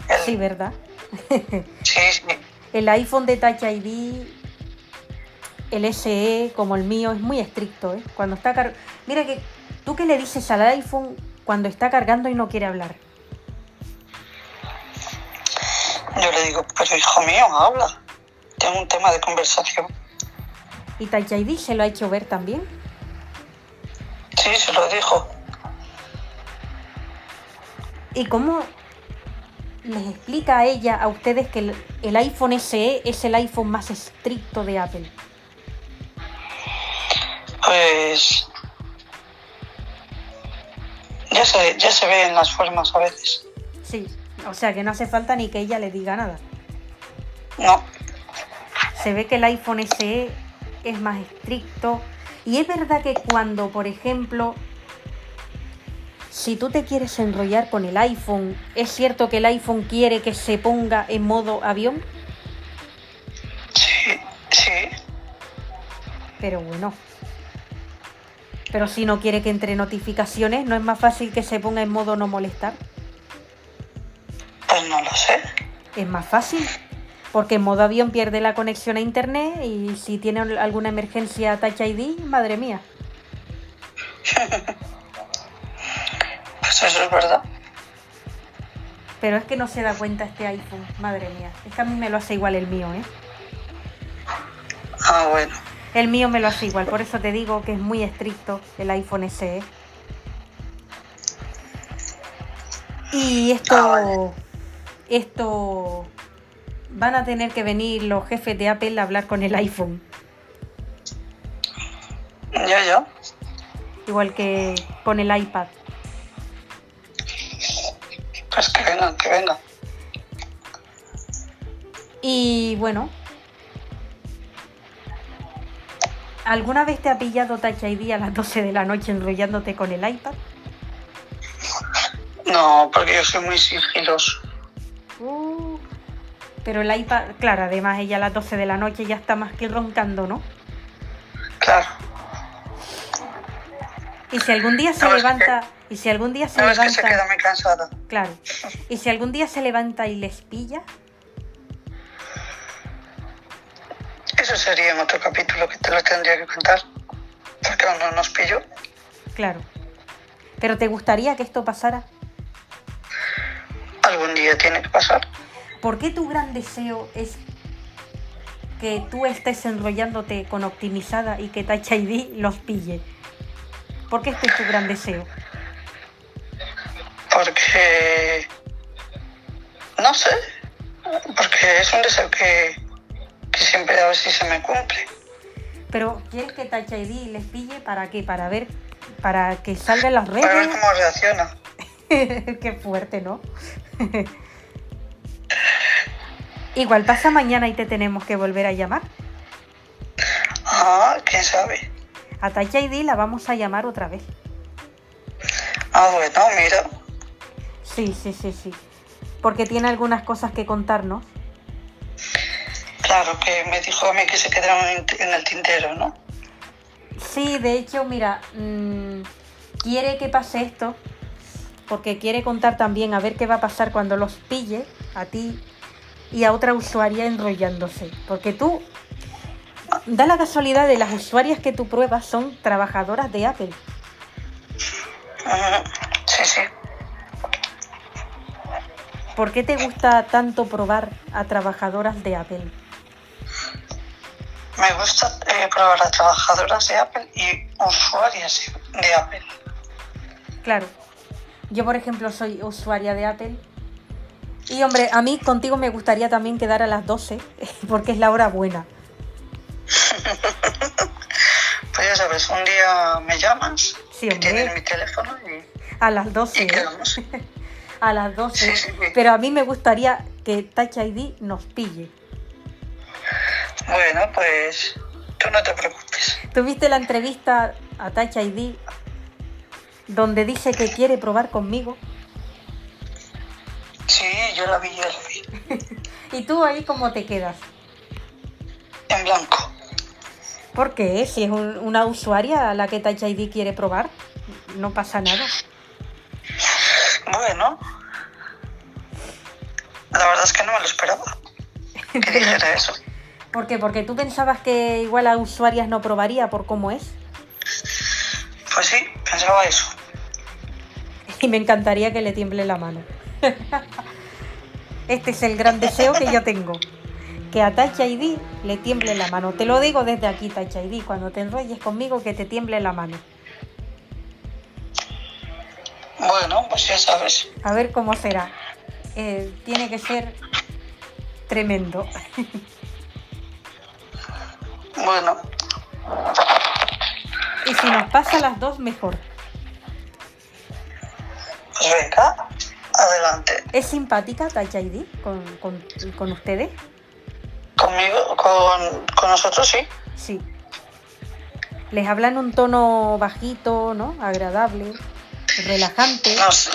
El- Sí, ¿verdad? sí, sí. El iPhone de Touch ID, el SE como el mío, es muy estricto, ¿eh? Cuando está car... Mira que tú qué le dices al iPhone cuando está cargando y no quiere hablar. Yo le digo, pero hijo mío, habla. Tengo un tema de conversación. Y Touch ID se lo ha hecho ver también. Sí, se lo dijo. ¿Y cómo les explica a ella, a ustedes, que el, el iPhone SE es el iPhone más estricto de Apple? Pues. Ya se, ya se ve en las formas a veces. Sí, o sea que no hace falta ni que ella le diga nada. No, Se ve que el iPhone SE es más estricto. Y es verdad que cuando, por ejemplo, si tú te quieres enrollar con el iPhone, ¿es cierto que el iPhone quiere que se ponga en modo avión? sí, sí. Pero bueno. Pero si no quiere que entre notificaciones, ¿no es más fácil que se ponga en modo no molestar? Pues no lo sé. Es más fácil. Porque en modo avión pierde la conexión a internet y si tiene alguna emergencia Touch ID, madre mía. Eso es verdad. Pero es que no se da cuenta este iPhone, madre mía. Es que a mí me lo hace igual el mío, ¿eh? Ah, bueno. El mío me lo hace igual, por eso te digo que es muy estricto el iPhone SE. Y esto, Ah, vale. esto van a tener que venir los jefes de Apple a hablar con el iPhone, Ya, ya. igual que con el iPad. Pues que vengan, que vengan. Y bueno, ¿alguna vez te ha pillado Touch ID a las 12 de la noche enrollándote con el iPad? No, porque yo soy muy sigiloso. Uh, pero el iPad, claro, además ella a las 12 de la noche ya está más que roncando, ¿no? Claro. Y si algún día se No, es que- levanta, y si algún día se No es que se levanta, queda muy cansada. claro, y si algún día se levanta y les pilla, Eso sería en otro capítulo que te lo tendría que contar. Porque aún no nos pilló. claro. Pero ¿te gustaría que esto pasara? Algún día tiene que pasar. ¿Por qué tu gran deseo es que tú estés enrollándote con optimizada y que Touch ID los pille? ¿Por qué este es tu gran deseo? Porque. No sé. Porque es un deseo que, que siempre a ver si se me cumple. Pero ¿quieres que Touch ID les pille para qué? Para ver, para que salgan las Para ver redes. cómo reacciona. Qué fuerte, ¿no? Igual pasa mañana y te tenemos que volver a llamar. Ah, quién sabe. A Touch ID la vamos a llamar otra vez. Ah, bueno, mira. Sí, sí, sí, sí. Porque tiene algunas cosas que contarnos. Claro, que me dijo a mí que se quedaron en, el tintero, ¿no? Sí, de hecho, mira, mm, quiere que pase esto. Porque quiere contar también a ver qué va a pasar cuando los pille a ti y a otra usuaria enrollándose. Porque tú, da la casualidad de las usuarias que tú pruebas son trabajadoras de Apple. Ujú, Sí, sí. ¿Por qué te gusta tanto probar a trabajadoras de Apple? Me gusta eh, probar a trabajadoras de Apple y usuarias de Apple. Claro. Yo, por ejemplo, soy usuaria de Apple. Y, hombre, a mí contigo me gustaría también quedar a las 12, porque es la hora buena. Pues ya sabes, un día me llamas, Sí, que tienes mi teléfono y, A las 12. y ¿eh? quedamos. A las 12. Sí, sí, sí. Pero a mí me gustaría que Touch ID nos pille. Bueno, pues tú no te preocupes. ¿Tuviste la entrevista a Touch ID donde dice que quiere probar conmigo? Sí, yo la vi, yo la vi. ¿Y tú ahí cómo te quedas? En blanco. ¿Por qué? Si es un- una usuaria a la que Touch ID quiere probar, no pasa nada. Bueno. La verdad es que no me lo esperaba. Que dijera eso. ¿Por qué? Porque tú pensabas que igual a usuarias no probaría por cómo es. Pues sí, pensaba eso. Y me encantaría que le tiemble la mano. Este es el gran deseo que yo tengo. Que a Touch ID le tiemble la mano. Te lo digo desde aquí, Touch ID. Cuando te enrolles conmigo, que te tiemble la mano. Bueno, pues ya sabes. A ver cómo será. Eh, tiene que ser tremendo. Bueno, Y si nos pasa a las dos, mejor. pues venga, adelante. ¿Es simpática Touch ID con, con, con ustedes? Conmigo, con, con nosotros sí. Sí. Les habla en un tono bajito, ¿no? Agradable, relajante. Nos,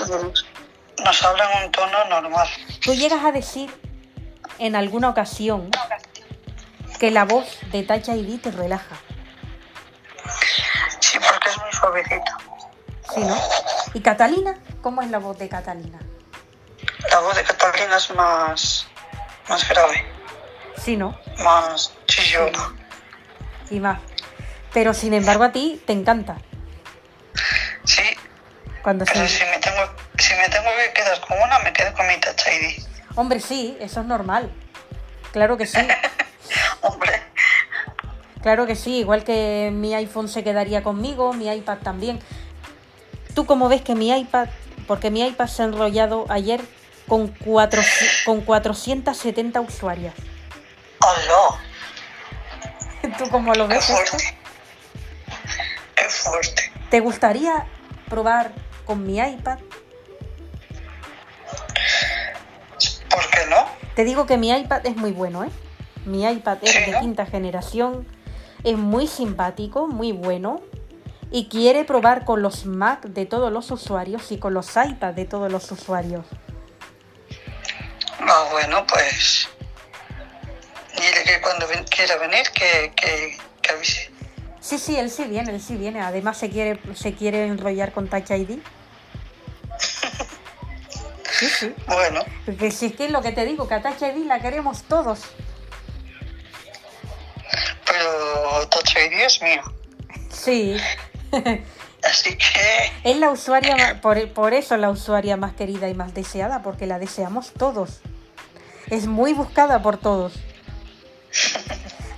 nos habla en un tono normal. Tú llegas a decir en alguna ocasión que la voz de Touch ID te relaja, Sí, porque es muy suavecito. ¿sí, no? ¿Y Catalina? ¿Cómo es la voz de Catalina? La voz de Catalina es más, más grave, Sí, ¿no? más chillona. Y más. Pero sin embargo a ti te encanta Sí, cuando pero se... si me tengo, si me tengo que quedar con una, me quedo con mi Touch ID. Hombre, sí, eso es normal. Claro que sí. Hombre, Claro que sí, igual que mi iPhone se quedaría conmigo, mi iPad también. ¿Tú cómo ves que mi iPad, porque mi iPad se ha enrollado ayer con, cuatro, con 470 usuarias? Hola, ¿Tú cómo lo ves? esto? fuerte. Qué fuerte. ¿Te gustaría probar con mi iPad? ¿Por qué no? Te digo que mi iPad es muy bueno, ¿eh? Mi iPad es Sí, de ¿no? quinta generación, es muy simpático, muy bueno y quiere probar con los Mac de todos los usuarios y con los iPad de todos los usuarios. Ah, bueno, pues. Dile que cuando ven- quiera venir, que, que, que avise. Sí, sí, él sí viene, él sí viene. Además se quiere, se quiere enrollar con Touch ID. Sí, sí. Bueno, Porque si es que es lo que te digo, que a Touch ID la queremos todos. pero Touch ID es mío. Sí. Así que, Es la usuaria, por, por eso la usuaria más querida y más deseada, porque la deseamos todos. Es muy buscada por todos.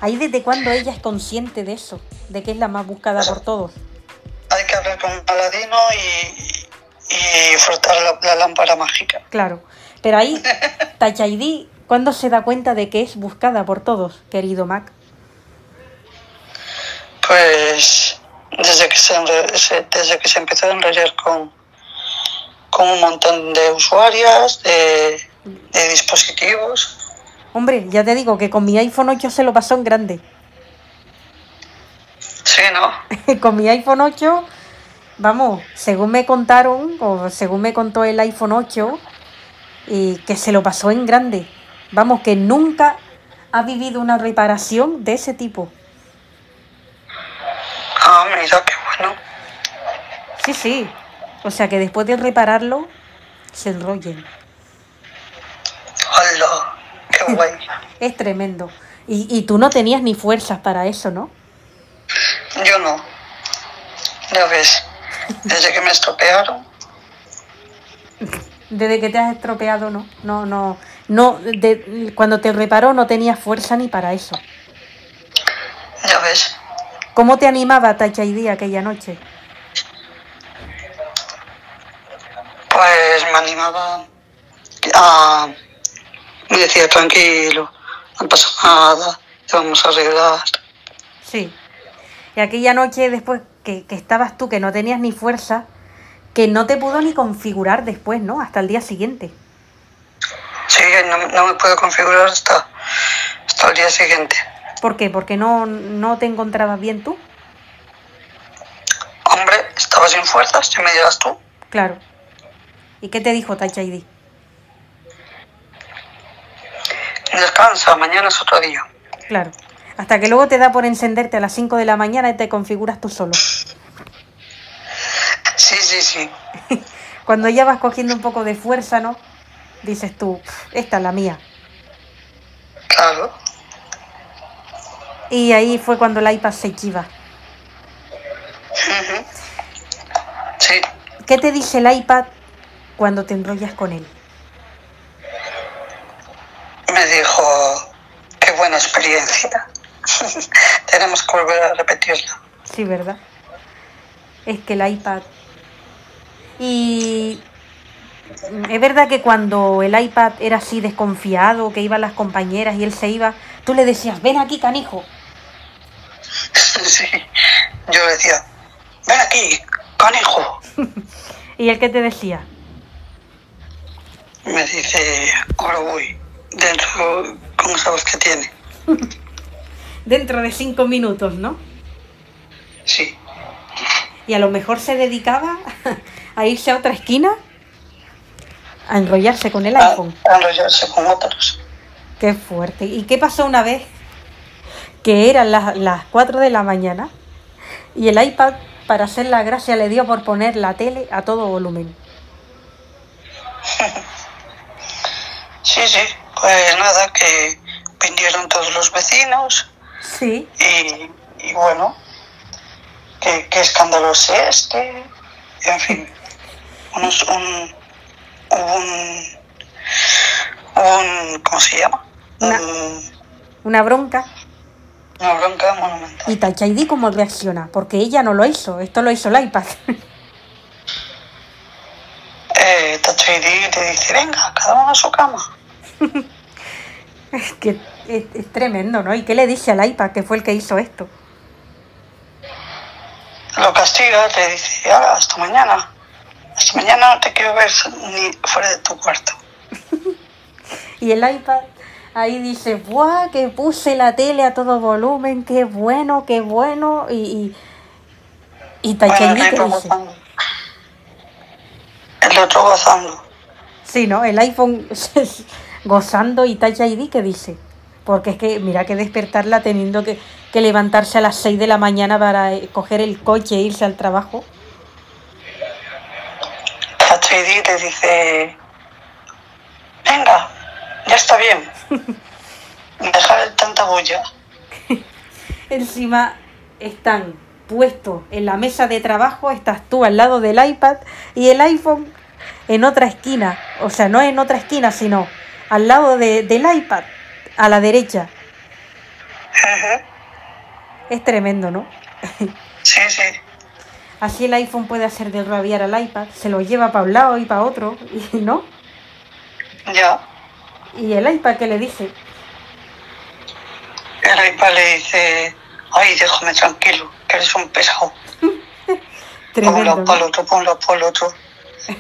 Ahí desde cuando ella es consciente de eso, de que es la más buscada por todos. hay que hablar con Aladino y, y frotar la, la lámpara mágica. Claro. Pero ahí, Touch ID, ¿cuándo se da cuenta de que es buscada por todos, querido Mac? Pues desde que se, se- desde que se empezó a enrollar con, con un montón de usuarias, de, de dispositivos. Hombre, ya te digo que con mi iPhone 8 se lo pasó en grande. Sí, ¿no? con mi iPhone 8, vamos, según me contaron, o según me contó el iPhone 8, y que se lo pasó en grande. Vamos, que nunca ha vivido una reparación de ese tipo. Ah, mira, qué bueno. Sí, sí. O sea que después de repararlo, se enrollen. Hola, Es tremendo. Y, y tú no tenías ni fuerzas para eso, ¿no? Yo no. Ya ves, desde que me estropearon, Desde que te has estropeado, no. No, no. No, de- cuando te reparó no tenías fuerza ni para eso. ya ves. ¿Cómo te animaba Touch ID aquella noche? Pues me animaba a... Me decía, tranquilo, no pasa nada, te vamos a arreglar. Sí. Y aquella noche después que, que estabas tú, que no tenías ni fuerza, que no te pudo ni configurar después, ¿no? Hasta el día siguiente. Sí, no, no me puedo configurar hasta, hasta el día siguiente. ¿Por qué? Porque no, no te encontrabas bien tú. Hombre, estaba sin fuerzas, si me dirás tú. Claro. ¿Y qué te dijo Touch ID? Descansa, mañana es otro día. Claro. Hasta que luego te da por encenderte a las 5 de la mañana y te configuras tú solo. Sí, sí, sí. Cuando ya vas cogiendo un poco de fuerza, ¿no? Dices tú, esta es la mía. Claro. Y ahí fue cuando el iPad se chiva. Sí. ¿Qué te dice el iPad cuando te enrollas con él? Me dijo, qué buena experiencia. Tenemos que volver a repetirla. Sí, ¿verdad? Es que el iPad... Y... Es verdad que cuando el iPad era así desconfiado, que iban las compañeras y él se iba, tú le decías, ven aquí, canijo. Sí. Yo le decía, ven aquí, canijo. ¿Y él qué te decía? Me dice, ahora voy. Dentro, ¿cómo sabes que tiene? Dentro de cinco minutos, ¿no? Sí. Y a lo mejor se dedicaba a irse a otra esquina a enrollarse con el A, iPhone. a enrollarse con otros. Qué fuerte. ¿Y qué pasó una vez? Que eran las, las 4 de la mañana y el iPad, para hacer la gracia, le dio por poner la tele a todo volumen. Sí, sí. Pues nada, que vinieron todos los vecinos Sí. y, y bueno, qué, qué escándalo es este. En fin, unos, un, un, un, ¿cómo se llama? Una- Un- Una bronca. una bronca monumental. ¿Y Touch ID cómo reacciona? Porque ella no lo hizo, esto lo hizo el iPad. Eh, Touch ID te dice, venga, cada uno a su cama. Es que es, es tremendo, ¿no? ¿Y qué le dice al iPad que fue el que hizo esto? Lo castiga, te dice, "Hala, hasta mañana. Hasta mañana no te quiero ver ni fuera de tu cuarto. Y el iPad ahí dice, ¡buah! Que puse la tele a todo volumen, qué bueno, qué bueno. Y, y, y Bueno, el ¿qué otro dice? gozando. El otro gozando. Sí, ¿no? El iPhone gozando y Touch ID, ¿qué dice? Porque es que, mira que despertarla teniendo que, que levantarse a las 6 de la mañana para eh, coger el coche e irse al trabajo. Touch ID te dice, venga, ya está bien. Dejar de tanta bulla. Encima están puestos en la mesa de trabajo, estás tú al lado del iPad y el iPhone en otra esquina. O sea, no en otra esquina, sino al lado de- del iPad, a la derecha. Es tremendo, ¿no? Sí, sí. Así el iPhone puede hacer de rabiar al iPad, se lo lleva para un lado y para otro, y no. Ya. Y el iPad que le dice, El iPad le dice, ay, déjame tranquilo, que eres un pesado. Ponlo tremendo. para el otro, ponlo para el otro.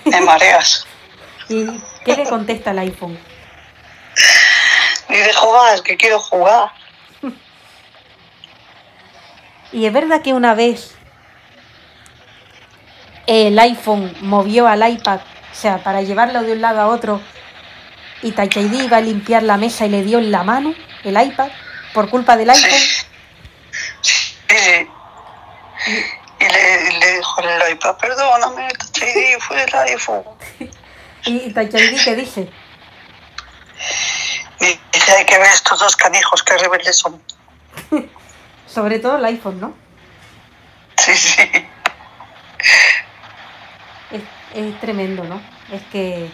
Me mareas. ¿Y qué le contesta el iPhone? Dice, jugar, que quiero jugar. Y es verdad que una vez el iPhone movió al iPad, o sea, para llevarlo de un lado a otro, y Touch ID iba a limpiar la mesa y le dio en la mano el iPad por culpa del iPhone. Sí. Sí, sí. Y le, le dijo el iPad, perdóname, Touch ID fue el iPhone. Y Touch ID que dice, Y dice, hay que ver estos dos canijos que rebeldes son. sobre todo el iPhone, ¿no? Sí, sí. Es, es tremendo, ¿no? Es que...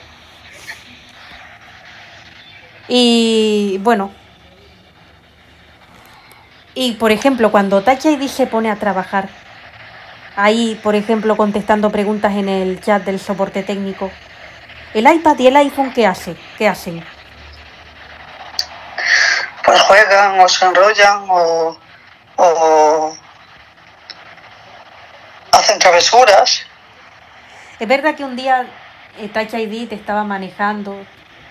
Y bueno. Y por ejemplo, cuando Touch ID se pone a trabajar, ahí, por ejemplo, contestando preguntas en el chat del soporte técnico, el iPad y el iPhone, ¿qué hace? ¿Qué hacen? Pues juegan o se enrollan o, o hacen travesuras. Es verdad que un día Touch ID te estaba manejando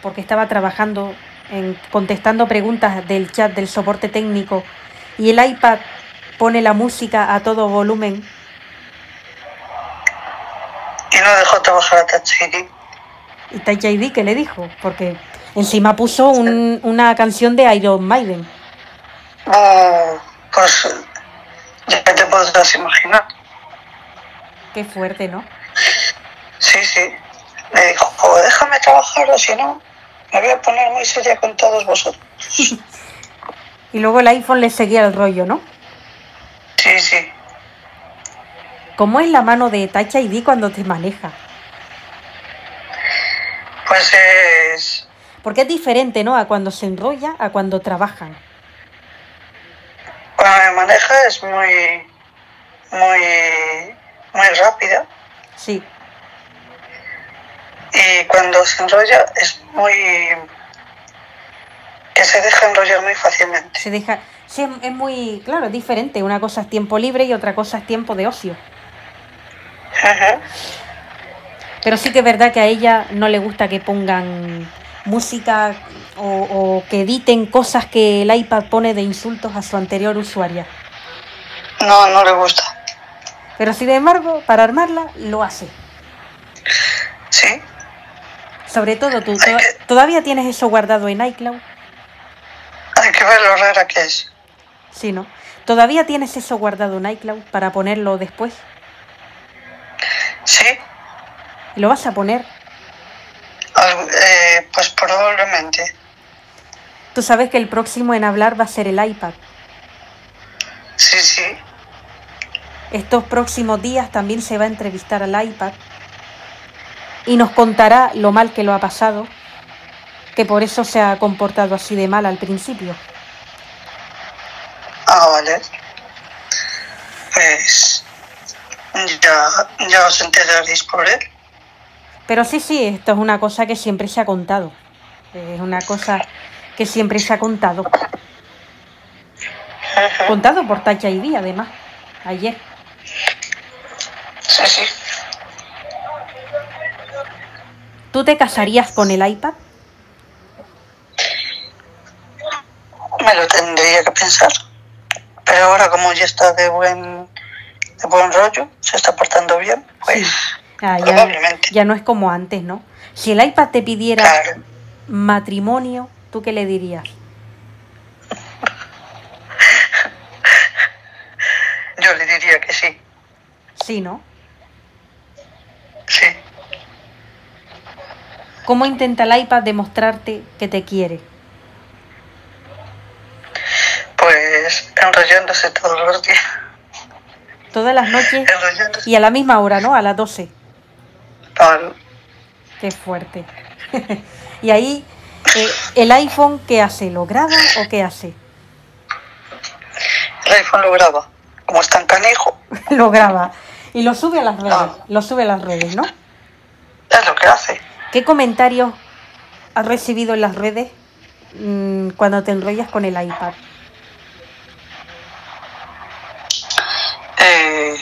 porque estaba trabajando en contestando preguntas del chat del soporte técnico y el iPad pone la música a todo volumen. Y no dejó trabajar a Touch ID. ¿Y Touch ID qué le dijo? Porque Encima puso un- una canción de Iron Maiden. Oh, pues ya te podrás imaginar. Qué fuerte, ¿no? Sí, sí. Le dijo, "Oh, déjame trabajar o si no, me voy a poner muy seria con todos vosotros. Y luego el iPhone le seguía el rollo, ¿no? Sí, sí. ¿Cómo es la mano de Touch ID cuando te maneja? Pues es... Porque es diferente, ¿no? A cuando se enrolla, a cuando trabajan. Cuando me maneja es muy... Muy... Muy rápida. Sí, Y cuando se enrolla es muy... Que se deja enrollar muy fácilmente. se deja... Sí, es- es muy... Claro, es diferente. Una cosa es tiempo libre y otra cosa es tiempo de ocio. Ujú. Pero sí que es verdad que a ella no le gusta que pongan música o, o que editen cosas que el iPad pone de insultos a su anterior usuaria. No, no le gusta. Pero sin embargo, para armarla, lo hace. Sí. Sobre todo tú, to- ¿todavía tienes eso guardado en iCloud? Hay que ver lo rara que es. Sí, ¿no? ¿Todavía tienes eso guardado en iCloud para ponerlo después? Sí. ¿Lo vas a poner? Eh, pues probablemente. Tú sabes que el próximo en hablar va a ser el iPad. Sí, sí. Estos próximos días también se va a entrevistar al iPad y nos contará lo mal que lo ha pasado, que por eso se ha comportado así de mal al principio. Ah, vale. Pues ya, ya os enteraréis por él. Pero sí, sí, esto es una cosa que siempre se ha contado. Es una cosa que siempre se ha contado. Contado por Touch ID, además, ayer. Sí, sí. ¿Tú te casarías con el iPad? Me lo tendría que pensar. Pero ahora como ya está de buen, de buen rollo, se está portando bien, pues Ah, ya, ya no es como antes, ¿no? Si el iPad te pidiera Claro. matrimonio, ¿tú qué le dirías? Yo le diría que sí. Sí, ¿no? Sí. ¿Cómo intenta el iPad demostrarte que te quiere? Pues enrollándose todos los días. Todas las noches Enrollándose. y a la misma hora, ¿no? A las 12. Qué fuerte. y ahí, eh, ¿el iPhone qué hace? ¿Lo graba o qué hace? El iPhone lo graba. Como es tan canijo, lo graba. Y lo sube a las redes. Ah. Lo sube a las redes, ¿no? es lo que hace. ¿Qué comentarios has recibido en las redes mm, cuando te enrollas con el iPad? Eh,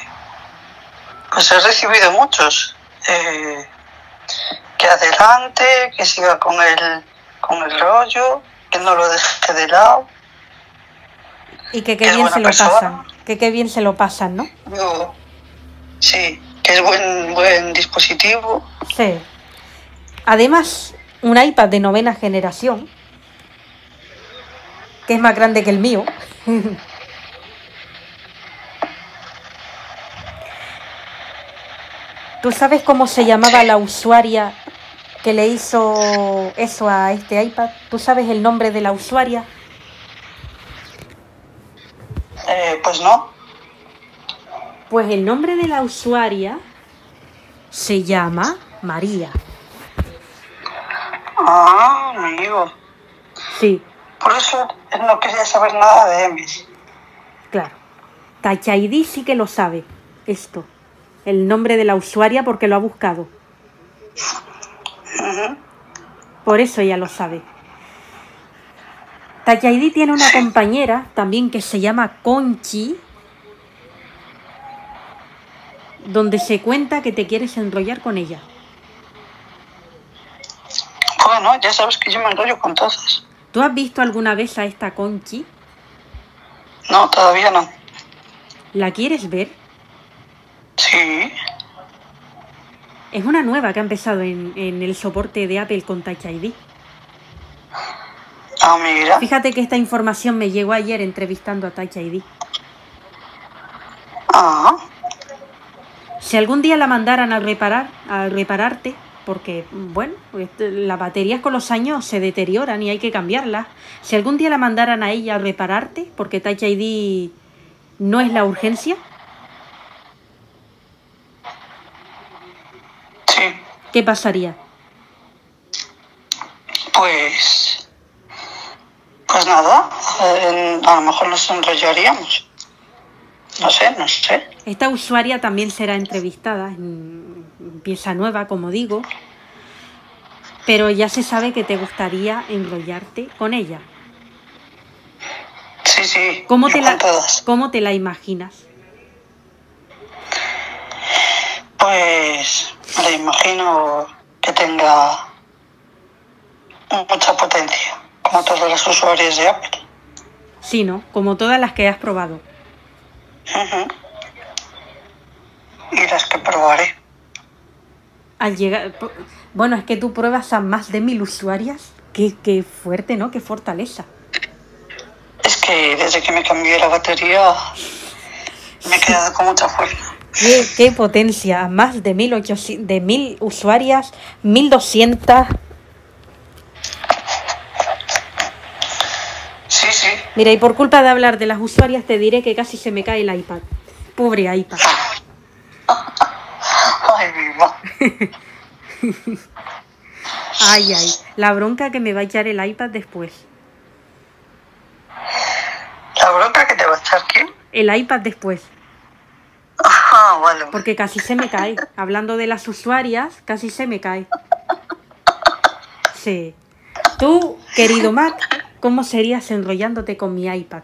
pues he recibido muchos. Eh, que adelante, que siga con el, con el rollo, que no lo deje de lado. Y que qué bien se lo persona. pasan. Que qué bien se lo pasan, ¿no? Yo, sí, que es buen, buen dispositivo. Sí. Además, un iPad de novena generación, que es más grande que el mío. ¿Tú sabes cómo se llamaba la usuaria que le hizo eso a este iPad? ¿Tú sabes el nombre de la usuaria? Eh, pues no. Pues el nombre de la usuaria se llama María. Ah, amigo. Sí, Por eso no quería saber nada de Emis. Claro. Touch ID sí que lo sabe, esto. El nombre de la usuaria porque lo ha buscado. Por eso ella lo sabe. ID tiene una compañera también que se llama Conchi, donde se cuenta que te quieres enrollar con ella. Bueno, ya sabes que yo me enrollo con todas. ¿Tú has visto alguna vez a esta Conchi? No, todavía no. ¿La quieres ver? Sí. Es una nueva que ha empezado en, en el soporte de Apple con Touch ID. Ah, mira. Fíjate que esta información me llegó ayer entrevistando a Touch ID. Ah, Si algún día la mandaran a reparar, a repararte, porque, bueno, este, las baterías con los años se deterioran y hay que cambiarlas. Si algún día la mandaran a ella a repararte, porque Touch ID no es la urgencia, sí. ¿qué pasaría? Pues. Pues nada, eh, a lo mejor nos enrollaríamos. No sé, no sé. Esta usuaria también será entrevistada en pieza nueva, como digo, pero ya se sabe que te gustaría enrollarte con ella. Sí, sí. ¿Cómo te, la. ¿Cómo te la imaginas? Pues la imagino que tenga mucha potencia, como todas las usuarias de Apple. Sí, ¿no? Como todas las que has probado. Ujú. Y las que probaré. Al llegar... Bueno, es que tú pruebas a más de mil usuarias. Qué, qué fuerte, ¿no? Qué fortaleza. Es que desde que me cambié la batería me he quedado con mucha fuerza. Qué, qué potencia. Más de mil, ochocientos, de mil usuarias, mil doscientas. Sí, sí. Mira, y por culpa de hablar de las usuarias te diré que casi se me cae el iPad. Pobre iPad. Ay, viva. Ay, ay. La bronca que me va a echar el iPad después. La bronca que te va a echar quién? El iPad después. Ah. Porque casi se me cae. Hablando de las usuarias, casi se me cae. Sí. Tú, querido Mac, ¿cómo serías enrollándote con mi iPad?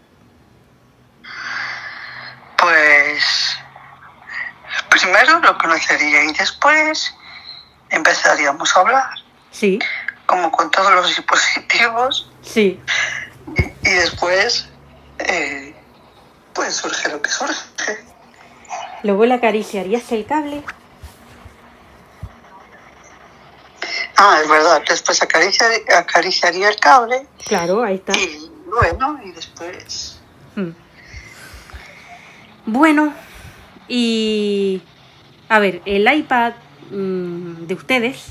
Pues primero lo conocería y después empezaríamos a hablar, Sí, como con todos los dispositivos, sí. y, y después eh, pues surge lo que surge. Luego le acariciarías el cable. Ah, es verdad, después acariciar- acariciaría el cable Claro, ahí está. y bueno, y después... Mm. Bueno, y a ver, el iPad mm, de ustedes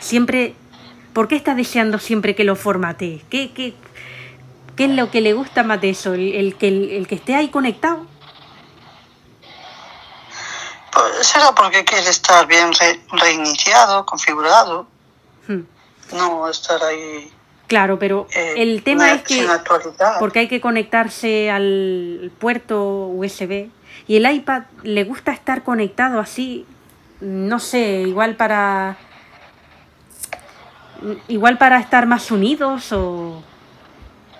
siempre, ¿por qué está deseando siempre que lo formatee? ¿Qué, qué, qué es lo que le gusta más de eso? ¿El, el que, el, el que esté ahí conectado? Será porque quiere estar bien re- reiniciado, configurado, Hmm. no estar ahí Claro, pero eh, el tema es que porque hay que conectarse al puerto USB y el iPad le gusta estar conectado así, no sé, igual para igual para estar más unidos o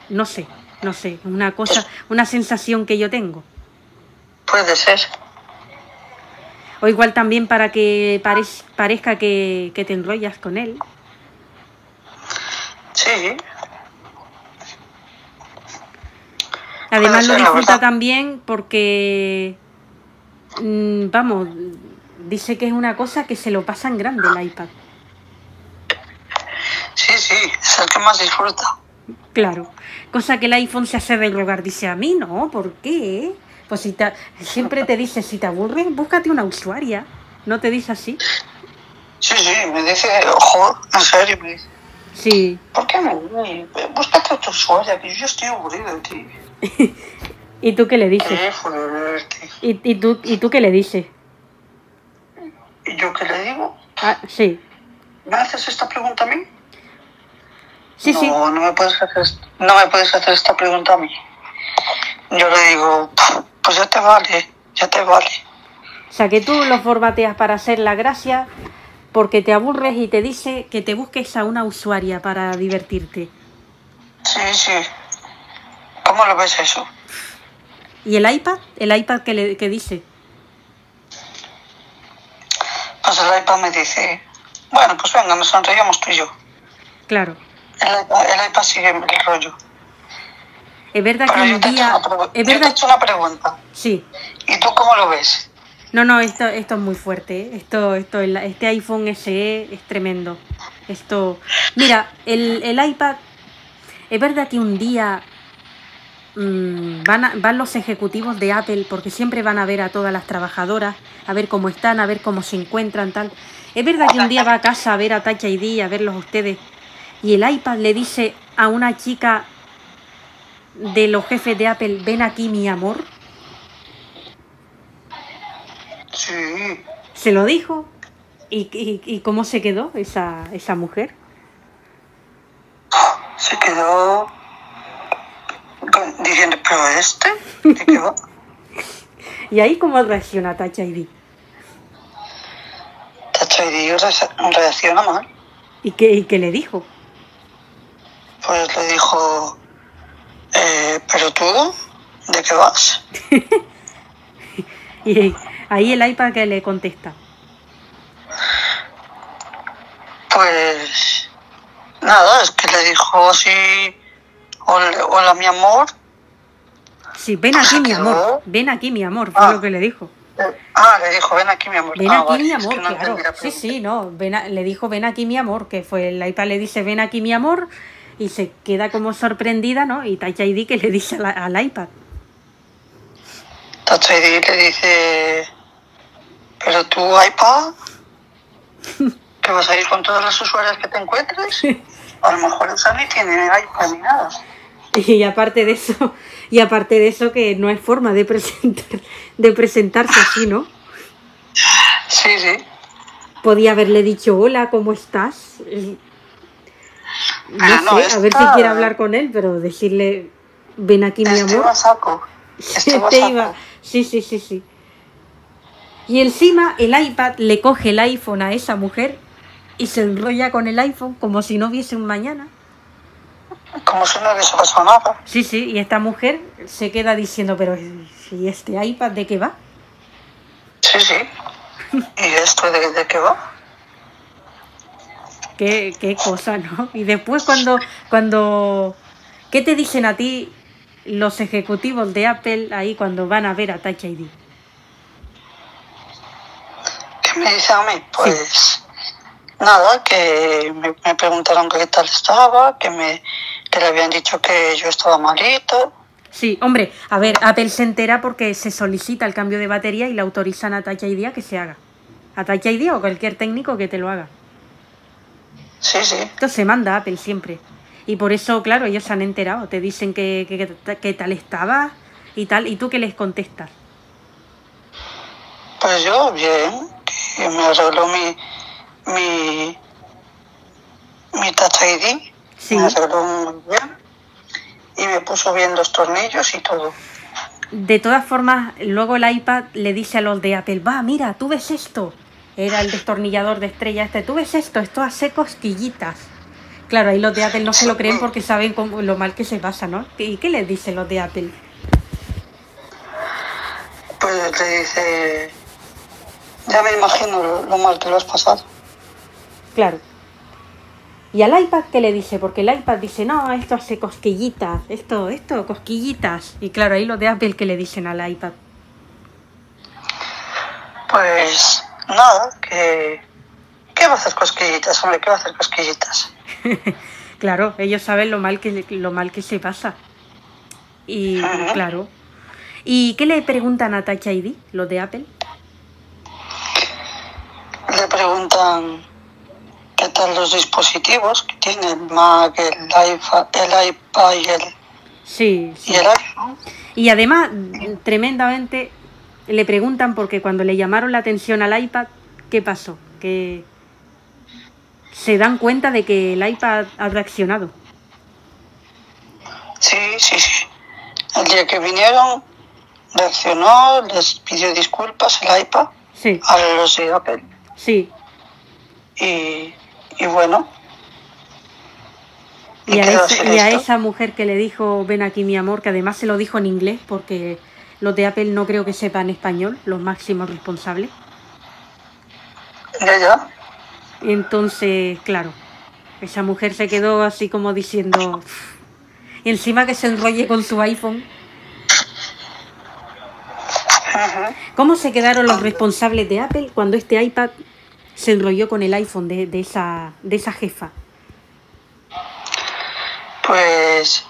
no sé, no sé, una cosa, una sensación que yo tengo. Puede ser. O igual también para que parez- parezca que, que te enrollas con él. Sí, Además lo disfruta también porque, mm, vamos, dice que es una cosa que se lo pasa en grande el iPad. sí, sí, es el que más disfruta. Claro. Cosa que el iPhone se hace de rogar. Dice, a mí no, ¿por qué? Pues si te, siempre te dice, si te aburres, búscate una usuaria. ¿No te dice así? Sí, sí, me dice, ojo, en serio, me dice, Sí. ¿por qué me me- Búscate otro usuario, que yo estoy aburrido de ti. ¿Y tú qué le dices? ¿Y, y, tú, ¿Y tú qué le dices? ¿Y yo qué le digo? Ah, sí. ¿Me haces esta pregunta a mí? Sí, no, sí. no me puedes hacer, no me puedes hacer esta pregunta a mí. Yo le digo, pues ya te vale, ya te vale. O sea, que tú lo formateas para hacer la gracia porque te aburres y te dice que te busques a una usuaria para divertirte. Sí, sí. ¿Cómo lo ves eso? ¿Y el iPad? ¿El iPad que, le, que dice? Pues el iPad me dice, bueno, pues venga, nos sonreíamos tú y yo. Claro. El el iPad sigue el rollo. Es verdad que Pero un te, he hecho día... una, Es yo te he verdad... hecho una pregunta. Sí. ¿Y tú cómo lo ves? No, no, esto, esto es muy fuerte. ¿eh? Esto, esto, este iPhone SE es tremendo. Esto, mira, el, el iPad, Es verdad que un día mm, van, a- van los ejecutivos de Apple, porque siempre van a ver a todas las trabajadoras, a ver cómo están, a ver cómo se encuentran, tal. Es verdad que un día va a casa a ver a Touch ID, a verlos ustedes, y el iPad le dice a una chica de los jefes de Apple, ven aquí mi amor. Sí, Se lo dijo. ¿Y, y, y cómo se quedó esa, esa mujer? se quedó diciendo, pero este, ¿de qué va? ¿Y ahí cómo reacciona Touch ID? Touch ID re- reacciona mal. ¿Y qué, y qué le dijo? Pues le dijo, eh, pero tú, ¿de qué vas? Y ahí el iPad que le contesta. Pues nada, es que le dijo así, hola, hola, mi amor. Sí, ven aquí mi amor, ven aquí mi amor, fue Ah. lo que le dijo. Eh, Ah, le dijo, ven aquí mi amor. Ven Ah, aquí vale, mi es amor, que no claro. Sí, sí, no, ven a- le dijo ven aquí mi amor, que fue el iPad le dice ven aquí mi amor y se queda como sorprendida, ¿no? Y Touch ID que le dice la- al iPad. Touch ID le dice, pero tú iPad, que vas a ir con todas las usuarias que te encuentres. A lo mejor esa ni tiene iPad ni nada. Y aparte de eso, y aparte de eso que no hay forma de presentar, de presentarse así, ¿no? Sí, sí. Podía haberle dicho hola, ¿cómo estás? Eh, No Ah, no, sé, a ver si quiere hablar con él, pero decirle ven aquí mi amor. a saco. A saco. iba- Sí, sí, sí, sí. Y encima el iPad le coge el iPhone a esa mujer y se enrolla con el iPhone como si no hubiese un mañana. Como si no hubiese pasado nada. Sí, sí, y esta mujer se queda diciendo, pero ¿y este iPad de qué va? Sí, sí. ¿Y esto de, de qué va? Qué, qué cosa, ¿no? Y después cuando, cuando, ¿qué te dicen a ti los ejecutivos de Apple ahí cuando van a ver a Touch ID? ¿Qué me dice a mí? Pues nada, que me, me preguntaron qué tal estaba, que me que le habían dicho que yo estaba malito. Sí, hombre, a ver, Apple se entera porque se solicita el cambio de batería y le autorizan a Touch ID a que se haga. A Touch ID o cualquier técnico que te lo haga. Sí, sí. Esto se manda a Apple siempre. Y por eso, claro, ellos se han enterado. Te dicen que, que, que- que tal estaba y tal. ¿Y tú qué les contestas? Pues yo, bien, que me arregló mi, mi, mi Touch ID. Sí. Me arregló muy bien. Y me puso bien los tornillos y todo. De todas formas, luego el iPad le dice a los de Apple, va, mira, tú ves esto. Era el destornillador de estrella este, tú ves esto, esto hace cosquillitas. Claro, ahí los de Apple no se lo creen porque saben cómo, lo mal que se pasa, ¿no? ¿Y qué les dicen los de Apple? Pues le dice, ya me imagino lo, lo mal que lo has pasado. Claro. ¿Y al iPad qué le dice? Porque el iPad dice, no, esto hace cosquillitas, esto, esto, cosquillitas. Y claro, ahí los de Apple que le dicen al iPad. Pues nada, que... ¿Qué va a hacer cosquillitas, hombre? ¿Qué va a hacer cosquillitas? Claro, ellos saben lo mal que, lo mal que se pasa. Y claro. ¿Y qué le preguntan a Touch ID, los de Apple? Le preguntan qué tal los dispositivos que tiene el Mac, el iPad, el iPad y el, Sí, sí. y el iPhone. Y además, tremendamente, le preguntan porque cuando le llamaron la atención al iPad, ¿qué pasó? Que se dan cuenta de que el iPad ha reaccionado. Sí, sí, sí. El día que vinieron, reaccionó, les pidió disculpas el iPad Sí, a los de Apple. sí. Y, y bueno, Y a, ese- y a esa mujer que le dijo, ven aquí mi amor, que además se lo dijo en inglés, porque los de Apple no creo que sepan español, los máximos responsables. ya, ya. Entonces, claro, esa mujer se quedó así como diciendo, encima que se enrolle con su iPhone. ¿Cómo se quedaron los responsables de Apple cuando este iPad se enrolló con el iPhone de, de esa, de esa jefa? pues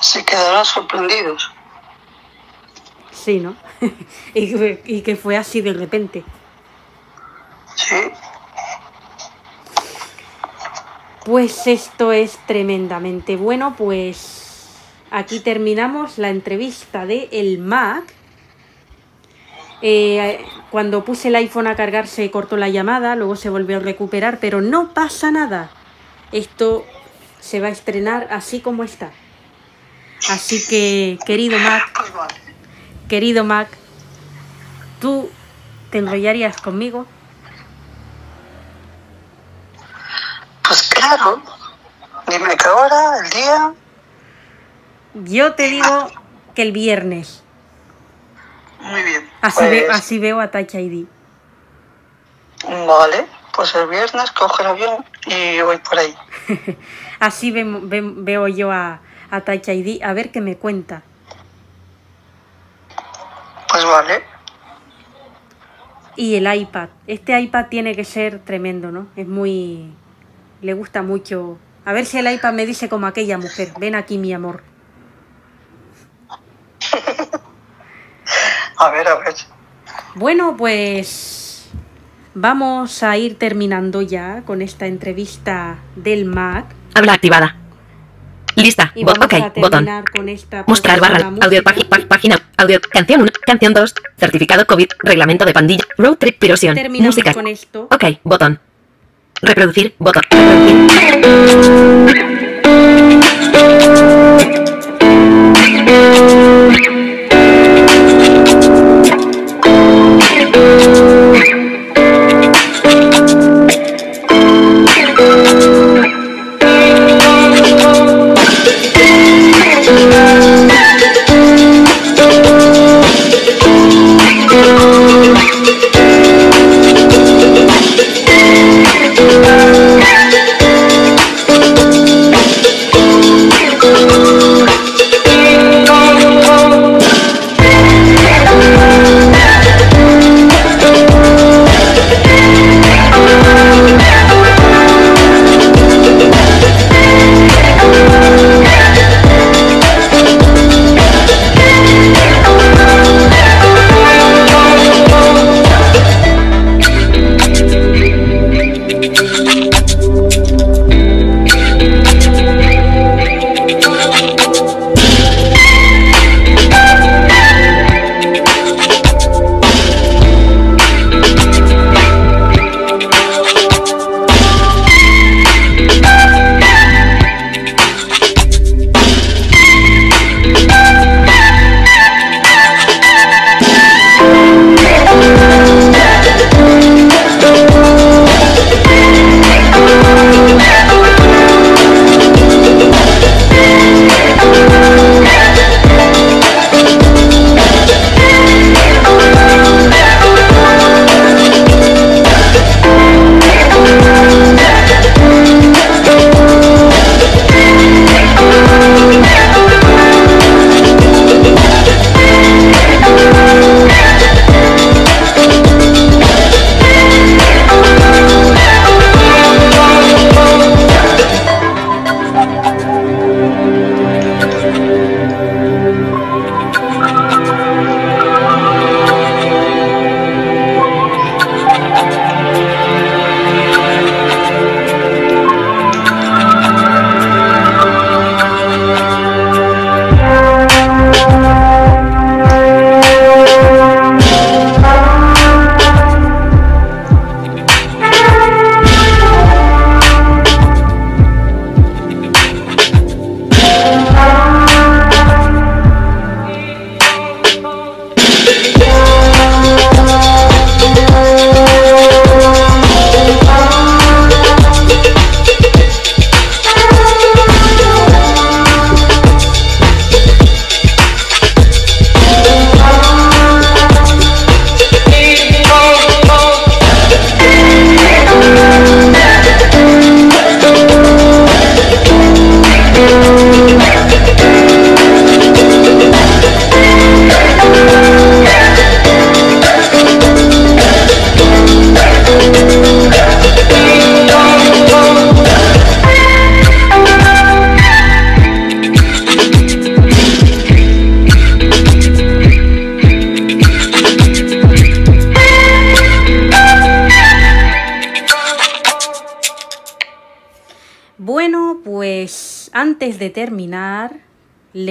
se quedarán sorprendidos. Sí, ¿no? y, que- y que fue así de repente. Sí, Pues esto es tremendamente bueno, pues aquí terminamos la entrevista de el Mac. Eh, cuando puse el iPhone a cargar se cortó la llamada, luego se volvió a recuperar, pero no pasa nada. Esto se va a estrenar así como está. Así que, querido Mac. Querido Mac, ¿tú te enrollarías conmigo? Pues claro. Dime qué hora, el día. Yo te digo que el viernes. Muy bien. Así, pues, así veo a Touch ID. Vale, pues el viernes coge el avión y voy por ahí. Así ve- veo yo a, a Touch ID. A ver qué me cuenta. Pues vale. Y el iPad. Este iPad tiene que ser tremendo, ¿no? Es muy... Le gusta mucho. A ver si el iPad me dice como aquella mujer. Ven aquí, mi amor. A ver, a ver. Bueno, pues vamos a ir terminando ya con esta entrevista del Mac. Habla activada. Lista. Y vamos ok, a botón. Con esta Mostrar barra. Audio, página. Audio. Canción 1. Canción 2. Certificado COVID. Reglamento de pandilla. Road trip. Pirosión. Música. con esto. Ok, botón. Reproducir. Botón. Reproducir.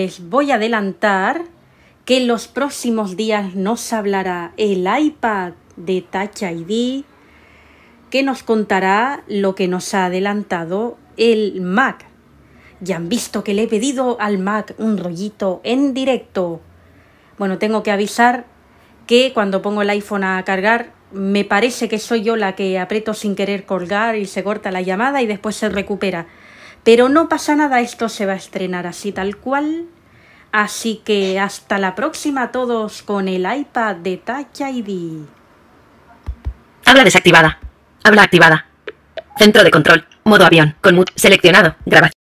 Les voy a adelantar que en los próximos días nos hablará el iPad de Touch ID, que nos contará lo que nos ha adelantado el Mac. Ya han visto que le he pedido al Mac un rollito en directo. Bueno, tengo que avisar que cuando pongo el iPhone a cargar, me parece que soy yo la que aprieto sin querer colgar y se corta la llamada y después se recupera. Pero no pasa nada, esto se va a estrenar así tal cual. Así que hasta la próxima a todos con el iPad de Touch ID. Habla desactivada. Habla activada. Centro de control. Modo avión. Con mood seleccionado. Grabación.